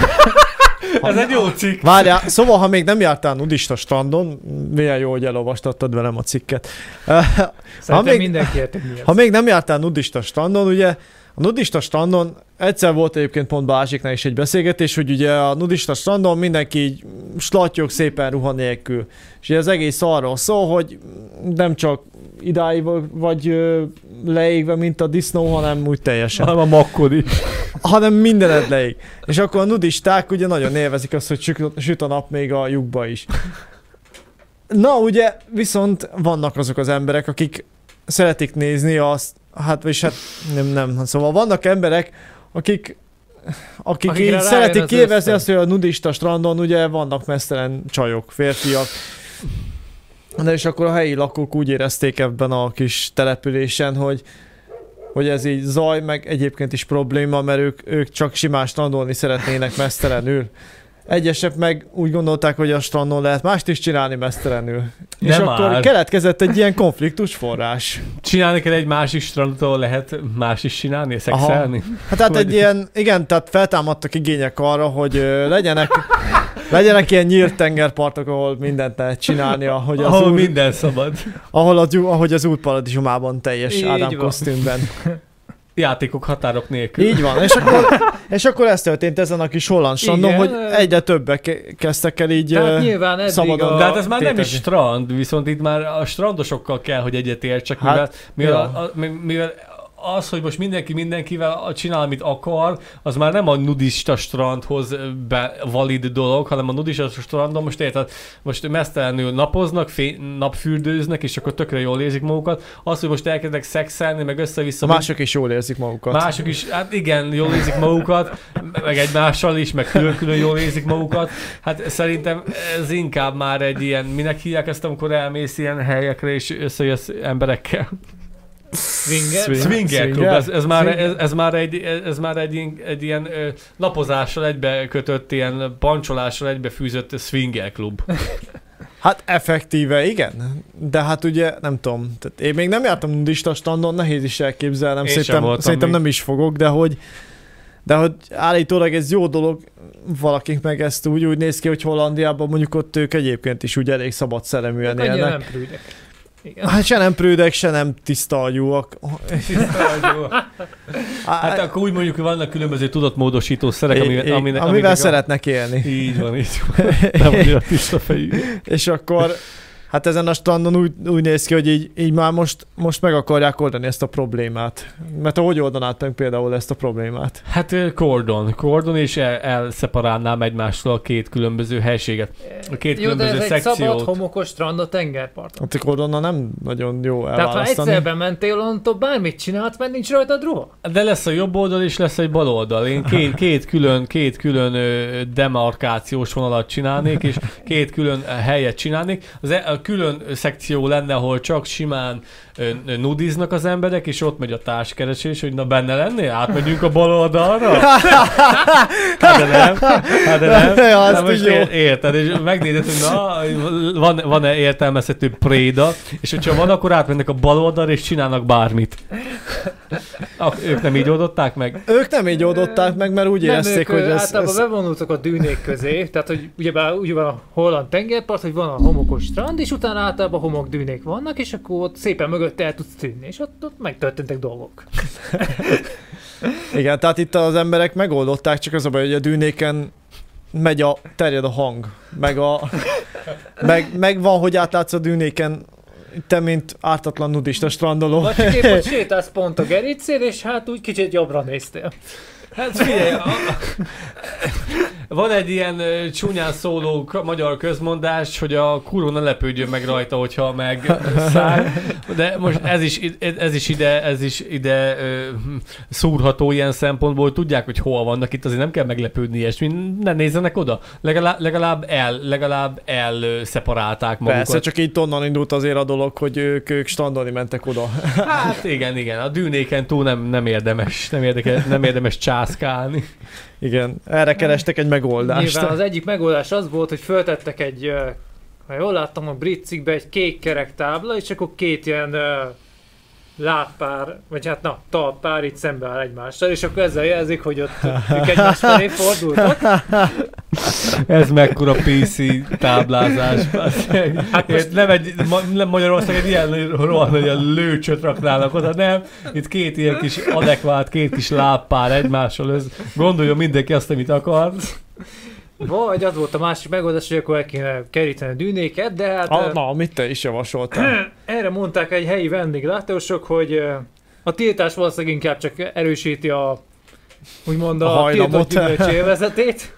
Ez egy jó cikk. várjál, szóval, ha még nem jártál nudista strandon, milyen jó, hogy elolvastattad velem a cikket. Szerintem még- mindenki érti. Ha még nem jártál nudista strandon, ugye a nudista strandon, egyszer volt egyébként pont Balázsiknál is egy beszélgetés, hogy ugye a nudista strandon mindenki így slattyog szépen ruha nélkül. És ugye az egész arról szól, hogy nem csak idáig vagy leégve, mint a disznó, hanem úgy teljesen. Hanem a makkodi. hanem mindened leég. És akkor a nudisták ugye nagyon élvezik azt, hogy süt- a nap még a lyukba is. Na ugye, viszont vannak azok az emberek, akik szeretik nézni azt, hát és hát nem, nem, szóval vannak emberek, akik akik Akikre így szeretik az ösztön. azt, hogy a nudista strandon ugye vannak mesztelen csajok, férfiak. De és akkor a helyi lakók úgy érezték ebben a kis településen, hogy hogy ez így zaj, meg egyébként is probléma, mert ők, ők csak simán strandolni szeretnének mesztelenül. Egyesek meg úgy gondolták, hogy a strandon lehet mást is csinálni mesztelenül. És Nem akkor már. keletkezett egy ilyen konfliktus forrás. Csinálni kell egy másik strandot, ahol lehet más is csinálni, szexelni. Hát tehát Vagy- egy ilyen, igen, tehát feltámadtak igények arra, hogy ö, legyenek, legyenek ilyen nyílt tengerpartok, ahol mindent lehet csinálni, ahogy az, Ahol úr, minden szabad. ahol az, ahogy az úr paradicsomában teljes Így Ádám van. kosztümben. játékok határok nélkül. Így van, és akkor, és akkor ez történt ezen a kis holland strandon, hogy egyre többek ke- kezdtek el így... Tehát nyilván eddig szabadon. a... De hát ez már nem is strand, viszont itt már a strandosokkal kell, hogy egyetértsek, mivel, Hát, mivel, a, a, mivel az, hogy most mindenki mindenkivel csinál, amit akar, az már nem a nudista strandhoz be valid dolog, hanem a nudista strandon most érted, most mesztelenül napoznak, fé, napfürdőznek, és akkor tökre jól érzik magukat. Az, hogy most elkezdek szexelni, meg össze-vissza, Mások is jól érzik magukat. Mások is, hát igen, jól érzik magukat, meg egymással is, meg külön-külön jól érzik magukat. Hát szerintem ez inkább már egy ilyen, minek hívják ezt, amikor elmész ilyen helyekre és összejössz emberekkel? Swinger? Swing- Swinger klub, Swinger? ez, ez, már, Swinger. ez, ez, már egy, ez már egy, egy ilyen ö, lapozással egybe kötött, ilyen pancsolással egybe fűzött swinger klub. Hát effektíve, igen. De hát ugye, nem tudom, tehát én még nem jártam nudista standon, nehéz is elképzelnem, Én szerintem, szerintem még. nem is fogok, de hogy de hogy állítólag ez jó dolog, valakik meg ezt úgy, úgy néz ki, hogy Hollandiában mondjuk ott ők egyébként is úgy elég szabad szereműen Annyira élnek. nem prűdek. Igen. Hát se nem prűdek, se nem tiszta agyúak. Hát akkor úgy mondjuk, hogy vannak különböző tudatmódosító szerek, amivel, amivel, aminek, amivel szeretnek élni. A... Így van, így van. Nem annyira tiszta fejű. És akkor hát ezen a strandon úgy, úgy néz ki, hogy így, így már most, most meg akarják oldani ezt a problémát. Mert hogy oldanád meg például ezt a problémát? Hát ö, Cordon. Cordon és el, elszeparálnám egymástól a két különböző helységet. A két Jó, de különböző ez egy szabad, szekciót. homokos strand a tengerparton. Hát akkor onnan nem nagyon jó Tehát ha elválasztani. egyszer bementél, onnantól bármit csinálsz, mert nincs rajtad ruha. De lesz a jobb oldal és lesz egy bal oldal. Én két, két külön, két külön demarkációs vonalat csinálnék, és két külön helyet csinálnék. Az e, a külön szekció lenne, ahol csak simán nudiznak az emberek, és ott megy a társkeresés, hogy na benne lennél? Átmegyünk a bal oldalra? Hát de nem. Hát de nem. Ja, azt Na most ér- érted, és megnézed, hogy na, van, van-e értelmezhető préda, és hogyha van, akkor átmennek a bal oldalra, és csinálnak bármit. Ak- ők nem így oldották meg? Ők nem így oldották meg, mert úgy Nem, érezték, ők hogy ez, általában ez... bevonultak a dűnék közé, tehát hogy ugyebár úgy van a holland tengerpart, hogy van a homokos strand, és utána általában homokdűnék vannak, és akkor ott szépen mögött el tudsz tűnni, és ott, ott megtörténtek dolgok. Igen, tehát itt az emberek megoldották, csak az a baj, hogy a dűnéken megy a, terjed a hang, meg, a, meg, meg van, hogy átlátsz a dűnéken, te, mint ártatlan nudista strandoló. Vagy csak épp ott sétálsz pont a gerincén, és hát úgy kicsit jobbra néztél. Hát figyelj, a, van egy ilyen csúnyán szóló magyar közmondás, hogy a kuró ne lepődjön meg rajta, hogyha meg száll, de most ez is, ez is ide, ez is ide szúrható ilyen szempontból, hogy tudják, hogy hol vannak itt, azért nem kell meglepődni ilyesmi, ne nézzenek oda, legalább, legalább el, legalább el szeparálták magukat. Persze, csak így onnan indult azért a dolog, hogy ők, ők strandolni mentek oda. Hát igen, igen, a dűnéken túl nem, nem érdemes, nem, érdeke, nem érdemes császkálni. Igen, erre kerestek egy megoldást. Nyilván az egyik megoldás az volt, hogy föltettek egy, ha jól láttam a brit cikkbe, egy kék kerek tábla, és akkor két ilyen lábpár, vagy hát na, talpár itt szembe áll egymással, és akkor ezzel jelzik, hogy ott ők egymás felé fordultak. Ez mekkora PC táblázás. Hát most- nem, egy, nem Magyarország egy ilyen rohadt nagy ilyen lőcsöt raknának oda, nem. Itt két ilyen kis adekvát, két kis lábpár egymással. Ez, gondoljon mindenki azt, amit akar. Vagy az volt a másik megoldás, hogy akkor el kéne keríteni a dűnéket, de hát A, na, mit te is javasoltál? erre mondták egy helyi vendéglátósok, hogy a tiltás valószínűleg inkább csak erősíti a úgymond A a, tiltott hajlamot. gyümölcs élvezetét.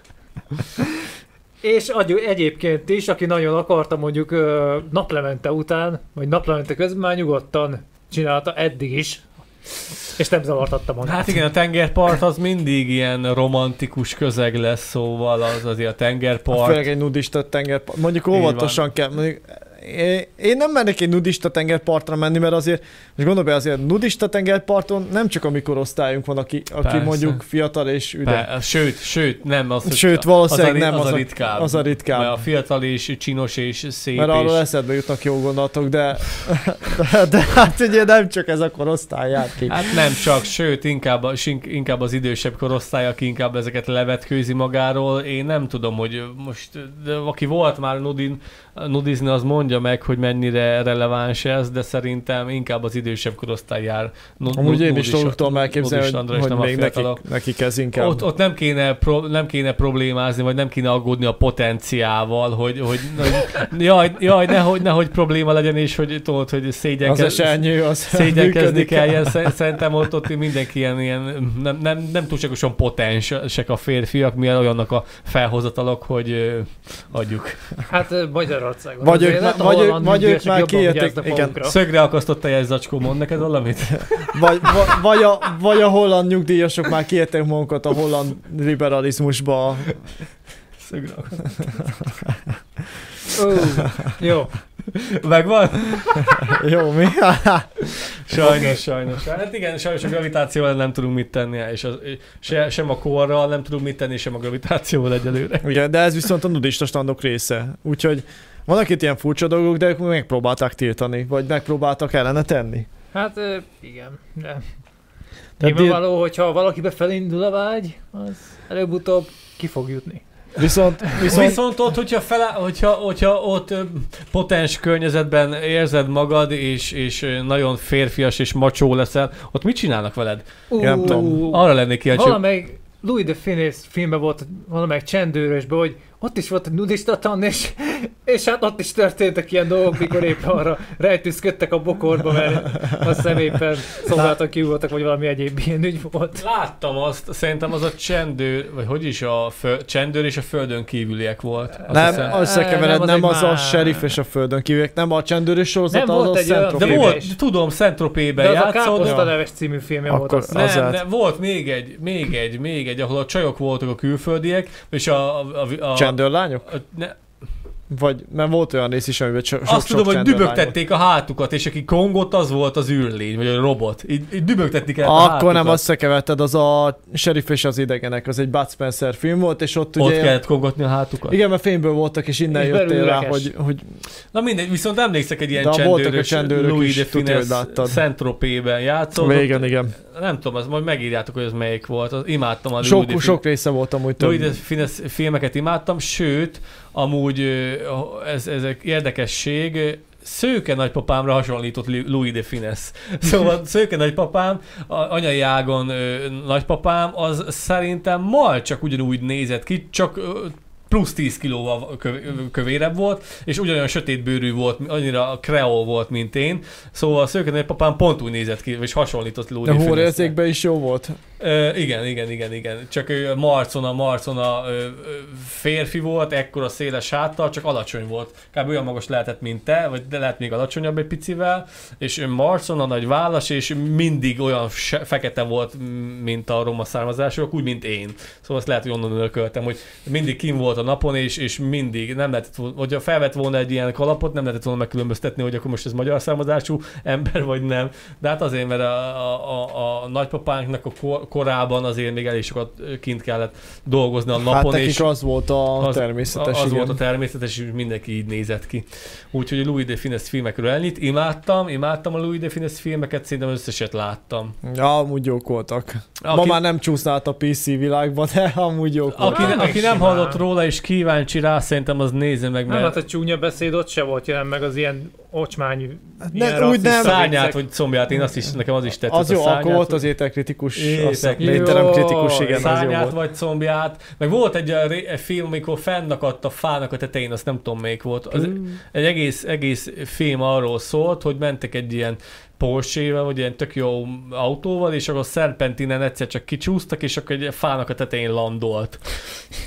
És agy- egyébként is, aki nagyon akarta mondjuk naplemente után, vagy naplemente közben már nyugodtan csinálta eddig is, és nem zavartatta magát. Hát igen, a tengerpart az mindig ilyen romantikus közeg lesz, szóval az azért a tengerpart. Főleg egy nudista tengerpart. Mondjuk óvatosan kell. Mondjuk, én- nem mennék egy nudista tengerpartra menni, mert azért, most gondolj be, azért nudista tengerparton nem csak a mi korosztályunk van, aki, aki Persze. mondjuk fiatal és üde. Sőt, sőt, nem az, Sőt, valószínűleg az a, nem, az, az a ritkább. az a ritkább. Mert a fiatal és csinos és szép Mert és... arról eszedbe jutnak jó gondolatok, de, de, de hát ugye nem csak ez a korosztály jár ki. Hát nem csak, sőt, inkább, inkább az idősebb korosztály, aki inkább ezeket levetkőzi magáról. Én nem tudom, hogy most, de aki volt már nudin, nudizni, az mondja mondja meg, hogy mennyire releváns ez, de szerintem inkább az idősebb korosztály jár. No, Amúgy én is tudom elképzelni, hogy, András, hogy nem a még nekik, nekik ez inkább. Ott, ott nem, kéne pro, nem kéne problémázni, vagy nem kéne aggódni a potenciával, hogy, hogy, hogy jaj, jaj nehogy, nehogy probléma legyen, és hogy tudod, hogy az szégyenkez, az szégyenkezni működik. kelljen. Sze- Szerintem ott, ott mindenki ilyen, ilyen nem, nem, nem túlságosan potensek a férfiak, milyen olyannak a felhozatalok, hogy adjuk. Hát Magyarországon. Vagy ők- a vagy ők- vagy ők már vigyáznak igen. magukra. Szögre akasztott teljes zacskó, mond neked valamit? Vagy, vagy, vagy, a, vagy a holland nyugdíjasok már kiérték magukat a holland liberalizmusba. Szögre akasztott. Ó, jó. Megvan? Jó, mi? Sajnos, Oké. sajnos. Hát igen, sajnos a gravitációval nem tudunk mit tenni, és az, se, sem a korral nem tudunk mit tenni, sem a gravitációval egyelőre. Igen, de ez viszont a nudista standok része. Úgyhogy vannak itt ilyen furcsa dolgok, de ők megpróbálták tiltani, vagy megpróbáltak ellene tenni. Hát igen. De De nyilvánvaló, hogyha valakibe felindul a vágy, az előbb-utóbb ki fog jutni. Viszont, Viszont, viszont ott, hogyha, fele, hogyha, hogyha ott ö, potens környezetben érzed magad, és, és nagyon férfias és macsó leszel, ott mit csinálnak veled? Ú, Nem tudom. Arra lennék kíváncsi. valamelyik Louis de Finés filmben volt valamelyik csendőrösbe, hogy ott is volt egy nudista tan, és, és hát ott is történtek ilyen dolgok, mikor éppen arra rejtőzködtek a bokorba, mert azt hiszem éppen szolgáltak kiugrottak, vagy valami egyéb ilyen ügy volt. Láttam azt, szerintem az a csendőr, vagy hogy is a föl, csendőr és a földön kívüliek volt. Azt nem, hiszem. összekevered, Nem, az nem egy az a sheriff és a földön kívüliek, nem a csendőrös sorozat, Nem, az volt a egy olyan- De volt, tudom, Szentropében De az a. Káposzta neves című filmje volt Akkor- azt. az Nem, lehet. nem, volt még egy, még egy, még egy, ahol a csajok voltak a külföldiek, és a... a, a, a Csendőrlányok? a ne, Vagy, mert volt olyan rész is, amiben so, sok, azt tudom, sok hogy dübögtették a hátukat, és aki kongott, az volt az űrlény, vagy a robot. Így, így dübögtetni kellett a Akkor hátukat. nem összekeverted, az a Sheriff és az idegenek, az egy Bud Spencer film volt, és ott, Ott ugye... kellett kongatni a hátukat? Igen, mert fényből voltak, és innen És jöttél rá, hogy, hogy Na mindegy, viszont emlékszek egy ilyen De a csendőrös, csendőrök Louis is, de Finesse. Saint-Tropez-ben játszott. igen, igen. Nem tudom, az majd megírjátok, hogy ez melyik volt. Az, imádtam a Louis Sok, sok része volt amúgy több. Louis de Finesse filmeket imádtam, sőt, amúgy ez, ez egy érdekesség, Szőke nagypapámra hasonlított Louis de Finesse. Szóval Szőke nagypapám, a anyai ágon ö, nagypapám, az szerintem mal csak ugyanúgy nézett ki, csak ö, plusz 10 kilóval köv- kövérebb volt, és ugyanolyan sötétbőrű volt, annyira kreol volt, mint én. Szóval a szőke nagypapám pont úgy nézett ki, és hasonlított Louis De hórérzékben is jó volt. Igen, igen, igen, igen. Csak ő marcona, marcona ö, ö, férfi volt, ekkora széles háttal, csak alacsony volt. Kb. olyan magas lehetett, mint te, vagy de lehet még alacsonyabb egy picivel, és marcona, nagy vállas, és mindig olyan fekete volt, mint a roma származásúak, úgy, mint én. Szóval azt lehet, hogy onnan örököltem, hogy mindig kim volt a napon, és, és mindig nem lehetett, hogyha felvett volna egy ilyen kalapot, nem lehetett volna megkülönböztetni, hogy akkor most ez magyar származású ember, vagy nem. De hát azért, mert a, a, a, a nagypapánknak a kor, korában azért még elég sokat kint kellett dolgozni a Hát napon, nekik és az volt a az- természetes, az igen. volt a természetes, és mindenki így nézett ki. Úgyhogy a Louis de Finesse filmekről ennyit. Imádtam, imádtam a Louis de Finesse filmeket, szerintem összeset láttam. Ja, amúgy jók voltak. Aki, Ma már nem csúszna át a PC világba, de amúgy jók aki, voltak. meg aki nem hallott róla és kíváncsi rá, szerintem az nézze meg, Nem, hát mert a csúnya beszéd ott se volt jelen, meg az ilyen ocsmány, Ne- ilyen úgy nem. szárnyát vagy combját, én azt is, nekem az is tetszett. Az a jó, akkor szárnyát, volt az ételkritikus, Étek- azt hiszem, Jó, étteremkritikus, igen, az jó Szárnyát volt. vagy combját. Meg volt egy ré- film, amikor fennakadt a fának a tetején, azt nem tudom melyik volt. Az, egy egész, egész film arról szólt, hogy mentek egy ilyen Porsche-vel, vagy ilyen tök jó autóval, és akkor szerpentinen egyszer csak kicsúsztak, és akkor egy fának a tetején landolt.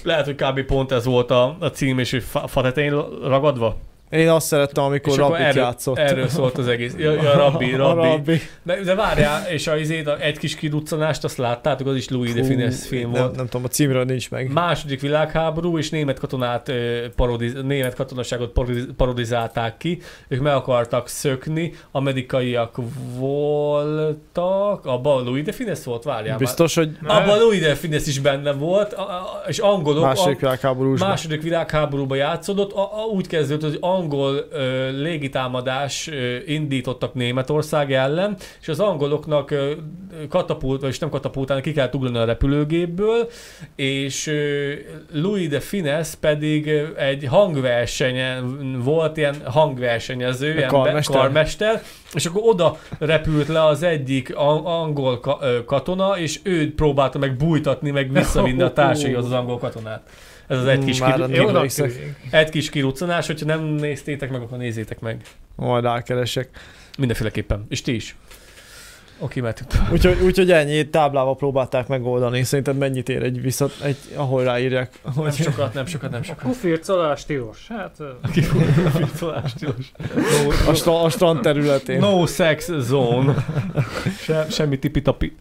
Lehet, hogy kb. pont ez volt a, a cím, és hogy fa, fa tetején ragadva. Én azt szerettem, amikor és Rabbit erről, játszott. erről szólt az egész. Ja, ja rabbi, A rabbi. Rabbi. De, de várjál, és a, izét, a, egy kis kiduccanást, azt láttátok, az is Louis de Fú, Finesse film nem, volt. nem tudom, a címről nincs meg. Második világháború, és német katonát parodiz, német katonaságot parodiz, parodizálták ki. Ők meg akartak szökni, amerikaiak voltak, abban Louis de Finesse volt, várjál Biztos, hogy már. Abban Louis de Finesse is benne volt, és angolok, második a, világháborús. második világháborúban játszódott, a, a, úgy kezdődött, hogy angol ö, légitámadás ö, indítottak Németország ellen, és az angoloknak ö, katapult, vagy nem katapultálni, ki kellett ugrani a repülőgépből, és ö, Louis de Finesse pedig egy hangversenyen volt, ilyen hangversenyező, ilyen karmester. karmester, és akkor oda repült le az egyik angol ka- ö, katona, és ő próbálta meg bújtatni, meg visszavinni a társaihoz az angol katonát. Ez az egy kis, Már ki, nem egy kis kiruccanás, hogyha nem néztétek meg, akkor nézzétek meg. Majd rákeresek. Mindenféleképpen. És ti is. Oké, mehetünk. Úgyhogy, úgyhogy ennyi táblával próbálták megoldani. Szerinted mennyit ér egy visszat, egy, ahol ráírják, Nem hogy sokat, nem sokat, nem A sokat. kufircolás tilos. Hát, ö, Kifordulás tilos. a, stra- a strand területén. No sex zone. Se, semmi tipitapi.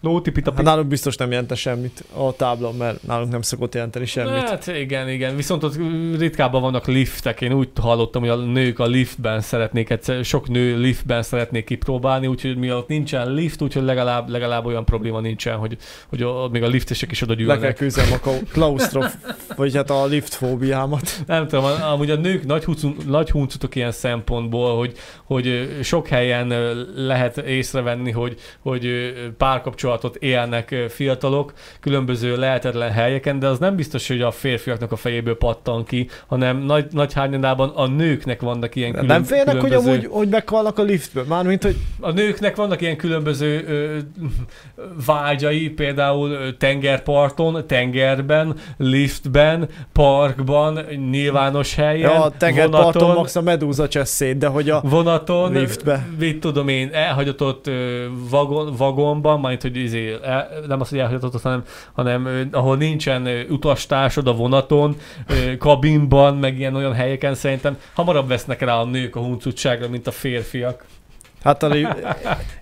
No tipitapi. Hát nálunk biztos nem jelente semmit a tábla, mert nálunk nem szokott jelenteni semmit. Hát igen, igen. Viszont ott ritkábban vannak liftek. Én úgy hallottam, hogy a nők a liftben szeretnék egyszer, sok nő liftben szeretnék kipróbálni, úgyhogy mi ott nincsen lift, úgyhogy legalább, legalább olyan probléma nincsen, hogy, hogy a, még a liftesek is oda Le kell gyűlnek. küzdenem a klaustrof, vagy hát a liftfóbiámat. Nem tudom, amúgy a nők nagy, huncun, nagy huncutok ilyen szempontból, hogy, hogy sok helyen lehet észrevenni, hogy, hogy ö, párkapcsolatot élnek fiatalok különböző lehetetlen helyeken, de az nem biztos, hogy a férfiaknak a fejéből pattan ki, hanem nagy, nagy hányadában a nőknek vannak ilyen külön, nem félnek, hogy különböző... amúgy, hogy meghalnak a liftből? Mármint, hogy A nőknek vannak ilyen különböző ö, vágyai, például tengerparton, tengerben, liftben, parkban, nyilvános helyen, ja, a tengerparton vonaton, max a medúza csesz szét, de hogy a vonaton, Liftbe. mit tudom én, elhagyatott vagon, vagonban, majd hogy izé, el, nem az, hogy elhagyatott, hanem, hanem ahol nincsen utastársad a vonaton, kabinban, meg ilyen olyan helyeken szerintem hamarabb vesznek rá a nők a huncutságra, mint a férfiak. Hát a li-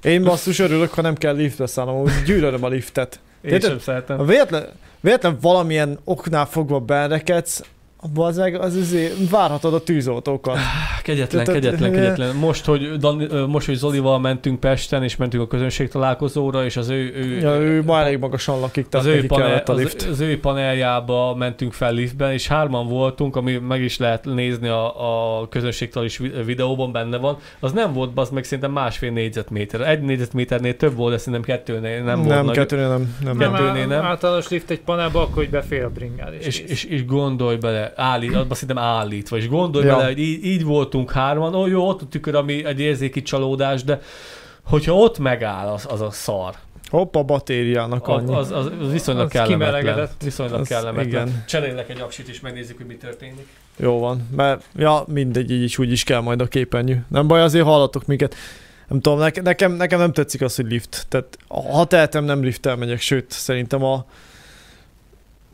én basszus örülök, ha nem kell liftbe szállnom, úgy gyűlölöm a liftet. Én Érted? sem szeretem. Véletlen, véletlen valamilyen oknál fogva berekedsz, az meg az azért várhatod a tűzoltókat. Kegyetlen, Tehát- kegyetlen, tehát- kegyetlen. Most hogy, Dan, most, hogy Zolival mentünk Pesten, és mentünk a közönség találkozóra, és az ő, ő, Ja, ő már elég magasan lakik, az ő, panel, a az, lift. az ő paneljába mentünk fel liftben, és hárman voltunk, ami meg is lehet nézni a, a közönségtől is vi- videóban benne van. Az nem volt, az meg szerintem másfél négyzetméter. Egy négyzetméternél több volt, de szerintem kettőnél nem, volt nem, nagy. kettőnél nem. nem, Nem, nem. kettőnél nem. Általános lift egy panelba, akkor hogy befér a bringád. És, És, és, és gondolj bele, állít, azt szerintem állítva, és gondolj Ja. bele, hogy így, így voltunk hárman, ó jó, ott a tükör, ami egy érzéki csalódás, de hogyha ott megáll, az, az a szar. Hopp, a batériának Az, annyi. az, az, az viszonylag Az kellemetlen. Viszonylag Az kellemetlen. igen. Cserélek egy aksit, és megnézzük, hogy mi történik. Jó van, mert ja, mindegy, így is úgy is kell majd a képernyő. Nem baj, azért hallatok minket. Nem tudom, nekem, nekem, nekem nem tetszik az, hogy lift. Tehát ha tehetem, nem lifttel megyek, sőt, szerintem a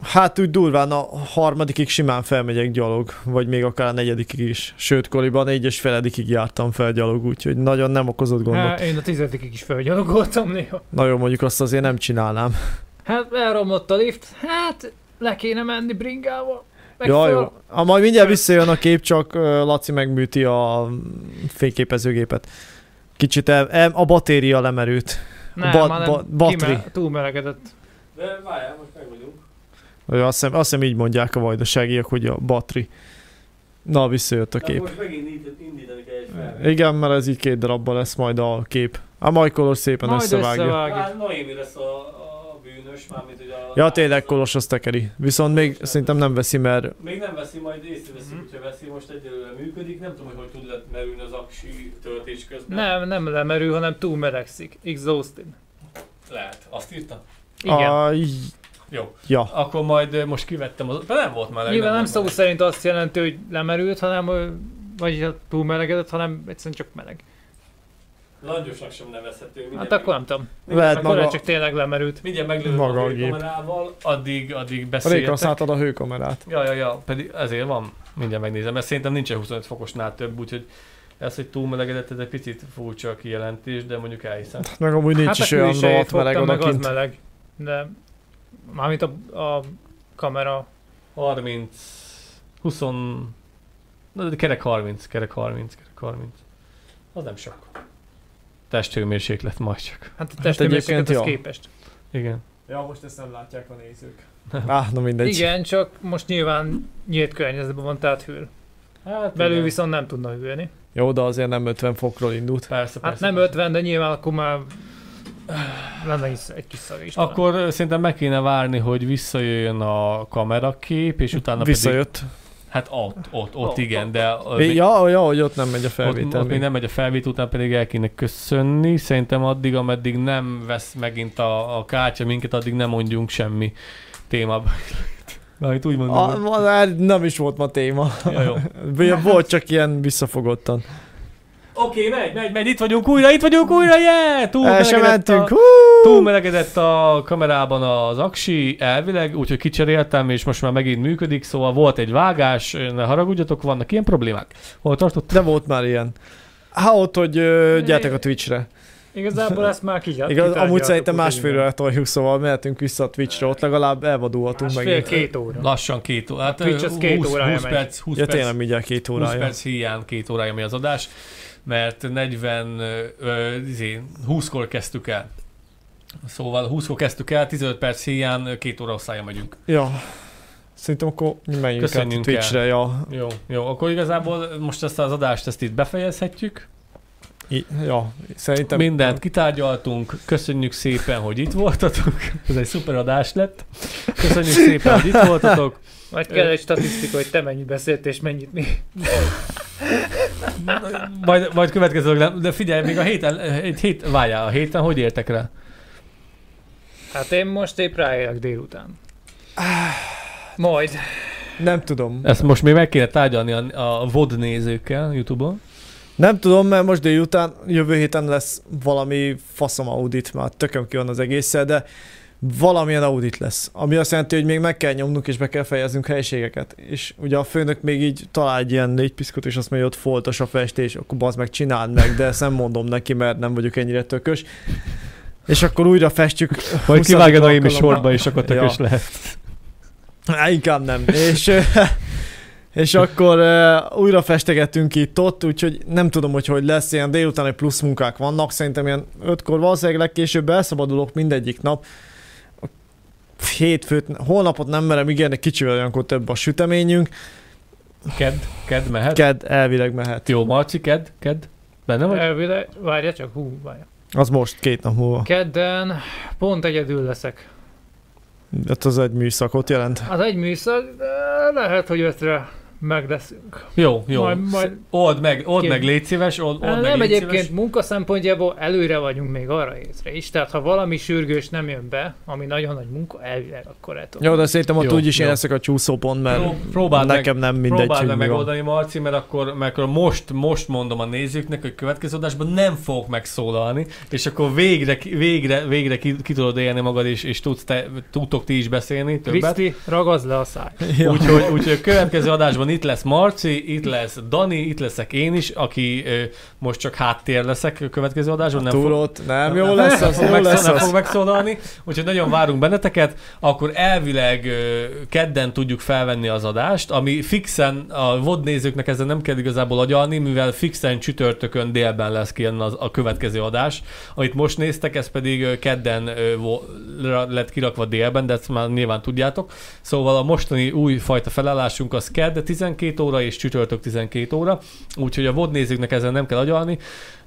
Hát úgy durván a harmadikig simán felmegyek gyalog, vagy még akár a negyedikig is. Sőt, koliban négyes feledikig jártam fel gyalog, úgyhogy nagyon nem okozott gondot. Hát, én a tizedikig is felgyalogoltam néha. Nagyon mondjuk azt azért nem csinálnám. Hát elromlott a lift, hát le kéne menni bringával. Meg Ja, jó. Ha majd mindjárt visszajön a kép, csak Laci megműti a fényképezőgépet. Kicsit el, el, a batéria lemerült. Nem, ba- ba- nem, battery. kime- túlmelegedett. De várjál, most Azt hiszem, azt hiszem így mondják a vajdaságiak, hogy a battery. Na, visszajött a kép. most megint indítani kell Igen, mert ez így két darabban lesz majd a kép. A Majkolos szépen Majd összevágja. összevágja. Hát Noémi lesz a, a bűnös, mármint hogy a... Ja, tényleg Kolos azt tekeri. Viszont még szerintem nem veszi, mert Még nem veszi, majd észreveszi, Mhm. hogyha veszi, most egyelőre működik. Nem tudom, hogy hogy tud le- merülni az aksi töltés közben. Nem, nem lemerül, hanem túl melegszik. Exhausted. Lehet. Azt írta? Igen. a... Jó. Ja. Akkor majd most kivettem az... De nem volt meleg. Nyilván nem volt szó meleg. szerint azt jelenti, hogy lemerült, hanem vagy ha túl melegedett, hanem egyszerűen csak meleg. Langyosnak sem nevezhető. Mindjárt Hát meg- akkor nem tudom. Lehet Akkor maga... csak tényleg lemerült. Mindjárt meglőtt Maga a hőkamerával, addig, addig beszéltek. használtad a hőkamerát. Ja, ja, ja, pedig ezért van. Mindjárt megnézem, mert szerintem nincsen 25 fokosnál több, úgyhogy ez, hogy túlmelegedett, ez egy picit furcsa a kijelentés, de mondjuk elhiszem. Meg amúgy nincs hát is olyan rohadt meleg fogtam meg, az meleg. De mármint a, a kamera 30, 20, na, de kerek 30, kerek 30, kerek 30. Az nem sok. Testhőmérséklet majd csak. Hát a Hát testhőmérséklet egyébként az képest. Igen. Ja, most ezt nem látják a nézők. Á, na mindegy. Igen, csak most nyilván nyílt környezetben van, tehát hűl. Hát, Belül igen. viszont nem tudna hűlni. Jó, de azért nem 50 fokról indult. Persze, Hát persze. nem 50, de nyilván akkor már lenne is egy kis szag is. Akkor szerintem meg kéne várni, hogy visszajöjjön a kamerakép, és utána Visszajött. pedig... Hát ott, ott, ott Ott, igen, ott. de... még- Ja, ja, hogy ott nem megy a ott, felvétel. ott még nem megy a felvétel, utána pedig el kéne köszönni. Szerintem addig, ameddig nem vesz megint a, a kártya minket, addig nem mondjunk semmi témába. Majd úgy mondom. A, hogy- ma, nem is volt ma téma. Ja, jó. Volt csak ilyen visszafogottan. Oké, okay, megy, megy, megy, itt vagyunk újra, itt vagyunk újra, yeah! Túl El sem melegedett mentünk. a, túl melegedett a kamerában az aksi, elvileg, úgyhogy kicseréltem, és most már megint működik, szóval volt egy vágás, ne haragudjatok, vannak ilyen problémák. Hol tartott? De volt már ilyen. Há, ott, hogy ö, gyertek a Twitchre. Igazából ezt már kigyart. Igaz, amúgy szerintem másfélre toljuk, szóval mehetünk vissza a Twitchre, ott legalább elvadulhatunk Másfél, megint. két óra. Lassan két óra. Hát, Twitch az két 20, órája 20 megy. perc, 20 Ja, perc, tényleg mindjárt két 20 órája. perc hiány két órája mi az adás, mert 40, ö, ö, izé, 20-kor kezdtük el. Szóval 20-kor kezdtük el, 15 perc hiány, két óra osztálya megyünk. Ja. Szerintem akkor menjünk Köszönjünk Twitchre, ja. Jó, jó, akkor igazából most ezt az adást ezt itt befejezhetjük. I, ja. Szerintem Mindent kitárgyaltunk, köszönjük szépen, hogy itt voltatok. Ez egy szuper adás lett. Köszönjük szépen, hogy itt voltatok. Majd kell egy statisztika, hogy te mennyit beszélt és mennyit mi. Majd, majd következő, de figyelj, még a héten, egy hét, várjál, a héten hogy értek rá? Hát én most épp ráérek délután. Majd. nem tudom. Ezt most még meg kéne tárgyalni a, a VOD nézőkkel Youtube-on. Nem tudom, mert most délután, jövő héten lesz valami faszom audit, már tököm ki van az egésszel, de valamilyen audit lesz, ami azt jelenti, hogy még meg kell nyomnunk és be kell fejeznünk helységeket. És ugye a főnök még így talál egy ilyen négy piszkot, és azt mondja, hogy ott foltos a festés, akkor bazd meg, csináld meg, de ezt nem mondom neki, mert nem vagyok ennyire tökös. És akkor újra festjük. Majd 20. kivágod a alkalommal. sorba, és akkor tökös Ja. lehet. Há, inkább nem. És, és akkor uh, újra festegetünk itt ott, úgyhogy nem tudom, hogy hogy lesz, ilyen délutáni plusz munkák vannak, szerintem ilyen ötkor valószínűleg legkésőbb elszabadulok mindegyik nap. Hétfőt, holnapot nem merem ígérni, kicsivel olyankor több a süteményünk. Ked, ked mehet. Ked elvileg mehet. Jó, Marci, ked, ked. Benne vagy? Elvileg, várja csak, hú, várja. Az most két nap múlva. Kedden pont egyedül leszek. Hát az egy műszakot jelent. Az egy műszak, de lehet, hogy ötre meg leszünk. Jó, jó. Majd- majd- Old meg, old Ki- meg, légy szíves, old, old meg, nem légy egyébként szíves. munka szempontjából előre vagyunk még arra észre is, tehát ha valami sürgős nem jön be, ami nagyon nagy munka, elvileg akkor el. Jó, de szerintem ott Jó, úgyis én jó. leszek a csúszópont, mert Pró- próbáld meg- nekem nem mindegy, Próbáld hogy meg megoldani, Marci, mert akkor, mert akkor most, most mondom a nézőknek, hogy következő adásban nem fogok megszólalni, és akkor végre, ki- végre, végre ki, ki tudod élni magad, és, és tudsz te, tudtok ti is beszélni többet. Kriszti, ragazd le a száj. Úgyhogy, úgyhogy a következő adásban itt lesz Marci, itt lesz Dani, itt leszek én is, aki ö, most csak háttér leszek a következő adásban. Nem fog, Túlott, nem, jó nem, lesz nem az, fog jó megszól- lesz nem az. fog megszólalni, úgyhogy nagyon várunk benneteket. Akkor elvileg ö, kedden tudjuk felvenni az adást, ami fixen, a VOD nézőknek ezzel nem kell igazából agyalni, mivel fixen csütörtökön délben lesz kijön az, a következő adás. Amit most néztek, ez pedig kedden ö, lett kirakva délben, de ezt már nyilván tudjátok. Szóval a mostani új fajta felállásunk az kedd 12 óra és csütörtök 12 óra, úgyhogy a VOD nézőknek ezzel nem kell agyalni,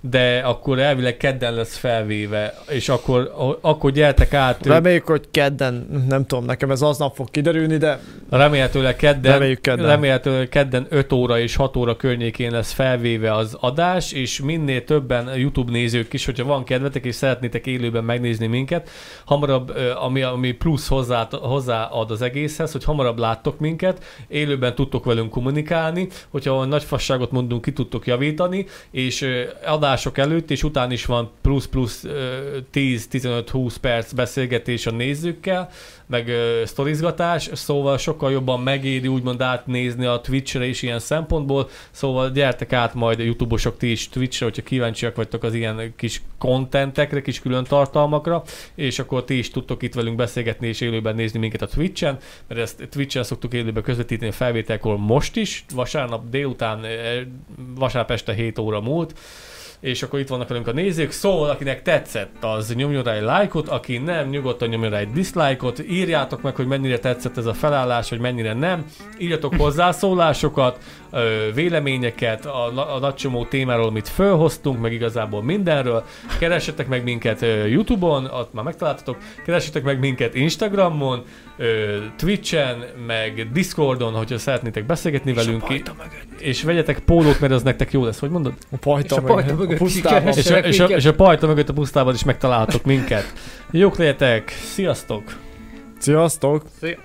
de akkor elvileg kedden lesz felvéve, és akkor, akkor gyertek át, Reméljük, hogy kedden, nem tudom, nekem ez aznap fog kiderülni, de remélhetőleg kedden, Reméljük kedden. remélhetőleg kedden 5 óra és 6 óra környékén lesz felvéve az adás, és minél többen YouTube nézők is, hogyha van kedvetek és szeretnétek élőben megnézni minket, hamarabb, ami, ami plusz hozzá, hozzáad az egészhez, hogy hamarabb láttok minket, élőben tudtok velünk kommunikálni, hogyha nagy fasságot mondunk, ki tudtok javítani, és ö, adások előtt és után is van plusz-plusz ö, 10-15-20 perc beszélgetés a nézőkkel, meg sztorizgatás, szóval sokkal jobban megéri úgymond átnézni a Twitch-re is ilyen szempontból, szóval gyertek át majd a YouTube-osok ti is Twitch-re, hogyha kíváncsiak vagytok az ilyen kis kontentekre, kis külön tartalmakra, és akkor ti is tudtok itt velünk beszélgetni és élőben nézni minket a Twitch-en, mert ezt Twitch-en szoktuk élőben közvetíteni a felvételkor most is, vasárnap délután, vasárnap este 7 óra múlt, és akkor itt vannak velünk a nézők, szóval akinek tetszett, az nyomjon rá egy lájkot, aki nem, nyugodtan nyomjon rá egy dislike-ot, írjátok meg, hogy mennyire tetszett ez a felállás, vagy mennyire nem, írjatok hozzászólásokat, ö, véleményeket a, a nagy csomó témáról, amit fölhoztunk, meg igazából mindenről. Keressetek meg minket ö, Youtube-on, ott már megtaláltatok, keressetek meg minket Instagramon, ö, Twitchen, meg Discordon, hogyha szeretnétek beszélgetni velünk, és vegyetek pólót, mert az nektek jó lesz, hogy mondod? A pajta, És a pajta mögött a pusztában. És a, és, a, és a pajta mögött a pusztában is megtaláltok minket. Jók legyetek, sziasztok! Sziasztok! Szia.